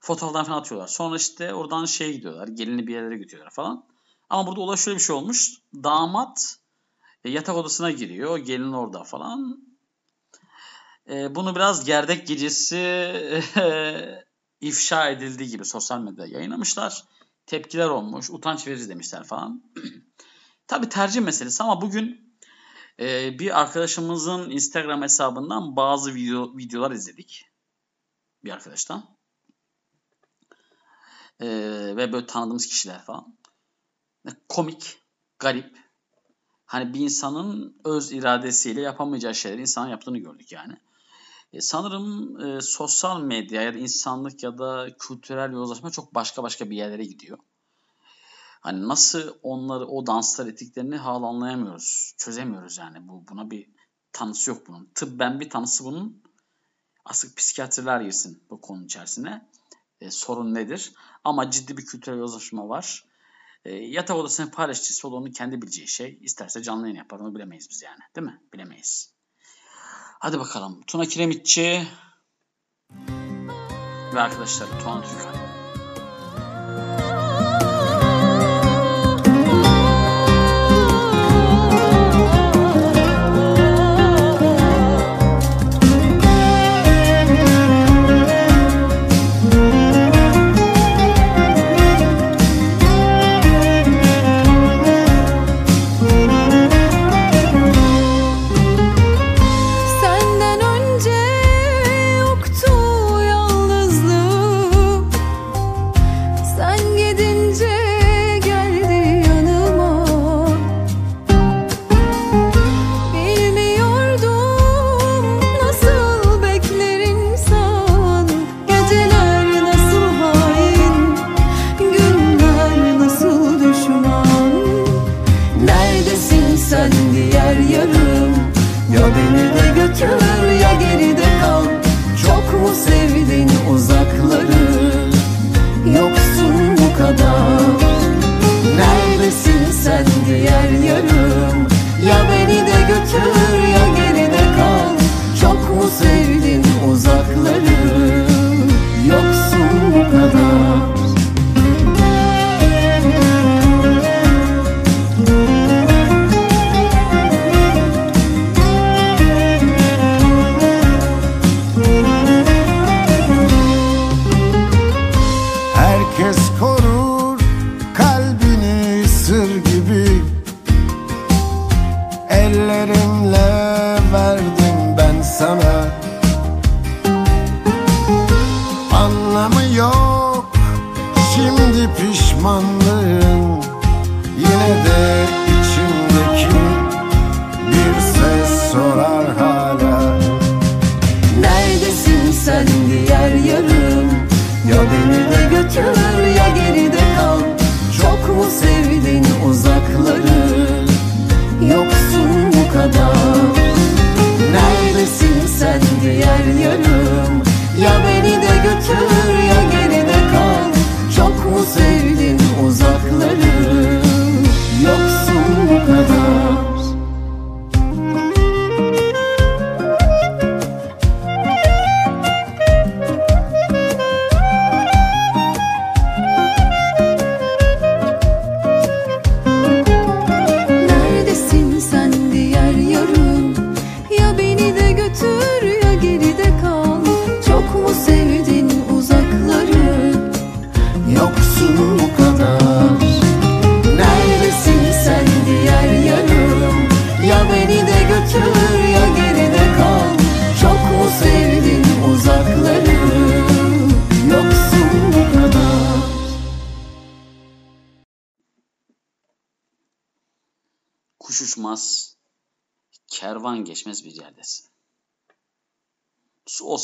Fotoğraflar falan atıyorlar. Sonra işte oradan şeye gidiyorlar. Gelini bir yerlere götürüyorlar falan. Ama burada olay şöyle bir şey olmuş. Damat e, yatak odasına giriyor. Gelin orada falan. E, bunu biraz gerdek gecesi *laughs* ifşa edildiği gibi sosyal medyada yayınlamışlar. Tepkiler olmuş. Utanç verici demişler falan. *clears throat* Tabi tercih meselesi ama bugün e, bir arkadaşımızın Instagram hesabından bazı video videolar izledik. Bir arkadaştan. E, ve böyle tanıdığımız kişiler falan. Komik, garip. Hani bir insanın öz iradesiyle yapamayacağı şeyleri insanın yaptığını gördük yani. E, sanırım e, sosyal medya ya da insanlık ya da kültürel yozlaşma çok başka başka bir yerlere gidiyor. Hani nasıl onları o danslar ettiklerini hala anlayamıyoruz. Çözemiyoruz yani. Bu buna bir tanısı yok bunun. Tıbben bir tanısı bunun. Asıl psikiyatriler girsin bu konu içerisine. E, sorun nedir? Ama ciddi bir kültürel yozlaşma var. E, yatak odasını paylaştığı o da onun kendi bileceği şey. İsterse canlı yayın yapar onu bilemeyiz biz yani. Değil mi? Bilemeyiz. Hadi bakalım. Tuna Kiremitçi ve arkadaşlar Tuğan Türkan.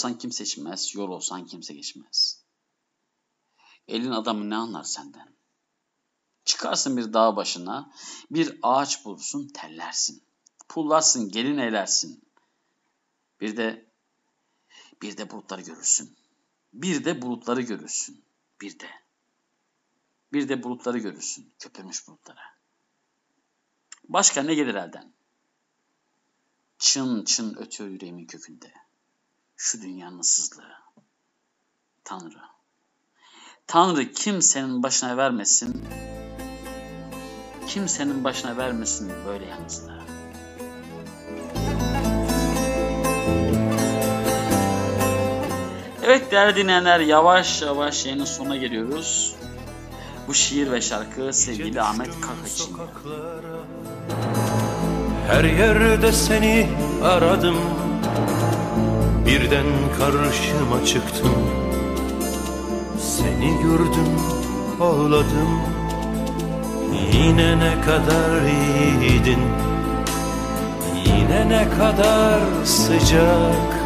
Olsan kimse içmez, yol olsan kimse geçmez. Elin adamı ne anlar senden? Çıkarsın bir dağ başına, bir ağaç bulursun tellersin. Pullarsın, gelin eylersin. Bir de, bir de bulutları görürsün. Bir de bulutları görürsün. Bir de. Bir de bulutları görürsün, köpürmüş bulutlara. Başka ne gelir elden? Çın çın ötüyor yüreğimin kökünde. Şu dünyanın sızlığı. Tanrı. Tanrı kimsenin başına vermesin. Kimsenin başına vermesin böyle yalnızlığı. Evet değerli dinleyenler yavaş yavaş yayının sonuna geliyoruz. Bu şiir ve şarkı sevgili Ahmet Kaka için. Her yerde seni aradım Birden karşıma çıktın. Seni gördüm ağladım. Yine ne kadar iyiydin. Yine ne kadar sıcak.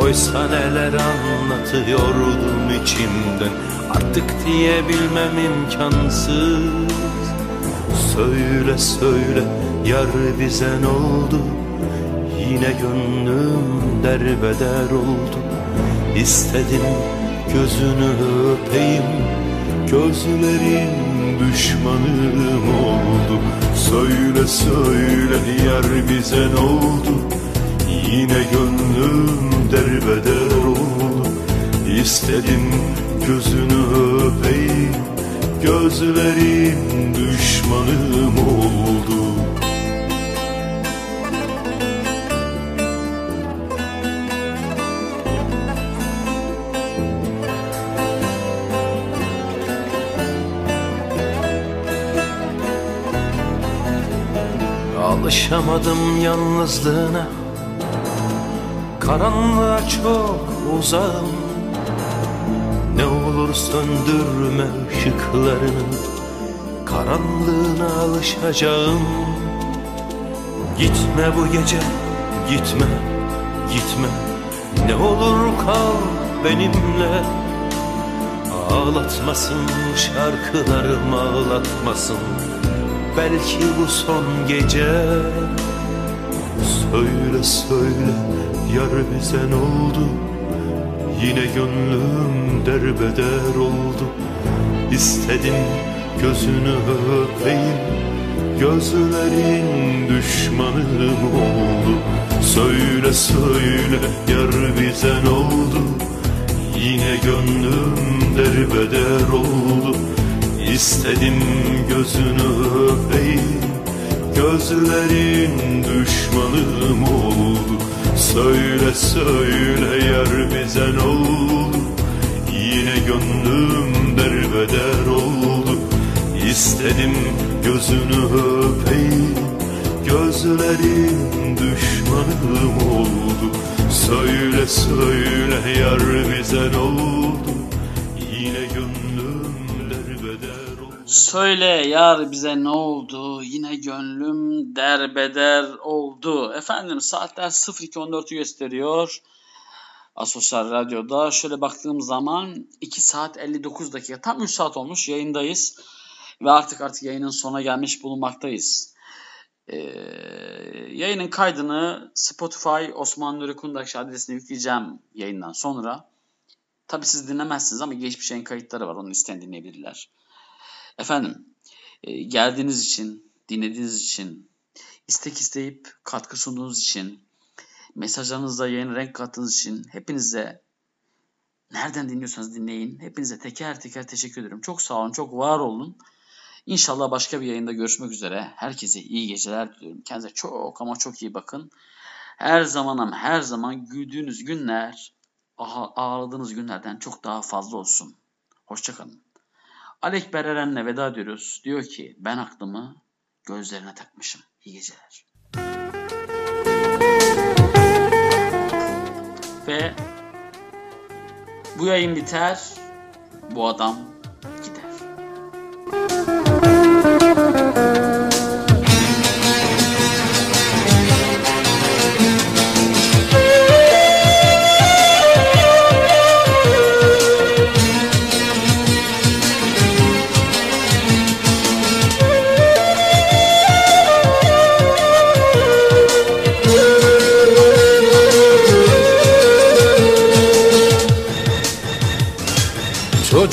Oysa neler anlatıyordum içimden. Artık diyebilmem imkansız. Söyle söyle yar bize ne oldu Yine gönlüm derbeder oldu. İstedim gözünü öpeyim. Gözlerin düşmanım oldu. Söyle söyle yar bize ne oldu? Yine gönlüm derbeder oldu. İstedim gözünü öpeyim. Gözlerin düşmanım oldu Alışamadım yalnızlığına. Karanlığa çok uzağım. Ne olur söndürme ışıklarını. Karanlığına alışacağım. Gitme bu gece gitme gitme. Ne olur kal benimle. Ağlatmasın şarkılarım ağlatmasın Belki bu son gece. Söyle söyle yar bize ne oldu? Yine gönlüm derbeder oldu. İstedim gözünü öpeyim Gözlerin düşmanım oldu. Söyle söyle yar bize ne oldu? Yine gönlüm derbeder oldu İstedim gözünü öpeyim. Gözlerin düşmanım oldu. Söyle söyle yar bize ne oldu? Yine gönlüm derbeder oldu. İstedim gözünü öpeyim. Gözlerin düşmanım oldu. Söyle söyle yar bize ne oldu Söyle yar bize ne oldu? Yine gönlüm derbeder oldu. Efendim saatler 02.14'ü gösteriyor. Asosyal Radyo'da şöyle baktığım zaman 2 saat 59 dakika tam 3 saat olmuş yayındayız. Ve artık artık yayının sonuna gelmiş bulunmaktayız. Ee, yayının kaydını Spotify Osman Nuri Kundaş adresine yükleyeceğim yayından sonra. Tabi siz dinlemezsiniz ama geçmiş yayın kayıtları var. Onu isteyen dinleyebilirler. Efendim e, geldiğiniz için, dinlediğiniz için, istek isteyip katkı sunduğunuz için, mesajlarınızla yayın renk kattığınız için hepinize nereden dinliyorsanız dinleyin. Hepinize teker teker teşekkür ederim. Çok sağ olun, çok var olun. İnşallah başka bir yayında görüşmek üzere. Herkese iyi geceler diliyorum. Kendinize çok ama çok iyi bakın. Her zaman ama her zaman güldüğünüz günler ağladığınız günlerden çok daha fazla olsun. Hoşçakalın. Alekber Eren'le veda ediyoruz. Diyor ki ben aklımı gözlerine takmışım. İyi geceler. Ve bu yayın biter. Bu adam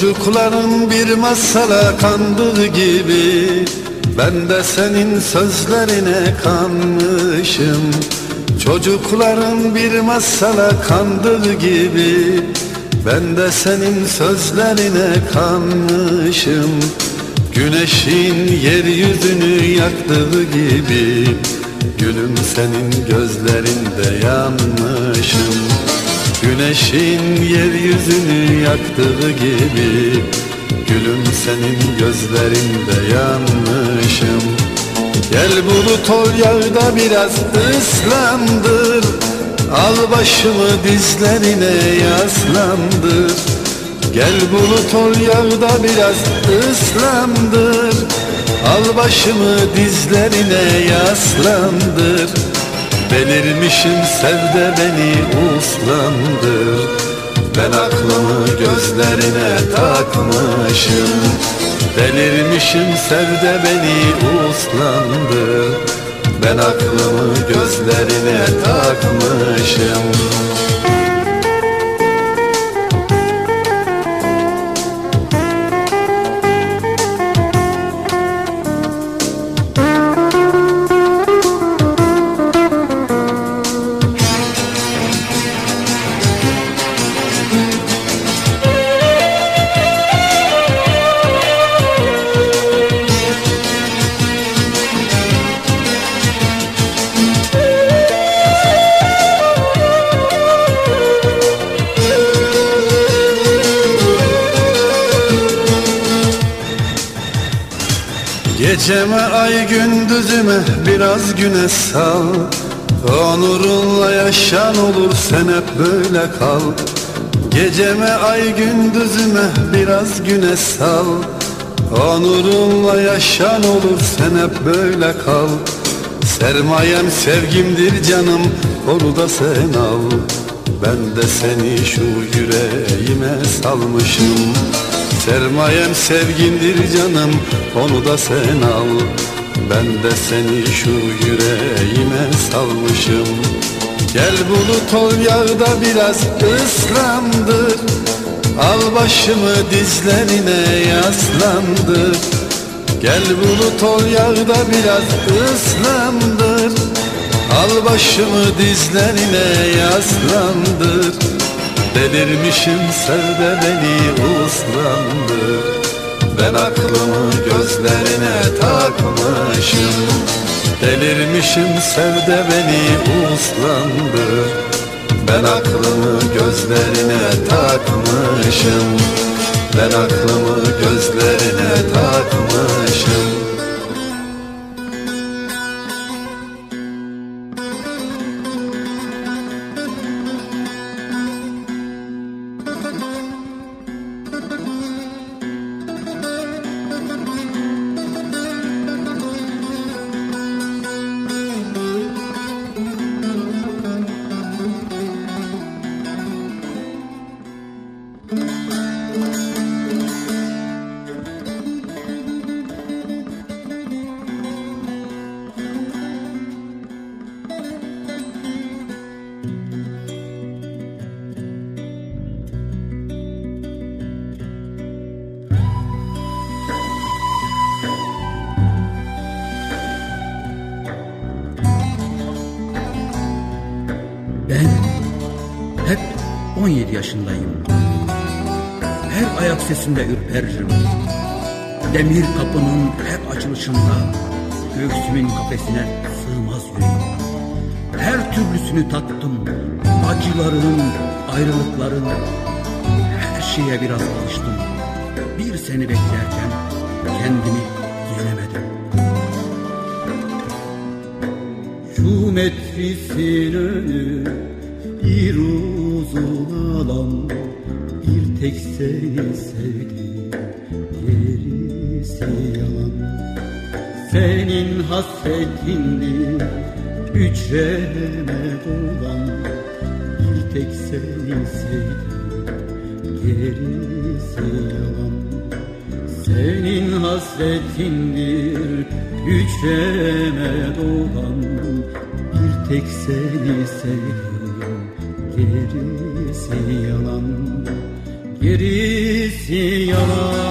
Çocukların bir masala kandığı gibi Ben de senin sözlerine kanmışım. Çocukların bir masala kandığı gibi Ben de senin sözlerine kanmışım. Güneşin yeryüzünü yaktığı gibi Gülüm senin gözlerinde yanmışım Güneşin yeryüzünü yaktığı gibi Gülüm senin gözlerinde yanmışım. Gel bulut ol yağda biraz ıslandır. Al başımı dizlerine yaslandır. Gel bulut ol yağda biraz ıslandır. Al başımı dizlerine yaslandır Belirmişim sevde beni uslandır. Ben aklımı gözlerine takmışım. Delirmişim sevde beni uslandır. Ben aklımı gözlerine takmışım Geceme ay gündüzüme biraz güneş sal. Onurunla yaşan olur sen hep böyle kal. Geceme ay gündüzüme biraz güneş sal. Onurunla yaşan olur sen hep böyle kal. Sermayem sevgimdir canım onu da sen al. Ben de seni şu yüreğime salmışım Sermayem sevgindir canım onu da sen al. Ben de seni şu yüreğime salmışım. Gel bulut ol yağda biraz ıslandır Al başımı dizlerine yaslandır Gel bulut ol yağda biraz ıslandır Al başımı dizlerine yaslandır Delirmişim sevde beni uslandır Ben aklımı gözlerine takmışım. Delirmişim sevde beni uslandır Ben aklımı gözlerine takmışım. Ben aklımı gözlerine takmışım ürperirim. Demir kapının her açılışında göğsümün kafesine sığmaz yüreğim. Her türlüsünü tattım. Acıların, ayrılıkların. Her şeye biraz alıştım. Bir seni beklerken kendimi yenemedim. Şu metrisin önü bir uzun alan tek seni sevdim gerisi yalan. Senin hasretindir hücreme dolan Bir tek seni sevdim gerisi yalan. Senin hasretindir hücreme dolan Bir tek seni sevdim gerisi yalan Gerisi yalan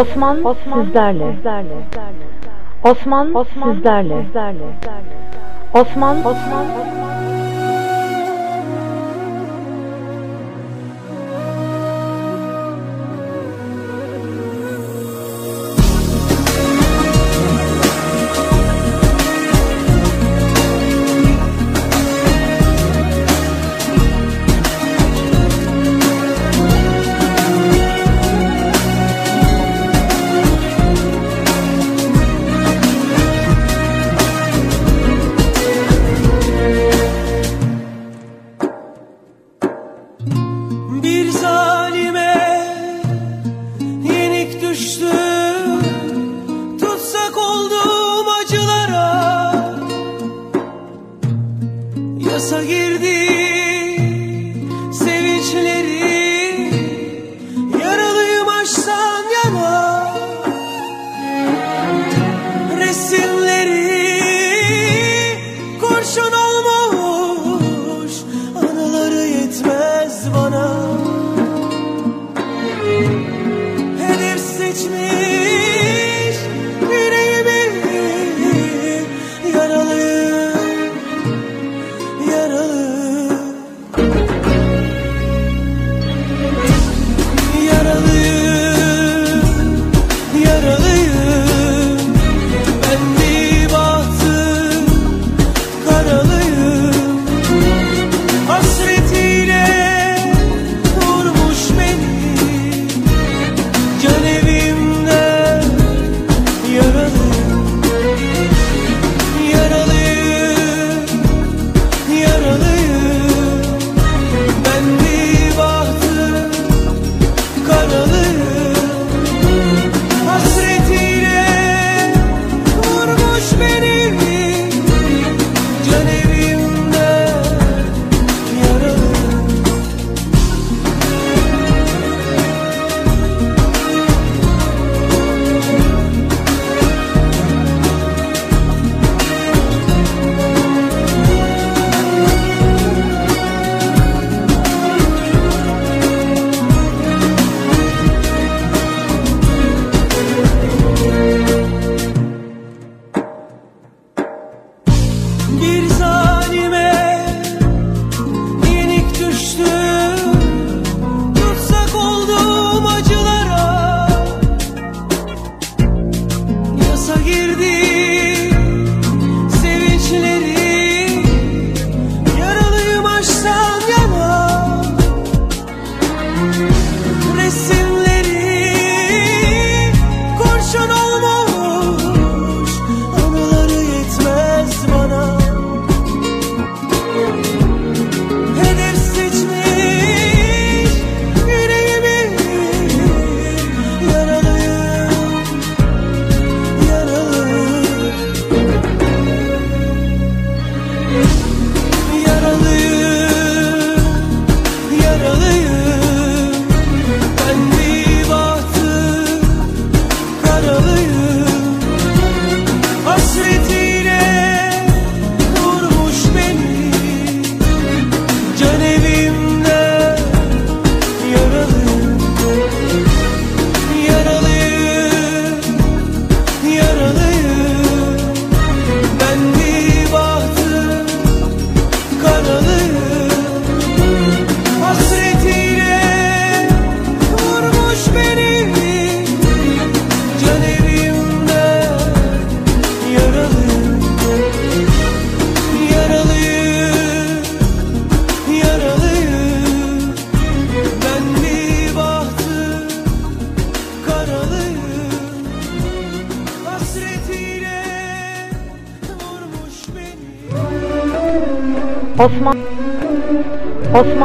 Osman, Osman sizlerle. sizlerle. Osman, Osman sizlerle. sizlerle. Osman, Osman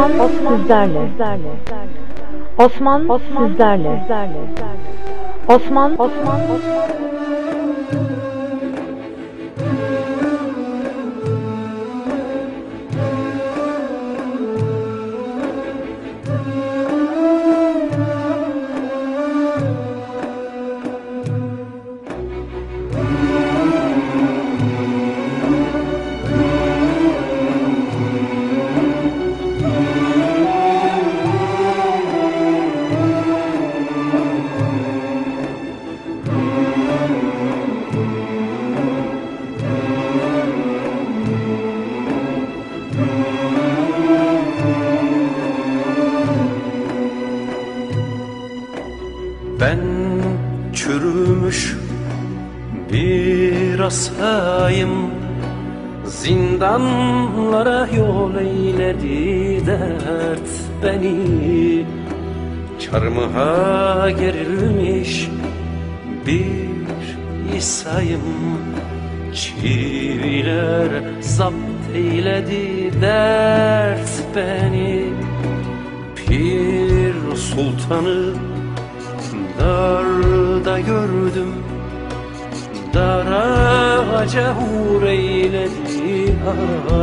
Osman sizlerle. Osman sizlerle. Osman Osman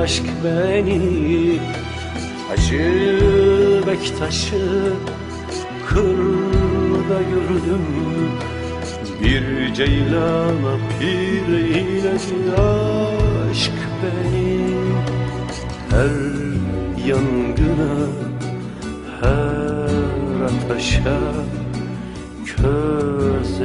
aşk beni Hacı Bektaş'ı kırda gördüm. Bir ceylana pir eyledi aşk beni. Her yangına, her ateşe köz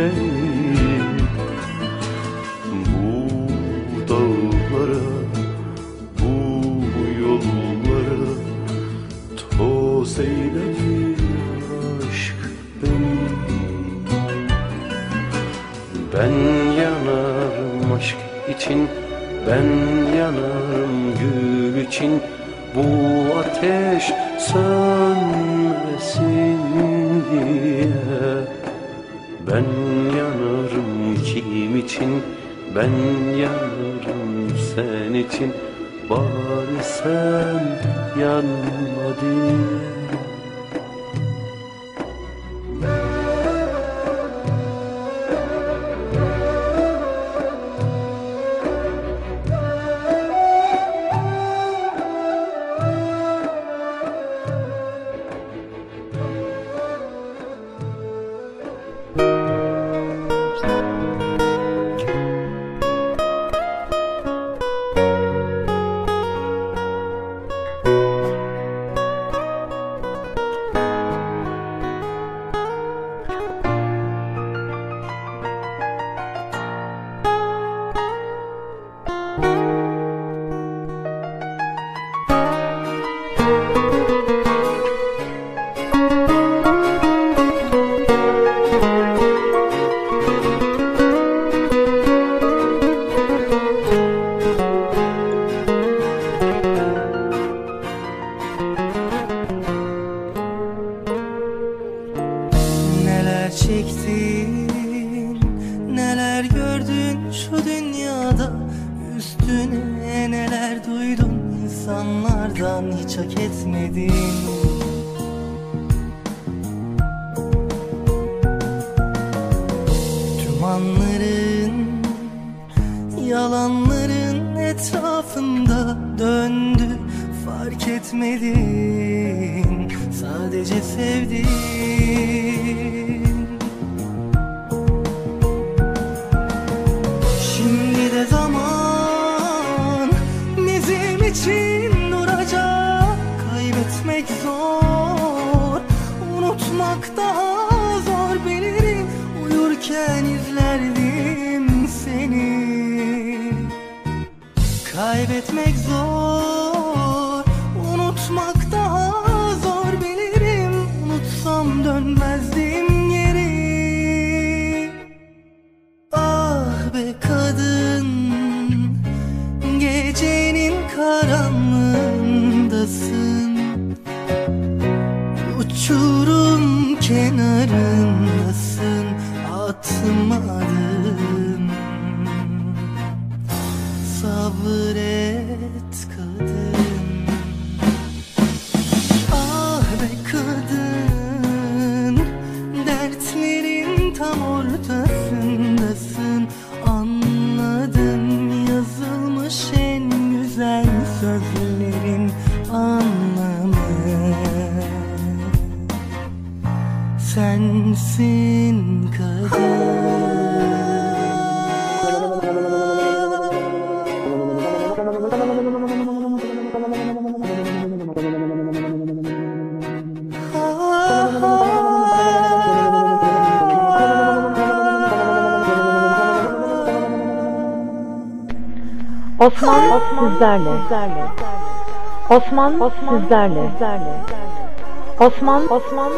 seni Bu dağlara, bu yollara Toz eylemiş aşk beni Ben yanarım aşk için Ben yanarım gül için. Bu ateş sönmesin diye. Ben yanarım kim için? Ben yanarım sen için. Bari sen yanma diye. sizlerle. Osman, Osman sizlerle. Osman, Osman